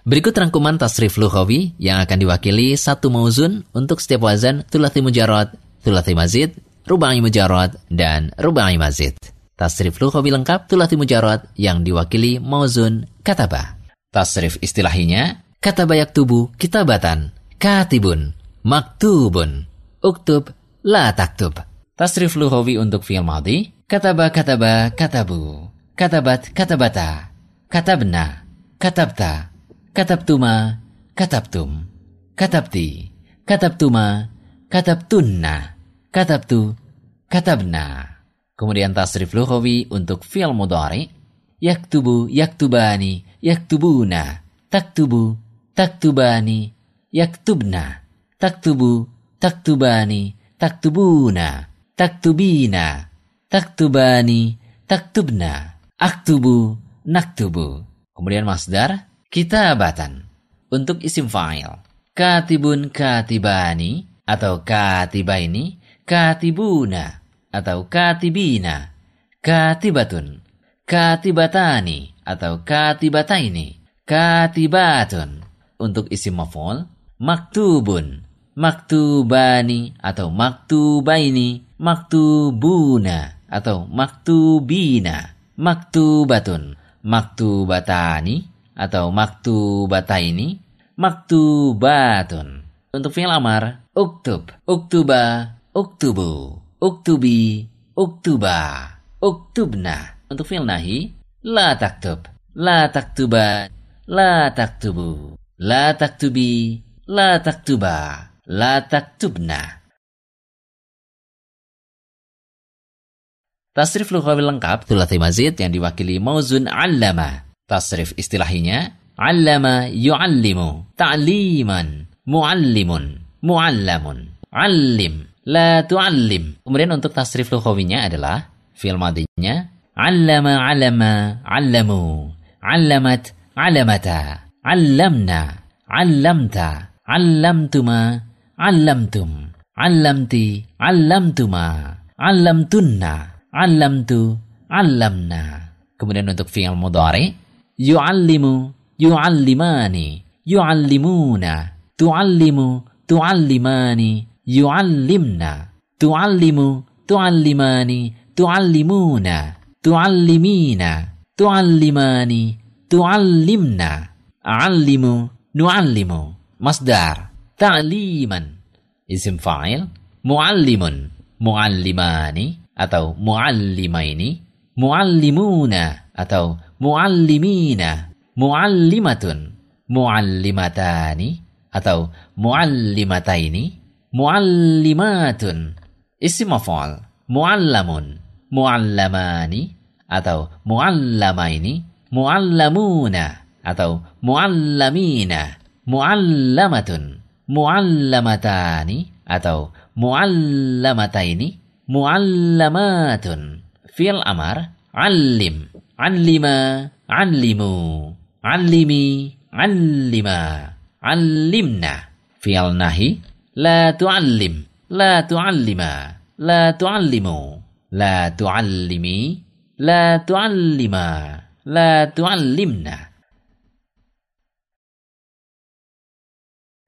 Berikut rangkuman tasrif lughawi yang akan diwakili satu mauzun untuk setiap wazan tulathi mujarad, tulathi mazid, rubai mujarad, dan rubai mazid. Tasrif lughawi lengkap tulathi mujarad yang diwakili mauzun kataba. Tasrif istilahinya kataba yaktubu kitabatan, katibun, maktubun, uktub, la taktub. Tasrif lughawi untuk fi'il madhi, kataba kataba katabu, katabat katabata, katabna, katabta, katabtuma, katabtum, katabti, katabtuma, katabtunna, katabtu, katabna. Kemudian tasrif lughawi untuk fi'il mudhari, yaktubu, yaktubani, yaktubuna, taktubu, taktubani, yaktubna, taktubu, taktubani, taktubuna. Taktubina, taktubani, taktubna, aktubu, naktubu. Kemudian masdar, kitabatan. Untuk isim fa'il, katibun katibani, atau katibaini, katibuna, atau katibina, katibatun, katibatani, atau katibataini, katibatun. Untuk isim maf'ul, maktubun, maktubani, atau maktubaini, maktubuna atau maktubina, maktubatun, maktubatani atau maktubataini, maktubatun. Untuk fi'il amar, uktub, uktuba, uktubu, uktubi, uktuba, uktubna. Untuk fi'il nahi, la taktub, la taktuba, la taktubu, la taktubi, la taktuba, la taktubna. Tasrif lughawi lengkap Thulathi mazid yang diwakili mauzun allama. Tasrif istilahinya allama yu'allimu, ta'liman, mu'allimun, mu'allamun, allim, la tu'allim. Kemudian untuk tasrif lughawinya adalah fi'il madinya allama alama allamu, allamat alamata, allamna, allamta, allamtuma, allamtum, allamti, allamtuma, allamtunna. Allamtu, allamna. Kemudian untuk fi'il mudhari, yu'allimu, yu'allimani, yu'allimuna, tu'allimu, tu'allimani, yu'allimna, tu'allimu, tu'allimani, tu'allimuna, tu'allimina, tu'allimani, tu'allimna, a'allimu, nu'allimu. Masdar, ta'liman. Isim fa'il, mu'allimun, mu'allimani, atau muallimaini, muallimuna. Atau muallimina, muallimatun, muallimatani. Atau muallimataini, muallimatun. Isim maf'ul, muallamun, muallamani. Atau muallamaini, muallamuna. Atau muallamina, muallamatun, muallamatani. Atau muallamataini. Muallamatun. Fi'il amar, allim, allima, allimu, allimi, allima, allimna. Fi'il nahi, la tu'allim, la tu'allima, la tu'allimu, la tu'allimi, la tu'allima, la tu'allimna.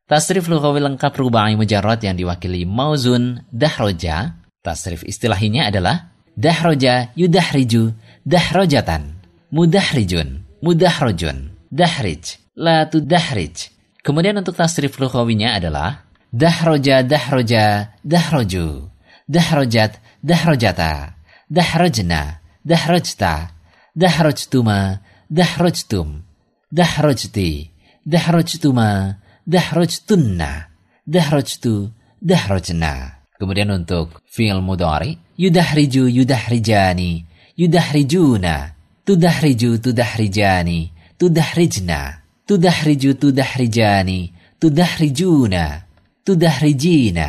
Tasrif lughawi lengkap rubai mujarrad yang diwakili mauzun dahroja Tasrif istilahinya adalah Dahroja yudahriju dahrojatan. Mudahrijun, mudahrojun, dahrij, la tudahrij. Kemudian untuk tasrif lughawinya adalah dahroja dahroja dahroju, dahrojat dahrojata, dahrojna, dahrojta, dahrojtuma, dahrojtum, dahrojti, dahrojtuma, dahrojtunna, dahrojtu, dahrojna. Kemudian untuk fi'il mudhari yudahriju yudahrijani, yudahrijuna, tudahriju tudahrijani, tudahrijna, tudahriju tudahrijani, tudahrijuna, tudahrijina,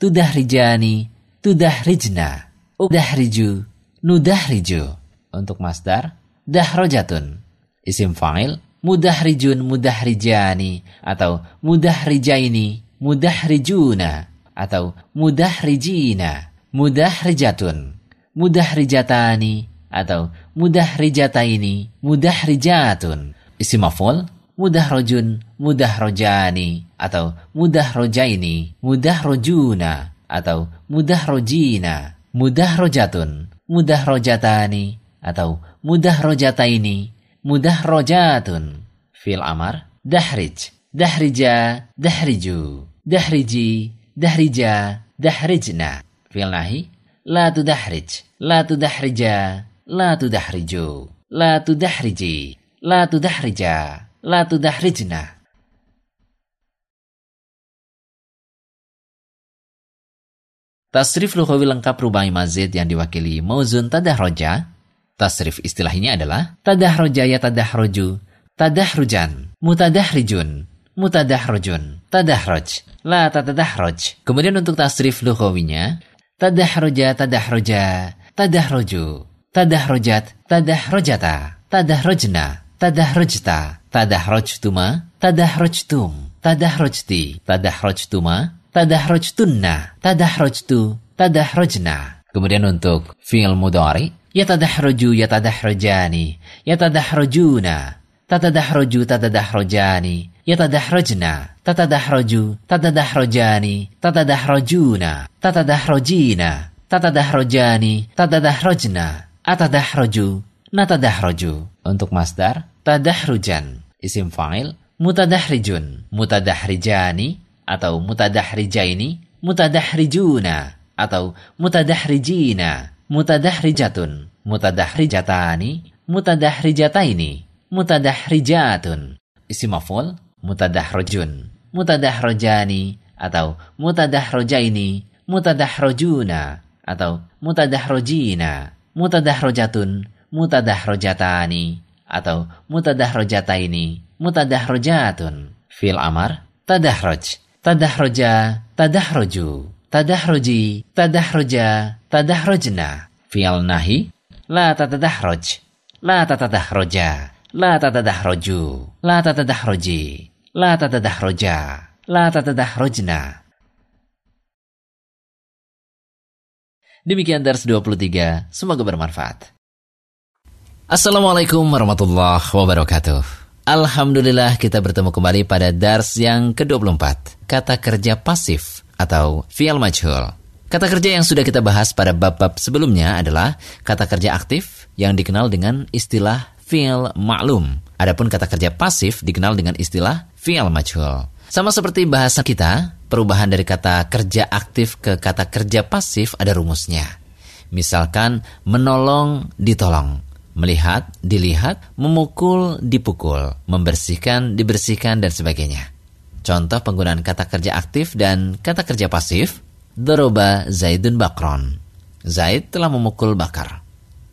tudahrijani, tudahrijna, udahriju, nudahriju. Untuk masdar, dahrojatun. Isim fa'il, mudahrijun mudahrijani atau mudahrijaini mudahrijuna atau mudahrijina mudahrijatun mudahrijatani atau mudahrijataini mudahrijatun. Isim maf'ul mudahrojun mudahrojani atau mudahrojaini mudahrojuna atau mudahrojina mudahrojatun mudahrojatani atau mudahrojataini mudahrojatun fil amar dahrij dahrija dahriju dahriji dahrija dahrijna. Fil nahi la tudahrij la tudahrija la tudahriju la tudahriji la tudahrija la tudahrijna Tasrif lughawi lengkap rubai mazid yang diwakili mauzun tadahroja. Tasrif istilahnya adalah tadahroja ya tadahroju, tadahrujan, mutadahrijun, mutadahrojun, tadahroj, la tatadahroj. Kemudian untuk tasrif lughawinya tadahroja tadahroja, tadahroju, tadahrojat, tadahrojata, tadahrojna, tadahrojta, tadahrojtuma, tadahrojtum, tadahrojti, tadahrojtuma, tadahrojtunna, tadahrojtu, tadahrojna. Kemudian untuk fi'il mudhari, yatadahroju yatadahrojani, yatadahrojuna, tatadahroju tatadahrojani, yatadahrojna, tatadahroju tatadahrojani, tatadahrojuna, tatadahrojina, tatadahrojani, tatadahrojna, atadahroju, natadahroju. Untuk masdar, tadahrujan. Isim fa'il, mutadahrijun, mutadahrijani, atau mutadahrijaini, mutadahrijuna, atau mutadahrijina, mutadahrijatun, mutadahrijatani, mutadahrijataini, mutadahrijatun. Isim maf'ul, mutadahrojun, mutadahrojani, atau mutadahrojaini, mutadahrojuna, atau mutadahrojina, mutadahrojatun, mutadahrojatani, atau mutadahrojataini, mutadahrojatun. Fil amar, tadahroj, tadahroja, tadahroju, tadahroji, tadahroja, tadahrojna. Fi'al nahi, la tatadahroj, la tatadahroja, la tatadahroju, la tatadahroji, la tatadahroja, la tatadahrojna. Demikian dars 23, semoga bermanfaat. Assalamualaikum warahmatullahi wabarakatuh. Alhamdulillah kita bertemu kembali pada dars yang ke-24, kata kerja pasif atau fi'al majhul. Kata kerja yang sudah kita bahas pada bab-bab sebelumnya adalah kata kerja aktif yang dikenal dengan istilah fi'il ma'lum. Adapun kata kerja pasif dikenal dengan istilah fi'il majhul. Sama seperti bahasa kita, perubahan dari kata kerja aktif ke kata kerja pasif ada rumusnya. Misalkan menolong, ditolong, melihat, dilihat, memukul, dipukul, membersihkan, dibersihkan, dan sebagainya. Contoh penggunaan kata kerja aktif dan kata kerja pasif, Doroba Zaidun Bakron. Zaid telah memukul Bakar.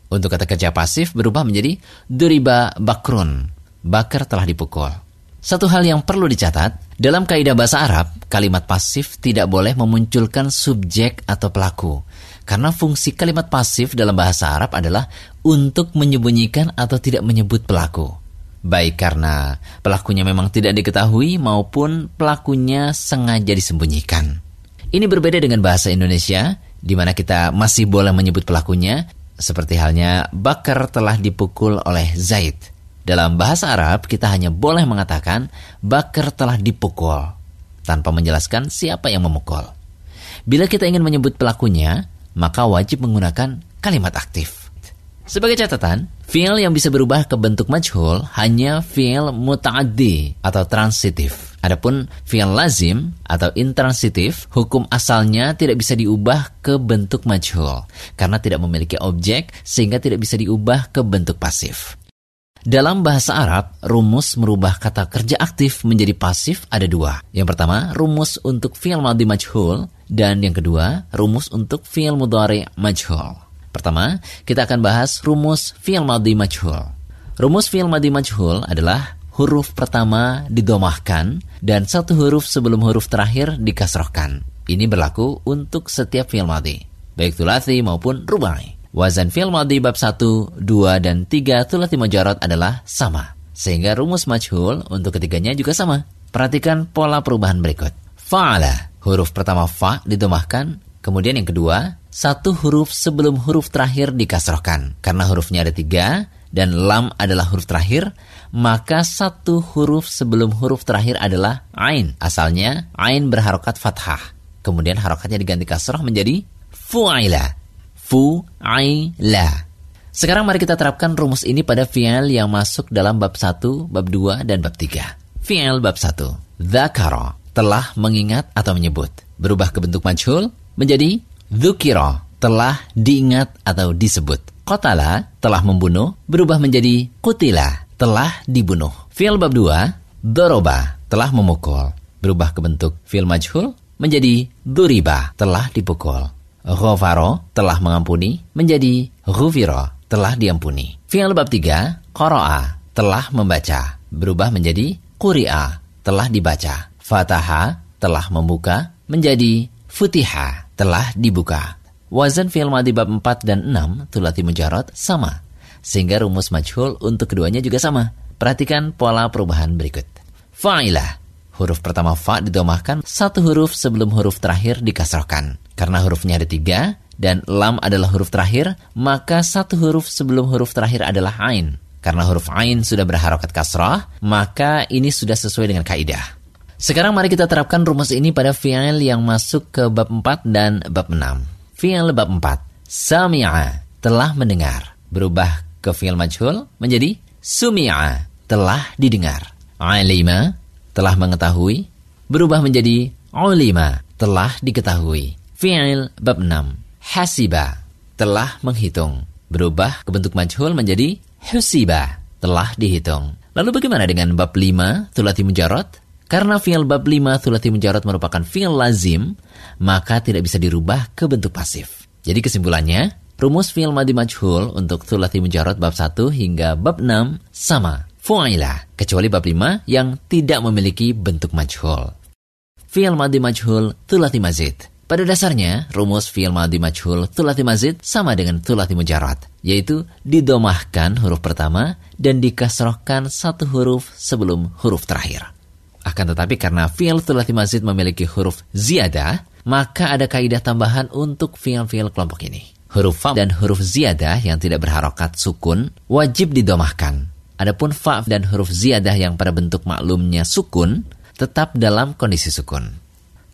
Untuk kata kerja pasif berubah menjadi Duriba Bakrun. Bakar telah dipukul. Satu hal yang perlu dicatat, dalam kaidah bahasa Arab, kalimat pasif tidak boleh memunculkan subjek atau pelaku. Karena fungsi kalimat pasif dalam bahasa Arab adalah untuk menyembunyikan atau tidak menyebut pelaku. Baik karena pelakunya memang tidak diketahui maupun pelakunya sengaja disembunyikan. Ini berbeda dengan bahasa Indonesia, di mana kita masih boleh menyebut pelakunya, seperti halnya Bakar telah dipukul oleh Zaid. Dalam bahasa Arab, kita hanya boleh mengatakan Bakar telah dipukul, tanpa menjelaskan siapa yang memukul. Bila kita ingin menyebut pelakunya, maka wajib menggunakan kalimat aktif. Sebagai catatan, fi'il yang bisa berubah ke bentuk majhul hanya fi'il muta'addi atau transitif. Adapun fi'il lazim atau intransitif, hukum asalnya tidak bisa diubah ke bentuk majhul karena tidak memiliki objek sehingga tidak bisa diubah ke bentuk pasif. Dalam bahasa Arab, rumus merubah kata kerja aktif menjadi pasif ada dua. Yang pertama, rumus untuk fi'il madhi majhul dan yang kedua, rumus untuk fi'il mudhari majhul. Pertama, kita akan bahas rumus fi'il madhi majhul. Rumus fi'il madhi majhul adalah huruf pertama didomahkan dan satu huruf sebelum huruf terakhir dikasrohkan. Ini berlaku untuk setiap fi'il madhi, baik tulasi maupun rubai. Wazan fi'il madhi bab 1, 2, dan 3 tulasi mujarad adalah sama. Sehingga rumus majhul untuk ketiganya juga sama. Perhatikan pola perubahan berikut. Fa'ala, huruf pertama fa didomahkan, kemudian yang kedua satu huruf sebelum huruf terakhir dikasrohkan. Karena hurufnya ada tiga, dan lam adalah huruf terakhir, maka satu huruf sebelum huruf terakhir adalah ain. Asalnya, ain berharokat fathah. Kemudian harokatnya diganti kasroh menjadi fu'aila. Fu'aila. Sekarang mari kita terapkan rumus ini pada fi'il yang masuk dalam bab 1, bab 2, dan bab 3. Fi'il bab 1. Dhakara, telah mengingat atau menyebut. Berubah ke bentuk majhul menjadi Dzukira telah diingat atau disebut. Qatala telah membunuh berubah menjadi kutila telah dibunuh. Fi'il bab 2 doroba telah memukul berubah ke bentuk fi'il majhul menjadi duriba telah dipukul. Ghafaro telah mengampuni menjadi ghufiro telah diampuni. Fi'il bab 3 qara'a telah membaca berubah menjadi quri'a telah dibaca. Fataha telah membuka menjadi futiha telah dibuka. Wazan fi'il madhi bab 4 dan 6 tulati mujarad sama. Sehingga rumus majhul untuk keduanya juga sama. Perhatikan pola perubahan berikut. Fa'ilah. Huruf pertama fa didomahkan, satu huruf sebelum huruf terakhir dikasrohkan. Karena hurufnya ada tiga, dan lam adalah huruf terakhir, maka satu huruf sebelum huruf terakhir adalah ain. Karena huruf ain sudah berharokat kasrah, maka ini sudah sesuai dengan kaidah. Sekarang mari kita terapkan rumus ini pada fi'il yang masuk ke bab 4 dan bab 6. Fi'il bab 4. Sami'a, telah mendengar. Berubah ke fi'il majhul menjadi sumi'a, telah didengar. Alima, telah mengetahui. Berubah menjadi ulima, telah diketahui. Fi'il bab 6. Hasiba, telah menghitung. Berubah ke bentuk majhul menjadi husiba, telah dihitung. Lalu bagaimana dengan bab 5, tulati mujarad? Karena fi'il bab 5 thulati mujarad merupakan fi'il lazim, maka tidak bisa dirubah ke bentuk pasif. Jadi kesimpulannya, rumus fi'il madi majhul untuk thulati mujarad bab 1 hingga bab 6 sama. Fu'ailah, kecuali bab 5 yang tidak memiliki bentuk majhul. Fi'il madi majhul thulati mazid. Pada dasarnya, rumus fi'il madi majhul thulati mazid sama dengan thulati mujarad, yaitu didomahkan huruf pertama dan dikasrohkan satu huruf sebelum huruf terakhir. Akan tetapi karena fi'il thulathi mazid memiliki huruf ziyadah, maka ada kaidah tambahan untuk fi'il-fi'il kelompok ini. Huruf fa dan huruf ziyadah yang tidak berharokat sukun wajib didomahkan. Adapun fa dan huruf ziyadah yang pada bentuk maklumnya sukun tetap dalam kondisi sukun.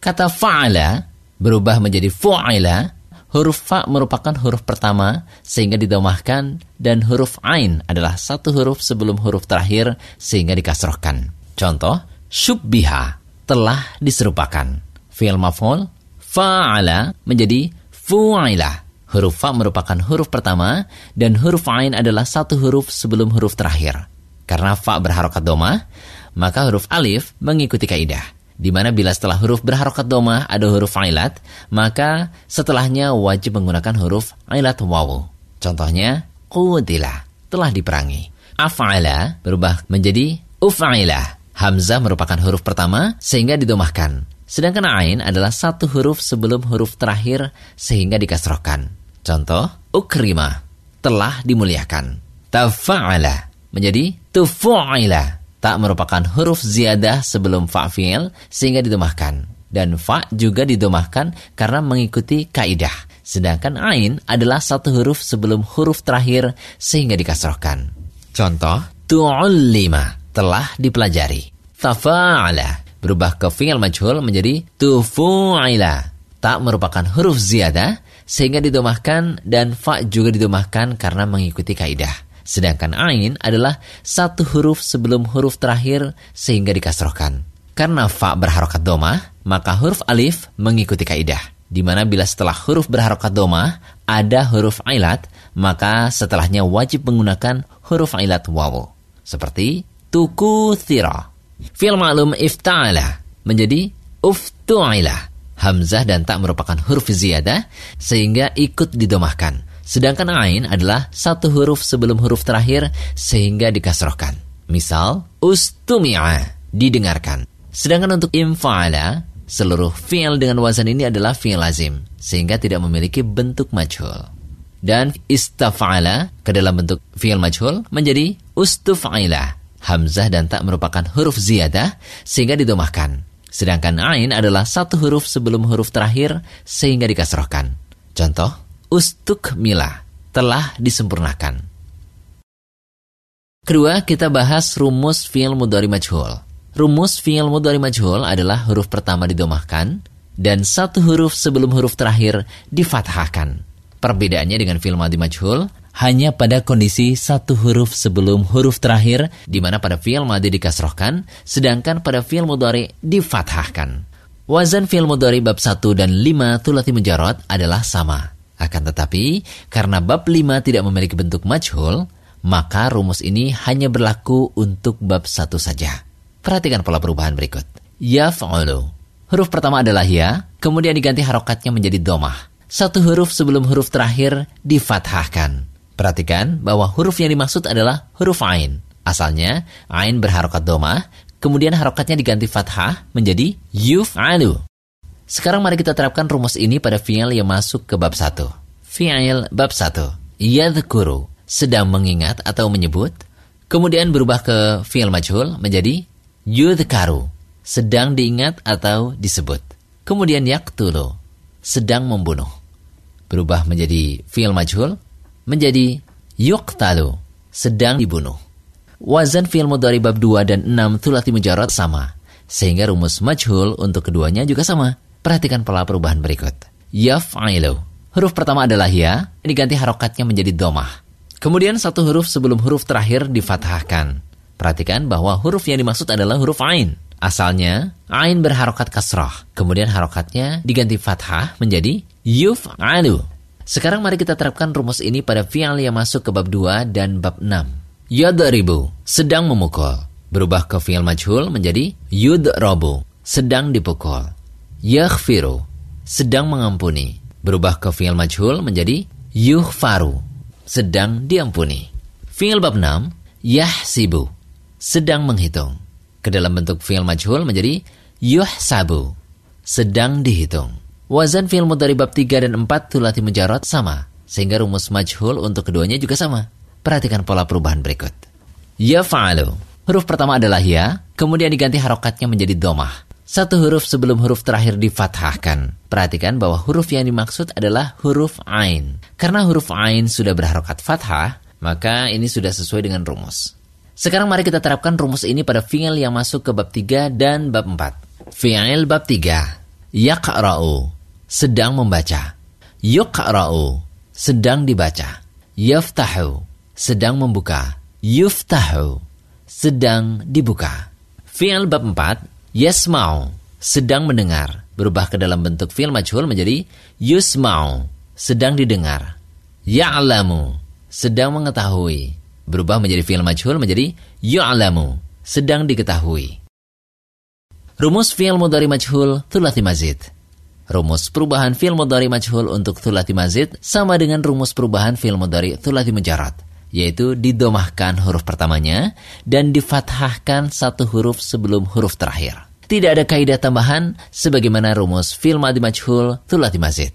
Kata fa'ala berubah menjadi fu'ila, huruf fa merupakan huruf pertama sehingga didomahkan dan huruf ain adalah satu huruf sebelum huruf terakhir sehingga dikasrohkan. Contoh, syubbiha telah diserupakan. Fi'il maf'ul fa'ala menjadi fu'ila. Huruf fa merupakan huruf pertama dan huruf ain adalah satu huruf sebelum huruf terakhir. Karena fa berharokat doma, maka huruf alif mengikuti kaidah. Di mana bila setelah huruf berharokat doma ada huruf ailat, maka setelahnya wajib menggunakan huruf ailat wawu. Contohnya, qutila, telah diperangi. Af'ala berubah menjadi uf'ila, Hamzah merupakan huruf pertama sehingga didomahkan. Sedangkan Ain adalah satu huruf sebelum huruf terakhir sehingga dikasrohkan. Contoh, ukrima, telah dimuliakan. Tafa'ala menjadi tufu'ila. Tak merupakan huruf ziyadah sebelum fa'fil sehingga didomahkan. Dan fa juga didomahkan karena mengikuti kaidah. Sedangkan ain adalah satu huruf sebelum huruf terakhir sehingga dikasrohkan. Contoh, tu'ullima telah dipelajari. Tafa'ala berubah ke fi'il majhul menjadi tufu'ila. Tak merupakan huruf ziyadah sehingga didomahkan dan fa juga didomahkan karena mengikuti kaidah. Sedangkan ain adalah satu huruf sebelum huruf terakhir sehingga dikasrohkan. Karena fa berharokat domah, maka huruf alif mengikuti kaidah. Di mana bila setelah huruf berharokat domah ada huruf ailat, maka setelahnya wajib menggunakan huruf ailat wawu. Seperti tuku thira. Fil ma'lum ifta'ala menjadi uftu'ila. Hamzah dan tak merupakan huruf ziyadah sehingga ikut didomahkan. Sedangkan ain adalah satu huruf sebelum huruf terakhir sehingga dikasrohkan. Misal, ustumi'a, didengarkan. Sedangkan untuk imfa'ala, seluruh fi'il dengan wazan ini adalah fi'il lazim, sehingga tidak memiliki bentuk majhul. Dan istafa'ala ke dalam bentuk fi'il majhul menjadi ustufa'ila. Hamzah dan tak merupakan huruf ziyadah sehingga didomahkan. Sedangkan ain adalah satu huruf sebelum huruf terakhir sehingga dikasrohkan. Contoh, ustuk mila, telah disempurnakan. Kedua, kita bahas rumus fi'il mudhari majhul. Rumus fi'il mudhari majhul adalah huruf pertama didomahkan dan satu huruf sebelum huruf terakhir difathahkan. Perbedaannya dengan fi'il mudhari majhul, hanya pada kondisi satu huruf sebelum huruf terakhir di mana pada fi'il madi dikasrohkan sedangkan pada fi'il mudhari difathahkan. Wazan fi'il mudhari bab 1 dan 5 tulati mujarad adalah sama. Akan tetapi karena bab 5 tidak memiliki bentuk majhul, maka rumus ini hanya berlaku untuk bab 1 saja. Perhatikan pola perubahan berikut. Yaf'ulu. Huruf pertama adalah ya, kemudian diganti harokatnya menjadi domah. Satu huruf sebelum huruf terakhir difathahkan. Perhatikan bahwa huruf yang dimaksud adalah huruf ain. Asalnya, ain berharokat doma, kemudian harokatnya diganti fathah menjadi yuf'alu. Sekarang mari kita terapkan rumus ini pada fi'il yang masuk ke bab 1. Fi'il bab 1. Yadhkuru, sedang mengingat atau menyebut. Kemudian berubah ke fi'il majhul menjadi yudhkaru, sedang diingat atau disebut. Kemudian yaktulu, sedang membunuh. Berubah menjadi fi'il majhul menjadi yuqtalu, sedang dibunuh. Wazan fi'il mudhari bab 2 dan 6 tulati mujarad sama, sehingga rumus majhul untuk keduanya juga sama. Perhatikan pola perubahan berikut. Yaf'ilu. Huruf pertama adalah ya, diganti harokatnya menjadi domah. Kemudian satu huruf sebelum huruf terakhir difathahkan. Perhatikan bahwa huruf yang dimaksud adalah huruf ain. Asalnya, ain berharokat kasrah. Kemudian harokatnya diganti fathah menjadi yuf'alu. Sekarang mari kita terapkan rumus ini pada fi'al yang masuk ke bab 2 dan bab 6. Yadribu, sedang memukul. Berubah ke fi'al majhul menjadi yudrabu, sedang dipukul. Yaghfiru, sedang mengampuni. Berubah ke fi'al majhul menjadi yughfaru, sedang diampuni. Fi'al bab 6, yahsibu, sedang menghitung. Ke dalam bentuk fi'al majhul menjadi yuhsabu, sedang dihitung. Wazan fi'il mudhari bab 3 dan 4 tulati mujarad sama, sehingga rumus majhul untuk keduanya juga sama. Perhatikan pola perubahan berikut. Ya fa'alu. Huruf pertama adalah ya, kemudian diganti harokatnya menjadi domah. Satu huruf sebelum huruf terakhir difathahkan. Perhatikan bahwa huruf yang dimaksud adalah huruf ain. Karena huruf ain sudah berharokat fathah, maka ini sudah sesuai dengan rumus. Sekarang mari kita terapkan rumus ini pada fi'il yang masuk ke bab 3 dan bab 4. Fi'il bab 3 Yaqra'u, sedang membaca. Yuqra'u, sedang dibaca. Yaftahu, sedang membuka. Yuftahu, sedang dibuka. Fi'il bab 4, yasma'u, sedang mendengar. Berubah ke dalam bentuk fi'il majhul menjadi yusma'u, sedang didengar. Ya'lamu, sedang mengetahui. Berubah menjadi fi'il majhul menjadi ya'lamu, sedang diketahui. Rumus fi'il mudhari majhul thulathi mazid. Rumus perubahan fi'il mudhari majhul untuk thulathi mazid sama dengan rumus perubahan fi'il mudhari thulathi mujarad, yaitu didomahkan huruf pertamanya dan difathahkan satu huruf sebelum huruf terakhir. Tidak ada kaidah tambahan sebagaimana rumus fi'il madi majhul thulathi mazid.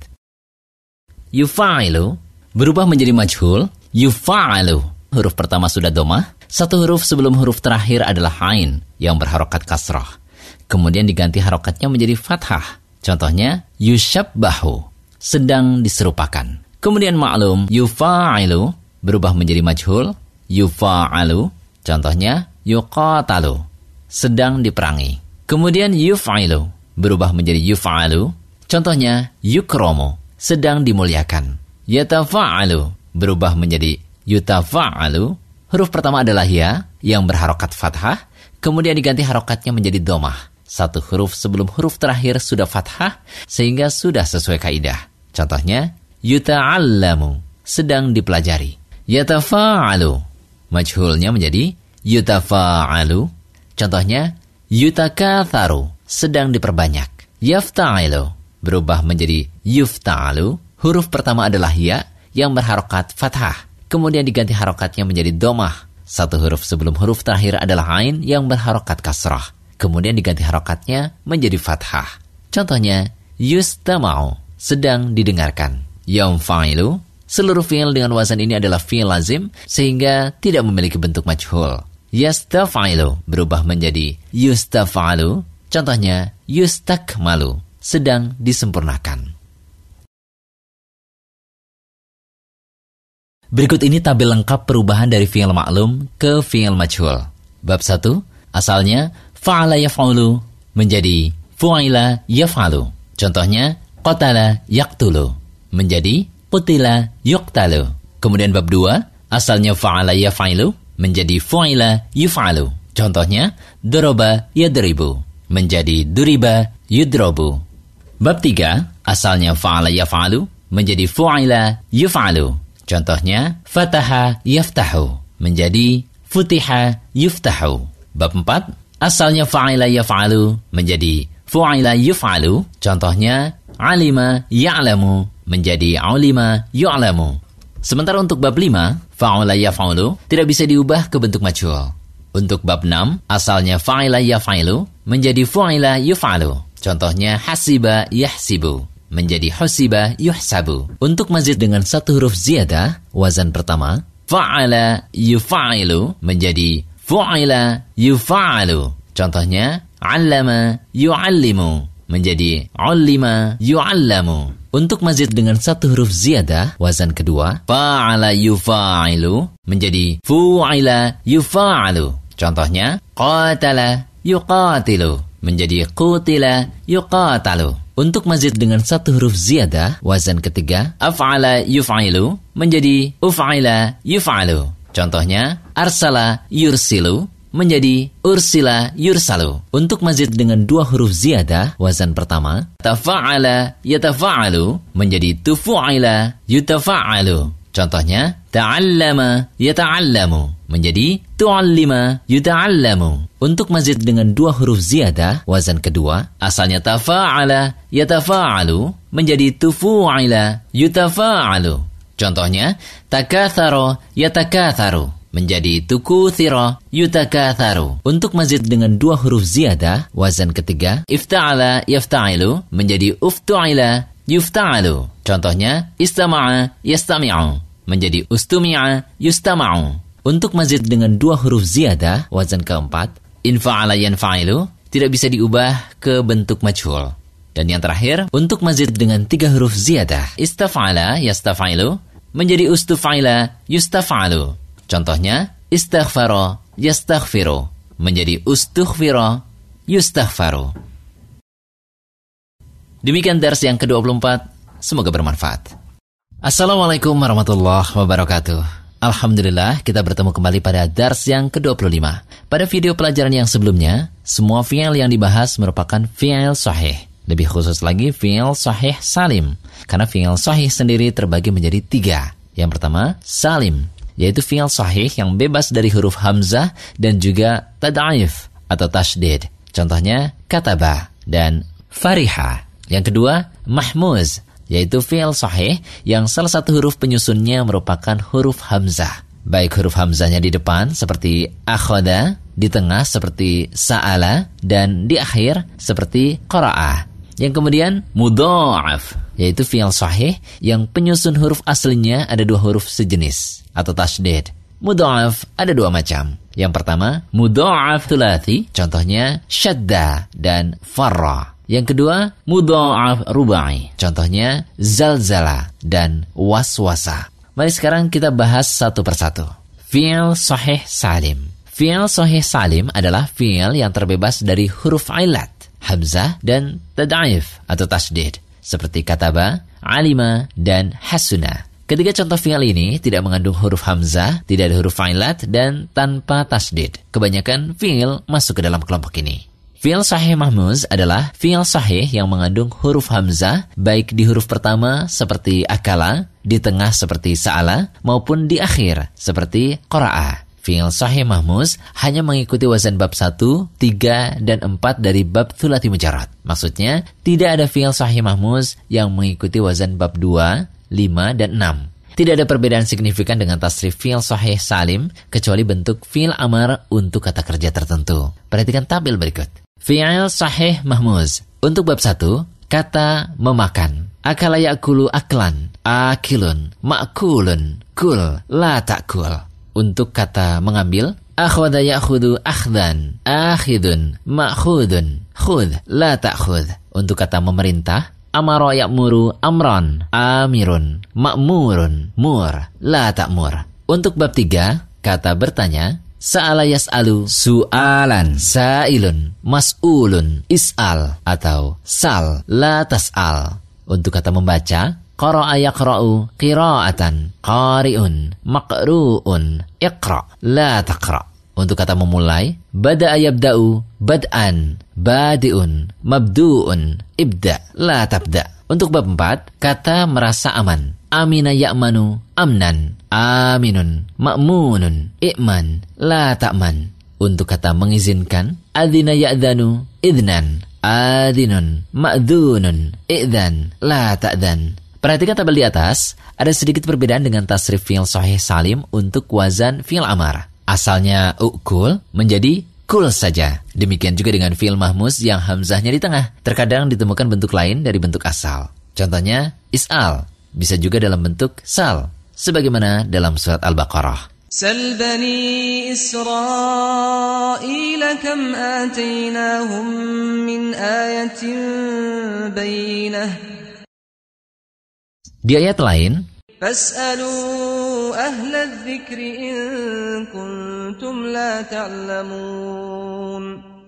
Yufa'ilu berubah menjadi majhul, yufa'alu. Huruf pertama sudah domah, satu huruf sebelum huruf terakhir adalah ain yang berharokat kasrah kemudian diganti harokatnya menjadi fathah. Contohnya, yushabbahu, sedang diserupakan. Kemudian maklum, yufa'ilu, berubah menjadi majhul, yufa'alu, contohnya, yuqatalu, sedang diperangi. Kemudian yuf'ilu, berubah menjadi yuf'alu, contohnya, yukromu, sedang dimuliakan. Yatafa'alu berubah menjadi yutafa'alu. Huruf pertama adalah ya yang berharokat fathah, kemudian diganti harokatnya menjadi domah. Satu huruf sebelum huruf terakhir sudah fathah sehingga sudah sesuai kaidah. Contohnya, yuta'allamu, sedang dipelajari. Yatafa'alu, majhulnya menjadi yutafa'alu. Contohnya, yutakatharu, sedang diperbanyak. Yafta'ilu, berubah menjadi yufta'alu. Huruf pertama adalah ya yang berharokat fathah. Kemudian diganti harokatnya menjadi domah. Satu huruf sebelum huruf terakhir adalah ain yang berharokat kasrah. Kemudian diganti harokatnya menjadi fathah. Contohnya, yustama'u, sedang didengarkan. Yamfa'ilu, seluruh fi'il dengan wazan ini adalah fi'il lazim sehingga tidak memiliki bentuk majhul. Yastafa'ilu berubah menjadi yustafa'alu. Contohnya, yustakmalu, sedang disempurnakan. Berikut ini tabel lengkap perubahan dari fi'il maklum ke fi'il majhul. Bab 1, asalnya fa'ala yaf'ulu menjadi fu'ila yaf'alu. Contohnya, qatala yaqtulu menjadi qutila yuqtalu. Kemudian bab 2, asalnya fa'ala yaf'ilu menjadi fu'ila yuf'alu. Contohnya, doroba yadribu menjadi duriba yudrobu. Bab 3, asalnya fa'ala yaf'alu menjadi fu'ila yuf'alu. Contohnya, fataha yaftahu menjadi futiha yuftahu. Bab 4, asalnya fa'ila yaf'alu menjadi fu'ila yuf'alu. Contohnya, alima ya'lamu menjadi alima yu'lamu. Sementara untuk bab 5, fa'ala yaf'alu tidak bisa diubah ke bentuk majhul. Untuk bab 6, asalnya fa'ila yaf'alu menjadi fu'ila yuf'alu. Contohnya hasiba yahsibu menjadi husiba yuhsabu. Untuk mazid dengan satu huruf ziyadah, wazan pertama, fa'ala yuf'ilu menjadi fu'ila yuf'alu. Contohnya, allama yu'allimu menjadi allima yu'allamu. Untuk mazid dengan satu huruf ziyadah, wazan kedua, fa'ala yufa'ilu menjadi fu'ila yufa'alu. Contohnya, qatala yuqatilu menjadi qutila yuqatalu. Untuk mazid dengan satu huruf ziyadah, wazan ketiga, af'ala yuf'ilu menjadi uf'ila yuf'alu. Contohnya, arsala yursilu menjadi ursila yursalu. Untuk mazid dengan dua huruf ziyadah, wazan pertama, tafa'ala yatafa'alu menjadi tufu'ila yutafa'alu. Contohnya, ta'allama yata'allamu menjadi tu'allima yuta'allamu. Untuk mazid dengan dua huruf ziyadah, wazan kedua, asalnya tafa'ala yatafa'alu menjadi tufu'ila yutafa'alu. Contohnya, takatharo yatakatharu menjadi tuku thiro yutakatharu. Untuk mazid dengan dua huruf ziyadah, wazan ketiga, ifta'ala yafta'ilu menjadi uftu'ila yufta'alu. Contohnya, istama'a yastami'u menjadi ustumi'a yustama'u. Untuk mazid dengan dua huruf ziyadah, wazan keempat, infa'ala yanfa'ilu tidak bisa diubah ke bentuk majhul. Dan yang terakhir, untuk mazid dengan tiga huruf ziyadah, istafa'ala yastafa'ilu menjadi ustufa'ila yustafa'alu. Contohnya, istaghfaro yastaghfiru menjadi ustughfiro yustaghfaru. Demikian dars yang ke-24. Semoga bermanfaat. Assalamualaikum warahmatullahi wabarakatuh. Alhamdulillah kita bertemu kembali pada dars yang ke-25. Pada video pelajaran yang sebelumnya, semua fi'il yang dibahas merupakan fi'il sahih. Lebih khusus lagi fi'il sahih salim. Karena fi'il sahih sendiri terbagi menjadi tiga. Yang pertama, salim yaitu fi'il sahih yang bebas dari huruf hamzah dan juga tad'if atau tashdid. Contohnya kataba dan fariha. Yang kedua, mahmuz, yaitu fi'il sahih yang salah satu huruf penyusunnya merupakan huruf hamzah. Baik huruf hamzahnya di depan seperti akhoda, di tengah seperti sa'ala, dan di akhir seperti qara'ah. Yang kemudian mudha'af, yaitu fi'il sahih yang penyusun huruf aslinya ada dua huruf sejenis atau tasdid. Mudha'af ada dua macam. Yang pertama, mudha'af thulathi, contohnya syadda dan farra. Yang kedua, mudha'af rubai, contohnya zalzala dan waswasa. Mari sekarang kita bahas satu persatu. Fi'il sahih salim. Fi'il sahih salim adalah fi'il yang terbebas dari huruf ilat, hamzah, dan tad'if atau tasdid. Seperti kataba, alima, dan hasuna. Ketiga contoh fi'al ini tidak mengandung huruf hamzah, tidak ada huruf fa'ilat, dan tanpa tasdid. Kebanyakan fi'il masuk ke dalam kelompok ini. Fi'il sahih mahmuz adalah fi'il sahih yang mengandung huruf hamzah, baik di huruf pertama seperti akala, di tengah seperti sa'ala, maupun di akhir seperti qara'a. Fi'il sahih mahmuz hanya mengikuti wazan bab 1, 3, dan 4 dari bab thulati mujarad. Maksudnya, tidak ada fi'il sahih mahmuz yang mengikuti wazan bab 2, 5, dan 6. Tidak ada perbedaan signifikan dengan tasrif fi'il sahih salim kecuali bentuk fi'il amar untuk kata kerja tertentu. Perhatikan tabel berikut. Fi'il sahih mahmuz. Untuk bab 1, kata memakan. Akala yakulu aklan, akilun, makulun, kul, la takul. Untuk kata mengambil, akhwada yakhudu akhdan, akhidun, makhudun, khud, la takhud. Untuk kata memerintah, amara ya'muru amran, amirun, makmurun, mur, la ta'mur. Untuk bab tiga, kata bertanya, Sa'ala yas'alu su'alan sa'ilun mas'ulun is'al atau sal la tas'al. Untuk kata membaca, qara'a yaqra'u qira'atan qari'un maqru'un iqra' la taqra' untuk kata memulai bada yabda'u bad'an badi'un mabdu'un ibda la tabda. Untuk bab 4 kata merasa aman. Amina ya'manu amnan aminun ma'munun i'man la ta'man. Untuk kata mengizinkan adzina ya'dhanu idnan adinun ma'dunun i'dan la ta'dan Perhatikan tabel di atas, ada sedikit perbedaan dengan tasrif fi'il sahih salim untuk wazan fi'il amar Asalnya ukul menjadi kul saja. Demikian juga dengan fi'il mahmus yang hamzahnya di tengah. Terkadang ditemukan bentuk lain dari bentuk asal. Contohnya is'al, bisa juga dalam bentuk sal, sebagaimana dalam surat Al-Baqarah. سل بني إسرائيل كم آتيناهم من آية بينة Di ayat lain, فاسألوا أهل الذكر إن كنتم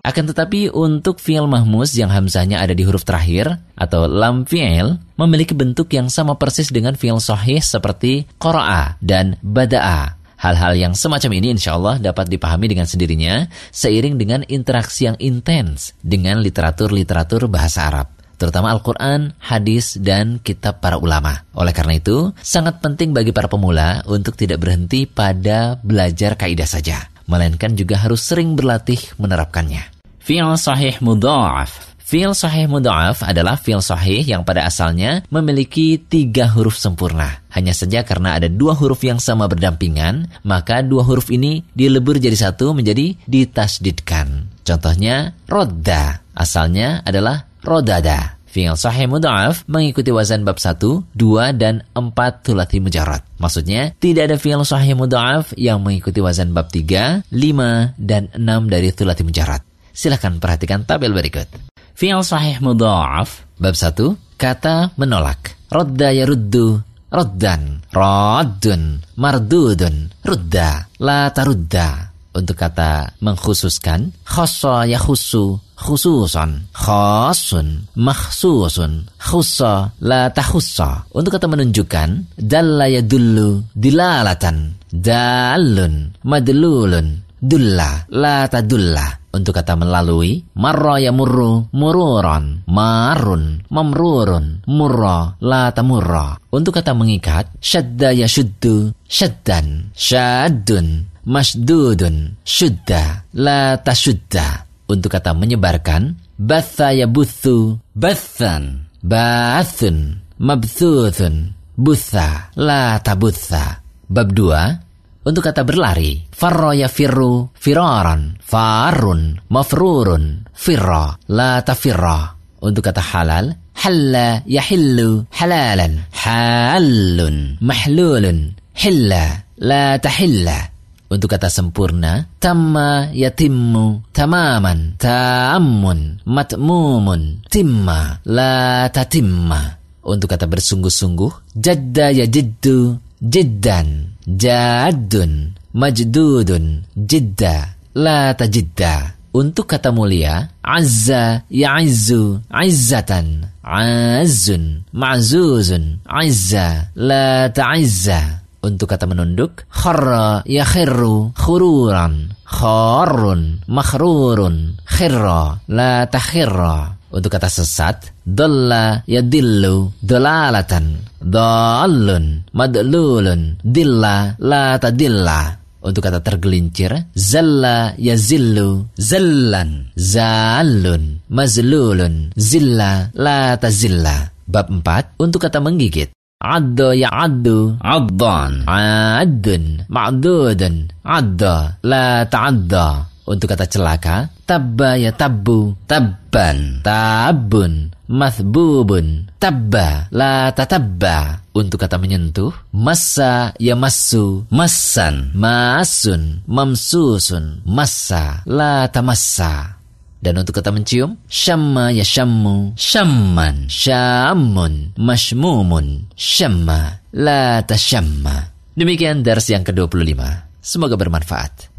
akan tetapi untuk fi'il mahmus yang hamzahnya ada di huruf terakhir atau lam fi'il memiliki bentuk yang sama persis dengan fi'il sahih seperti qara'a dan bada'a. Hal-hal yang semacam ini insya Allah dapat dipahami dengan sendirinya seiring dengan interaksi yang intens dengan literatur-literatur bahasa Arab terutama Al-Quran, hadis, dan kitab para ulama. Oleh karena itu, sangat penting bagi para pemula untuk tidak berhenti pada belajar kaidah saja, melainkan juga harus sering berlatih menerapkannya. Fi'il sahih mudha'af Fi'il sahih mudha'af adalah fi'il sahih yang pada asalnya memiliki tiga huruf sempurna. Hanya saja karena ada dua huruf yang sama berdampingan, maka dua huruf ini dilebur jadi satu menjadi ditasdidkan. Contohnya, rodda. Asalnya adalah rodada. Fi'il sahih mudha'af mengikuti wazan bab 1, 2, dan 4 tulati mujarad. Maksudnya, tidak ada fi'il sahih mudha'af yang mengikuti wazan bab 3, 5, dan 6 dari tulati mujarad. Silahkan perhatikan tabel berikut. Fi'il sahih mudha'af bab 1, kata menolak. Rodda yaruddu, roddan, raddun, mardudun, rudda, la tarudda. Untuk kata mengkhususkan, khossa yakhussu, khususon, khosun, makhsusun, khussa, la tahussa. Untuk kata menunjukkan, dalla yadullu, dilalatan, dalun, madlulun, dulla, la tadulla. Untuk kata melalui, marra yamurru, mururon, marun, mamrurun, murra, la tamurra. Untuk kata mengikat, syadda yashuddu, syaddan, syaddun, masdudun, syudda, la tashudda. Untuk kata menyebarkan, batha yabuthu, bathan, bathun, mabthuthun, butha, la tabutha. Bab 2, untuk kata berlari, farro yafirru firaran, farun, mafrurun, firra, la tafirra. Untuk kata halal, halla yahillu halalan, halun, mahlulun, hilla, la tahilla. Untuk kata sempurna, tamma yatimmu, tamaman, ta'ammun, matmumun, timma, la tatimma. Untuk kata bersungguh-sungguh, jadda ya jiddu, jiddan, jadun, majdudun, jidda, la tajidda. Untuk kata mulia, azza ya'izzu izzatan, azzun, ma'zuzun, izza, la ta'izza. Untuk kata menunduk, kharra yakhirru khururan, kharrun, makhrurun, khirra, la takhirra. Untuk kata sesat, dalla yadillu dalalatan, dallun, madlulun, dilla, la tadilla. Untuk kata tergelincir, zalla yazillu, zallan, zallun, mazlulun, zilla, la tazilla. Bab 4, untuk kata menggigit. Adda ya'addu, addan, addun, ma'dudun, adda, la ta'adda. Untuk kata celaka, tabba ya tabbu, tabban, tabbun, mathbubun, tabba, la tatabba. Untuk kata menyentuh, massa ya massu, massan, masun, mamsusun, massa, la tamassa. Dan untuk kata mencium, syamma ya syammu, syamman, syammun, mashmumun, syamma, la tasyamma. Demikian dars yang ke-25. Semoga bermanfaat.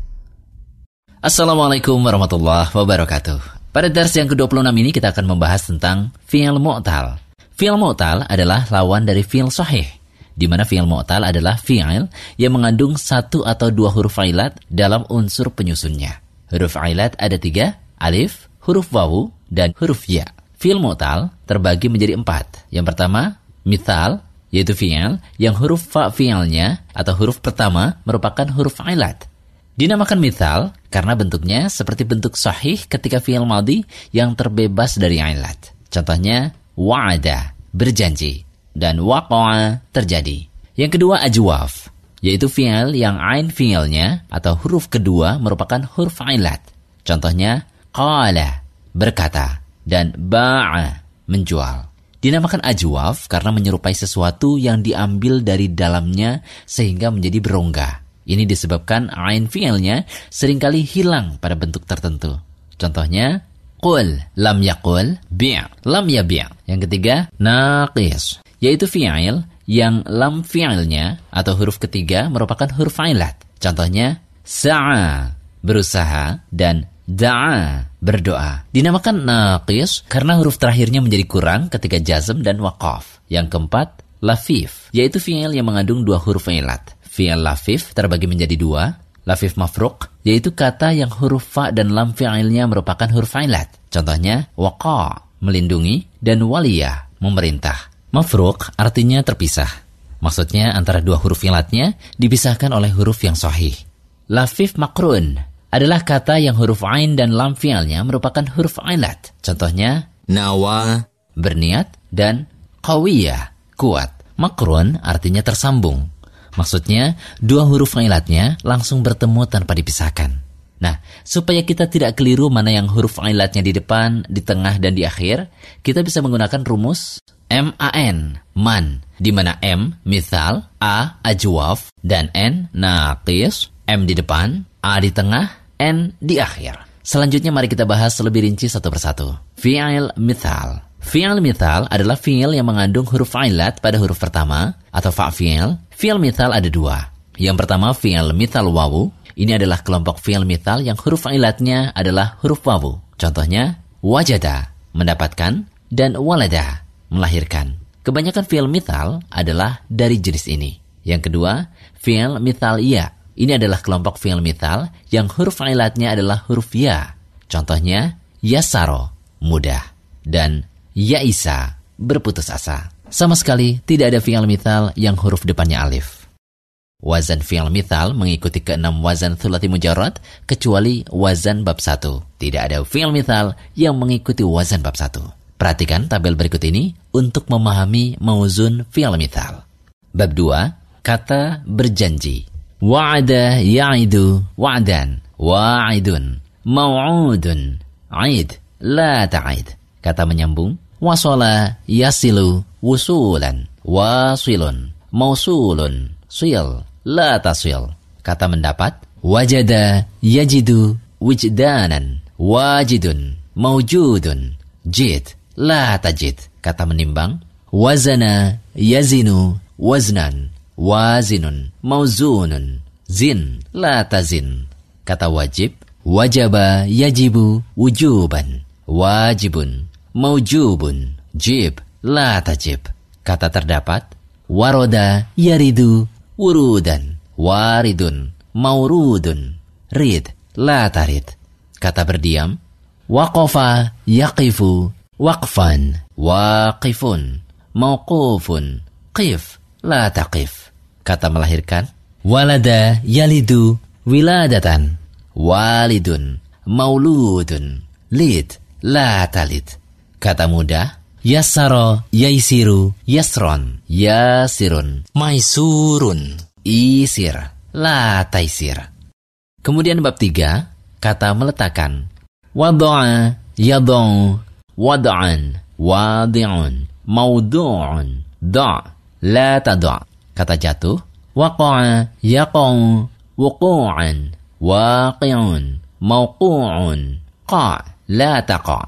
Assalamualaikum warahmatullahi wabarakatuh. Pada dars yang ke-26 ini kita akan membahas tentang fi'il mu'tal. Fi'il mu'tal adalah lawan dari fi'il sahih, di mana fi'il mu'tal adalah fi'il yang mengandung satu atau dua huruf ailat dalam unsur penyusunnya. Huruf ailat ada tiga, alif, huruf wawu, dan huruf ya. Fi'il mu'tal terbagi menjadi empat. Yang pertama, mithal, yaitu fi'il yang huruf fa fi'ilnya atau huruf pertama merupakan huruf ailat. Dinamakan mithal karena bentuknya seperti bentuk sahih ketika fi'il madhi yang terbebas dari ailat. Contohnya, wa'ada, berjanji, dan waqa'a, terjadi. Yang kedua, ajwaf, yaitu fi'il yang ain fi'ilnya atau huruf kedua merupakan huruf ailat. Contohnya, qala, berkata, dan ba'a, menjual. Dinamakan ajwaf karena menyerupai sesuatu yang diambil dari dalamnya sehingga menjadi berongga. Ini disebabkan ain fi'ilnya sering kali hilang pada bentuk tertentu. Contohnya, qul, lam yaqul, bi' lam yabi'. Yang ketiga, naqis, yaitu fi'il yang lam fi'ilnya atau huruf ketiga merupakan huruf ailat. Contohnya, sa'a, berusaha, dan da'a, berdoa. Dinamakan naqis karena huruf terakhirnya menjadi kurang ketika jazm dan waqaf. Yang keempat, lafif, yaitu fi'il yang mengandung dua huruf ailat. Fi'il lafif terbagi menjadi dua, lafif mafruk, yaitu kata yang huruf fa dan lam fi'ilnya merupakan huruf ailat. Contohnya, waqa, melindungi, dan waliyah, memerintah. Mafruk artinya terpisah. Maksudnya antara dua huruf ilatnya dipisahkan oleh huruf yang sahih. Lafif makrun adalah kata yang huruf ain dan lam fi'ilnya merupakan huruf ailat. Contohnya, nawa, berniat, dan qawiyah, kuat. Makrun artinya tersambung. Maksudnya, dua huruf ailatnya langsung bertemu tanpa dipisahkan. Nah, supaya kita tidak keliru mana yang huruf ailatnya di depan, di tengah, dan di akhir, kita bisa menggunakan rumus MAN, man, di mana M, misal, A, ajwaf, dan N, naqis, M di depan, A di tengah, N di akhir. Selanjutnya mari kita bahas lebih rinci satu persatu. Fi'il mithal. Fi'il mithal adalah fi'il yang mengandung huruf ailat pada huruf pertama atau fa'fi'il. Fi'il mithal ada dua. Yang pertama fi'il mithal wawu. Ini adalah kelompok fi'il mithal yang huruf ailatnya adalah huruf wawu. Contohnya wajada, mendapatkan, dan walada, melahirkan. Kebanyakan fi'il mithal adalah dari jenis ini. Yang kedua, fi'il mithal iya. Ini adalah kelompok fi'il mithal yang huruf ailatnya adalah huruf ya. Contohnya yasaro, mudah, dan Ya'isa, berputus asa. Sama sekali tidak ada fi'al mithal yang huruf depannya alif. Wazan fi'al mithal mengikuti keenam wazan thulati mujarrad kecuali wazan bab satu. Tidak ada fi'al mithal yang mengikuti wazan bab satu. Perhatikan tabel berikut ini untuk memahami mauzun fi'al mithal. Bab 2, kata berjanji. Wa'ada ya'idu wa'dan, wa'idun, mau'udun, aid, la ta'id. Kata menyambung, wasola yasilu wusulan, wasilun, mausulun, sil, la tasil. Kata mendapat, wajada yajidu wijdanan, wajidun, maujudun, jid, la tajid. Kata menimbang, wazana yazinu waznan, wazinun, mauzunun, zin, la tazin. Kata wajib, wajaba yajibu wujuban, wajibun, maujubun, jib, la tajib. Kata terdapat, waroda yaridu wurudan, waridun, maurudun, rid, la tarid. Kata berdiam, waqafa yaqifu, waqfan, waqifun, mauqufun, qif, la taqif. Kata melahirkan, walada yalidu wiladatan, walidun, mauludun, lid, la talid. Kata mudah, yassara, yaisiru, yasron, yasirun, maisurun, isir, la taisir. Kemudian bab tiga, kata meletakkan. Wado'a, yadong, wada'an, wadi'un, maudu'un, da' la tada' kata jatuh waqa'a yaqa'u wuqu'an waqi'un mauqu'un qa' la taqa'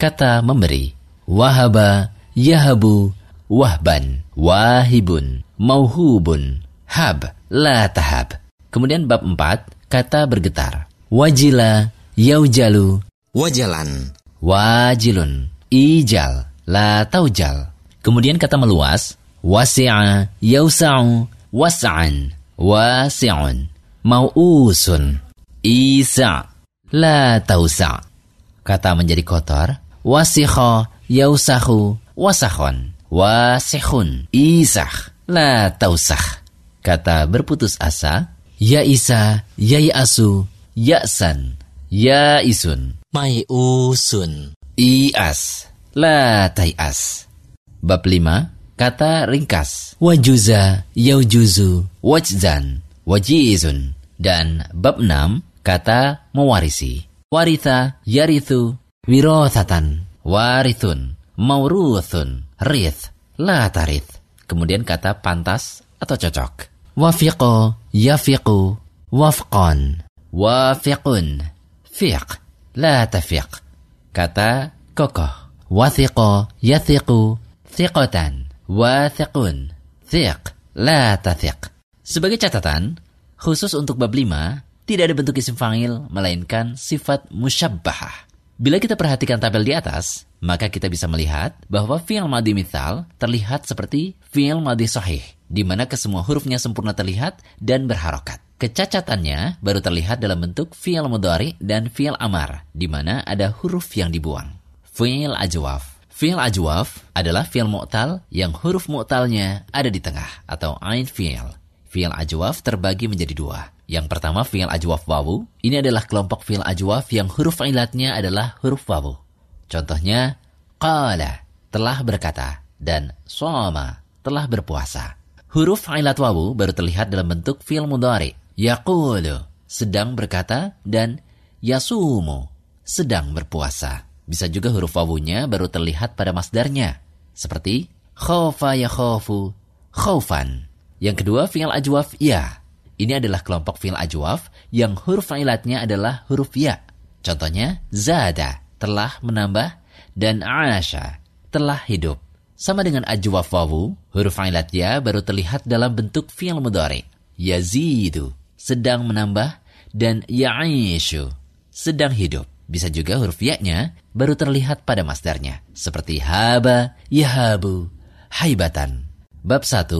kata memberi wahaba yahabu wahban wahibun mauhubun hab la tahab. Kemudian bab 4 kata bergetar wajila yaujalu. Wajalan. wajilun ijal la taujal. Kemudian kata meluas wasi'a yausa'u was'an wasi'un mau'usun isa la tausa kata menjadi kotor wasikha yausahu wasakhon wasikhun isah la tausah kata berputus asa ya isa yai asu ya'san ya'isun Mai usun. Ias, la taias. Bab 5, kata ringkas. Wajuza, yaujuzu, wajzan, wajizun. Dan bab 6, kata mewarisi. Waritha, yarithu, wirothatan, warithun, mauruthun, rith, la tarith. Kemudian kata pantas atau cocok. Wafiqo, yafiqu, wafqon, wafiqun, fiq, la tafiq. Kata kokoh. Wathiqo, yathiqu, thiqotan, wathiqun, thiq, la tathiq. Sebagai catatan, khusus untuk bab 5, tidak ada bentuk isim fangil, melainkan sifat musyabbahah. Bila kita perhatikan tabel di atas, maka kita bisa melihat bahwa fi'il madhi mithal terlihat seperti fi'il madhi sahih, di mana kesemua hurufnya sempurna terlihat dan berharokat. Kecacatannya baru terlihat dalam bentuk fi'il mudhari dan fi'il amar, di mana ada huruf yang dibuang. Fi'il ajwaf. Fi'il ajwaf adalah fi'il mu'tal yang huruf mu'talnya ada di tengah atau ain fi'il. Fi'il ajwaf terbagi menjadi dua. Yang pertama fi'il ajwaf wawu. Ini adalah kelompok fi'il ajwaf yang huruf ilatnya adalah huruf wawu. Contohnya, qala, telah berkata, dan soma, telah berpuasa. Huruf ilat wawu baru terlihat dalam bentuk fi'il mudhari. Yaqulu, sedang berkata, dan yasumu, sedang berpuasa. Bisa juga huruf wawunya baru terlihat pada masdarnya. Seperti, khofa yakhofu, khaufan. Yang kedua, fi'il ajwaf ya. Ini adalah kelompok fi'il ajwaf yang huruf ilatnya adalah huruf ya. Contohnya, zada, telah menambah, dan asha, telah hidup. Sama dengan ajwaf wawu, huruf ilat ya baru terlihat dalam bentuk fi'il mudhari. Yazidu, sedang menambah, dan ya'ishu, sedang hidup. Bisa juga huruf ya-nya baru terlihat pada masdarnya. Seperti haba, yahabu, haibatan. Bab 1,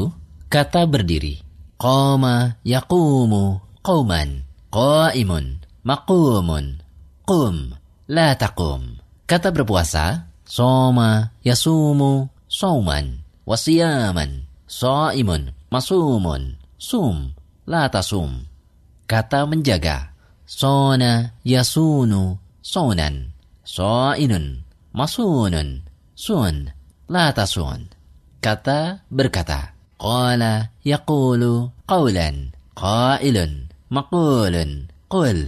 kata berdiri. Qama, yaqumu, qauman, qaimun, maqumun, qum, la taqum. Kata berpuasa, soma, yasumu, sauman, wasiyaman, saimun, masumun, sum, la tasum. Kata menjaga, sona, yasunu, sonan, soinun, masunun, sun, la tasun. Kata berkata, qala, yaqulu, qawlan, qailun, maqulun, qul,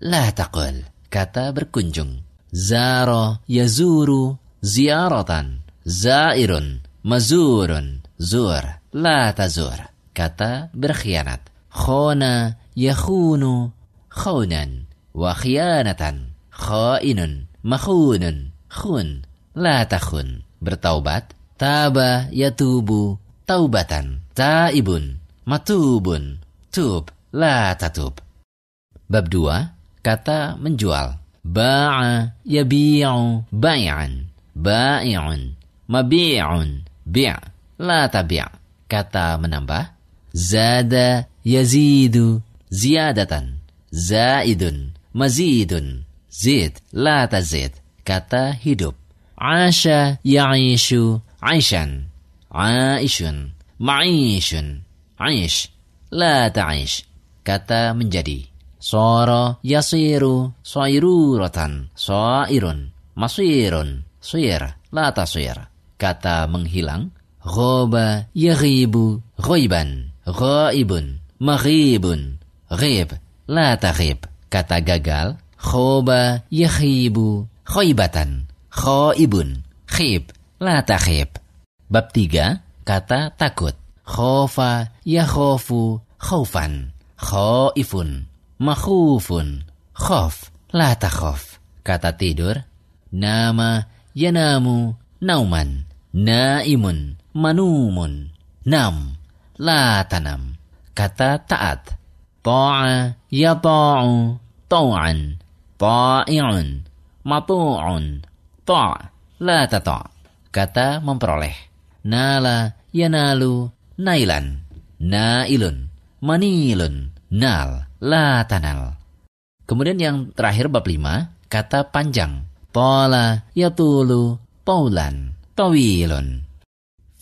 la taqul. Kata berkunjung, zaro, yazuru, ziaratan, zairun, mazurun, zur, la tazur. Kata berkhianat, khona, yakhunu, khaunan, wa khianatan, khainun, makhunun, khun, la takhun. Bertaubat, taba yatubu, taubatan, taibun, matubun, tub, la tatub. Bab 2, kata menjual. Ba'a yabi'u bai'an. Ba'i'un. Mabi'un. Bi' la tabi' kata menambah. Zada yazidu ziyadatan. Zaidun. Mazidun. Zid la tazid kata hidup. Asha ya'ishu aishan. Aishun. Ma'ishun. Aish. La ta'ish. Kata menjadi. Soro yasiru soiruratan. Soirun. Masirun. Suir. La tasir. Kata menghilang. Ghoba yaghibu. Ghoiban. Ghaibun. Maghibun. Ghib. La taghib. Kata gagal. Khoba yakhibu. Khoibatan. Khoibun. Khib. La takhib. Bab tiga, kata takut. Khofa yakhofu khaufan. Khaifun. Makhufun. Khof. La takhof. Kata tidur. Nama yanamu nauman. Naimun. Manumun. Nam. La tanam. Kata taat. Ta'a yata'u tau'an. Ta'i'un. Matu'un. Ta' la tata' kata memperoleh. Nala yanalu nailan. Nailun. Manilun. Nal. La tanal. Kemudian yang terakhir bab lima, kata panjang. Tola yatulu taulan. Tawilun.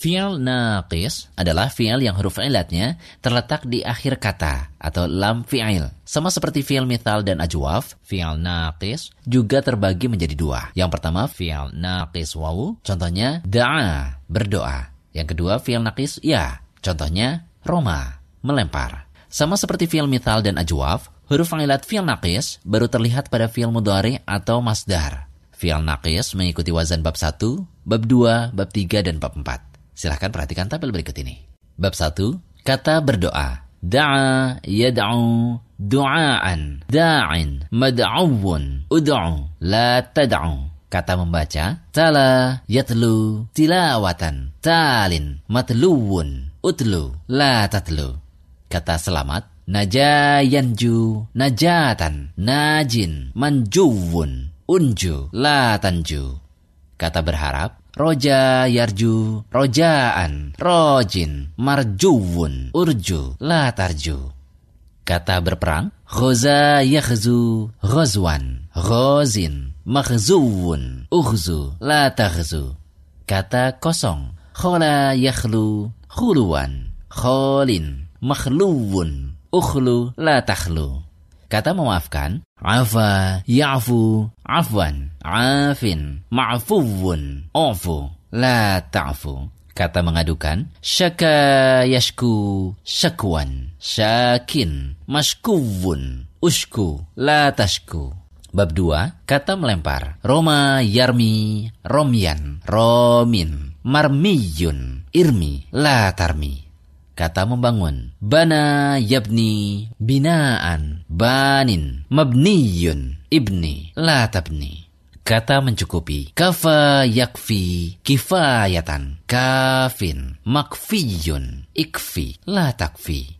Fi'il naqis adalah fi'il yang huruf ilatnya terletak di akhir kata atau lam fi'il. Sama seperti fi'il mithal dan ajwaf, fi'il naqis juga terbagi menjadi dua. Yang pertama fi'il naqis wawu, contohnya da'a, berdoa. Yang kedua fi'il naqis ya, contohnya roma, melempar. Sama seperti fi'il mithal dan ajwaf, huruf ilat fi'il naqis baru terlihat pada fi'il mudhari atau masdar. Fi'il naqis mengikuti wazan bab 1, bab 2, bab 3, dan bab 4. Silahkan perhatikan tabel berikut ini. Bab 1, kata berdoa. Da'a yad'u du'aan. Da'in mad'awun ud'u la tad'u. Kata membaca, tala yatlu tilawatan. Talin matluwun utlu la tatlu. Kata selamat, naja yanju najatan. Najin manjuwun unju la tanju. Kata berharap, Roja yarju, rojaan, rojin, marjuwun, urju, la tarju. Kata berperang, ghoza yakhzu, ghazwan, ghazin, makhzuwun, ukhzu, la takhzu. Kata kosong, khola yakhlu, khuluwan, kholin, makhluwun, ukhlu, la takhlu. Kata memaafkan, afa, ya'fu, afwan, afin, ma'fuwun, ofu, la ta'fu. Kata mengadukan, syaka yashku, syakwan, syakin, mashkuwun, ushku, la tashku. Bab 2, kata melempar. Roma yarmi, romyan, romin, marmiyun, irmi, la tarmi kata membangun. Bana yabni binaan, banin, mabniyun, ibni, la tabni. Kata mencukupi. Kafa yakfi, kifayatan, kafin, makfiyun, ikfi, la takfi.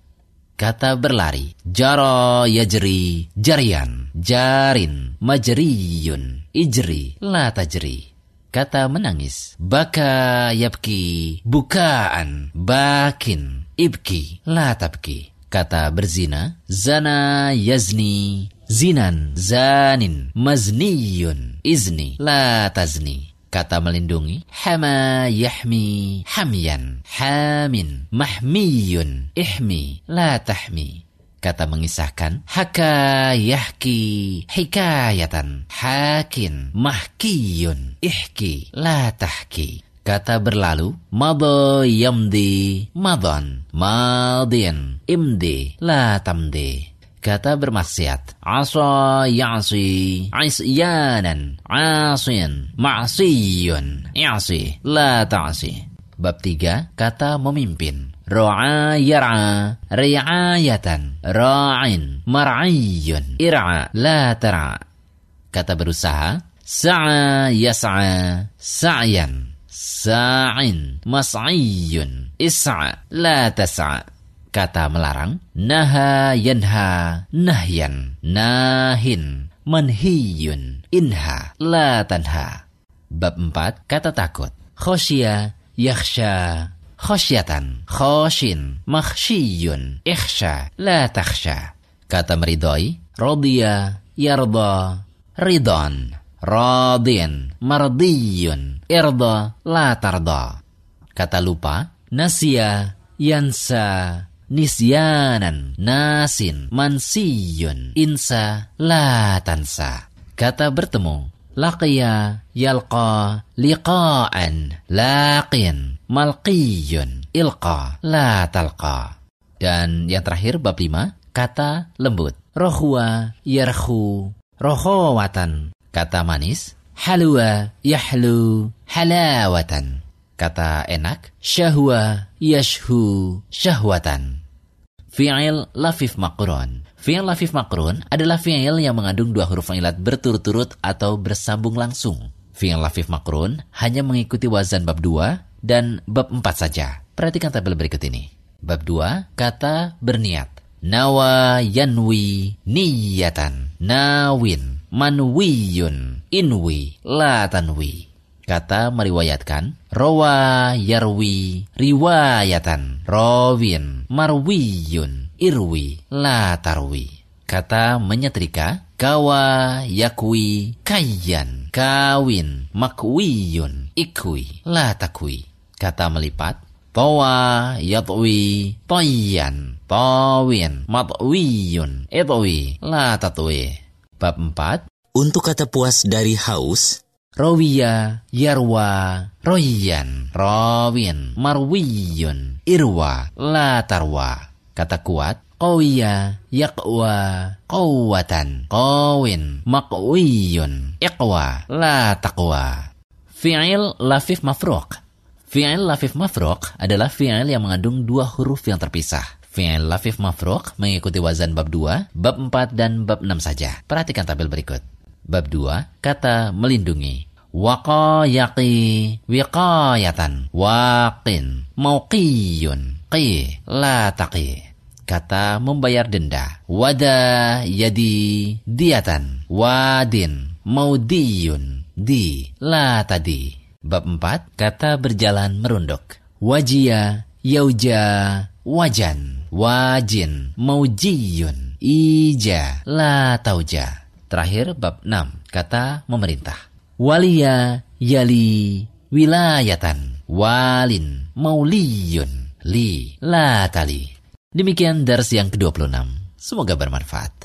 Kata berlari. Jaro yajri, jarian, jarin, majriyun, ijri, la tajri. Kata menangis. Baka yabki, bukaan, bakin, ibki, la tabki. Kata berzina, zana yazni, zinan, zanin, mazniyun, izni, la tazni. Kata melindungi, hama yahmi, hamyan, hamin, mahmiyun, ihmi, la tahmi kata mengisahkan haka yahki hikayatan hakin mahkiyun ihki la tahki kata berlalu mado yamdi madon madin imdi la tamdi. Kata bermaksiat asa ya'si isyanan asin ma'siyun i'si la ta'si. Bab 3 kata memimpin Ra'a yar'a ri'ayatan ra'in mar'iyun ir'a la tar'a. Kata berusaha sa'a yas'a sa'yan sa'in mas'iyun is'a la tas'a kata melarang, naha yanha, nahyan, nahin, manhiyun, inha, la tanha. Bab 4, kata takut. Khosya, yakhsha, khosyatan, khoshin, makhshiyun, ikhsha, la takhsha. Kata meridoi, rodiya, yarda, ridon, radin, mardiyun, irda, la tarda. Kata lupa, nasya, yansa, nisyanan, nasin, mansiyun, insa, la tansa. Kata bertemu, laqiya, yalqa, liqa'an, laqin, malqiyun, ilqa, la talqa. Dan yang terakhir bab lima, kata lembut. Rohwa, yarhu, rohowatan. Kata manis, halwa, yahlu, halawatan. Kata enak, syahwa, yashhu, syahwatan. Fi'il lafif makrun. Fi'il lafif makrun adalah fi'il yang mengandung dua huruf ilat berturut-turut atau bersambung langsung. Fi'il lafif makrun hanya mengikuti wazan bab 2 dan bab 4 saja. Perhatikan tabel berikut ini. Bab 2, kata berniat. Nawa yanwi niyatan. Nawin manwiyun inwi la tanwi. Kata meriwayatkan, rawa yarwi riwayatan, rawin marwiyun irwi la tarwi. Kata menyetrika, kawa yakwi kayan, kawin makwiyun ikwi la takwi. Kata melipat, tawa yatwi toyan, tawin matwiyun itwi la tatwi. Bab 4, Untuk kata puas dari haus, Rawiya, yarwa, royan, rawin, marwiyun, irwa, la tarwa. Kata kuat, qawiya, yaqwa, qawwatan, qawin, maqwiyun, iqwa, la taqwa. Fi'il lafif mafruq. Fi'il lafif mafruq adalah fi'il yang mengandung dua huruf yang terpisah. Fi'il lafif mafruq mengikuti wazan bab 2, bab 4, dan bab 6 saja. Perhatikan tabel berikut. Bab 2, kata melindungi. Waqayaqi, wiqayatan, waqin, mauqiyun, qi, la taqi. Kata membayar denda. Wada yadi diatan, wadin, maudiyun, di, la tadi. Bab 4, kata berjalan merunduk. Wajia, yauja, wajan, wajin, maujiyun, ija, la tauja. Terakhir bab 6, kata memerintah. Walia, yali, wilayatan, walin, mauliyun, li, la tali. Demikian dars yang ke-26. Semoga bermanfaat.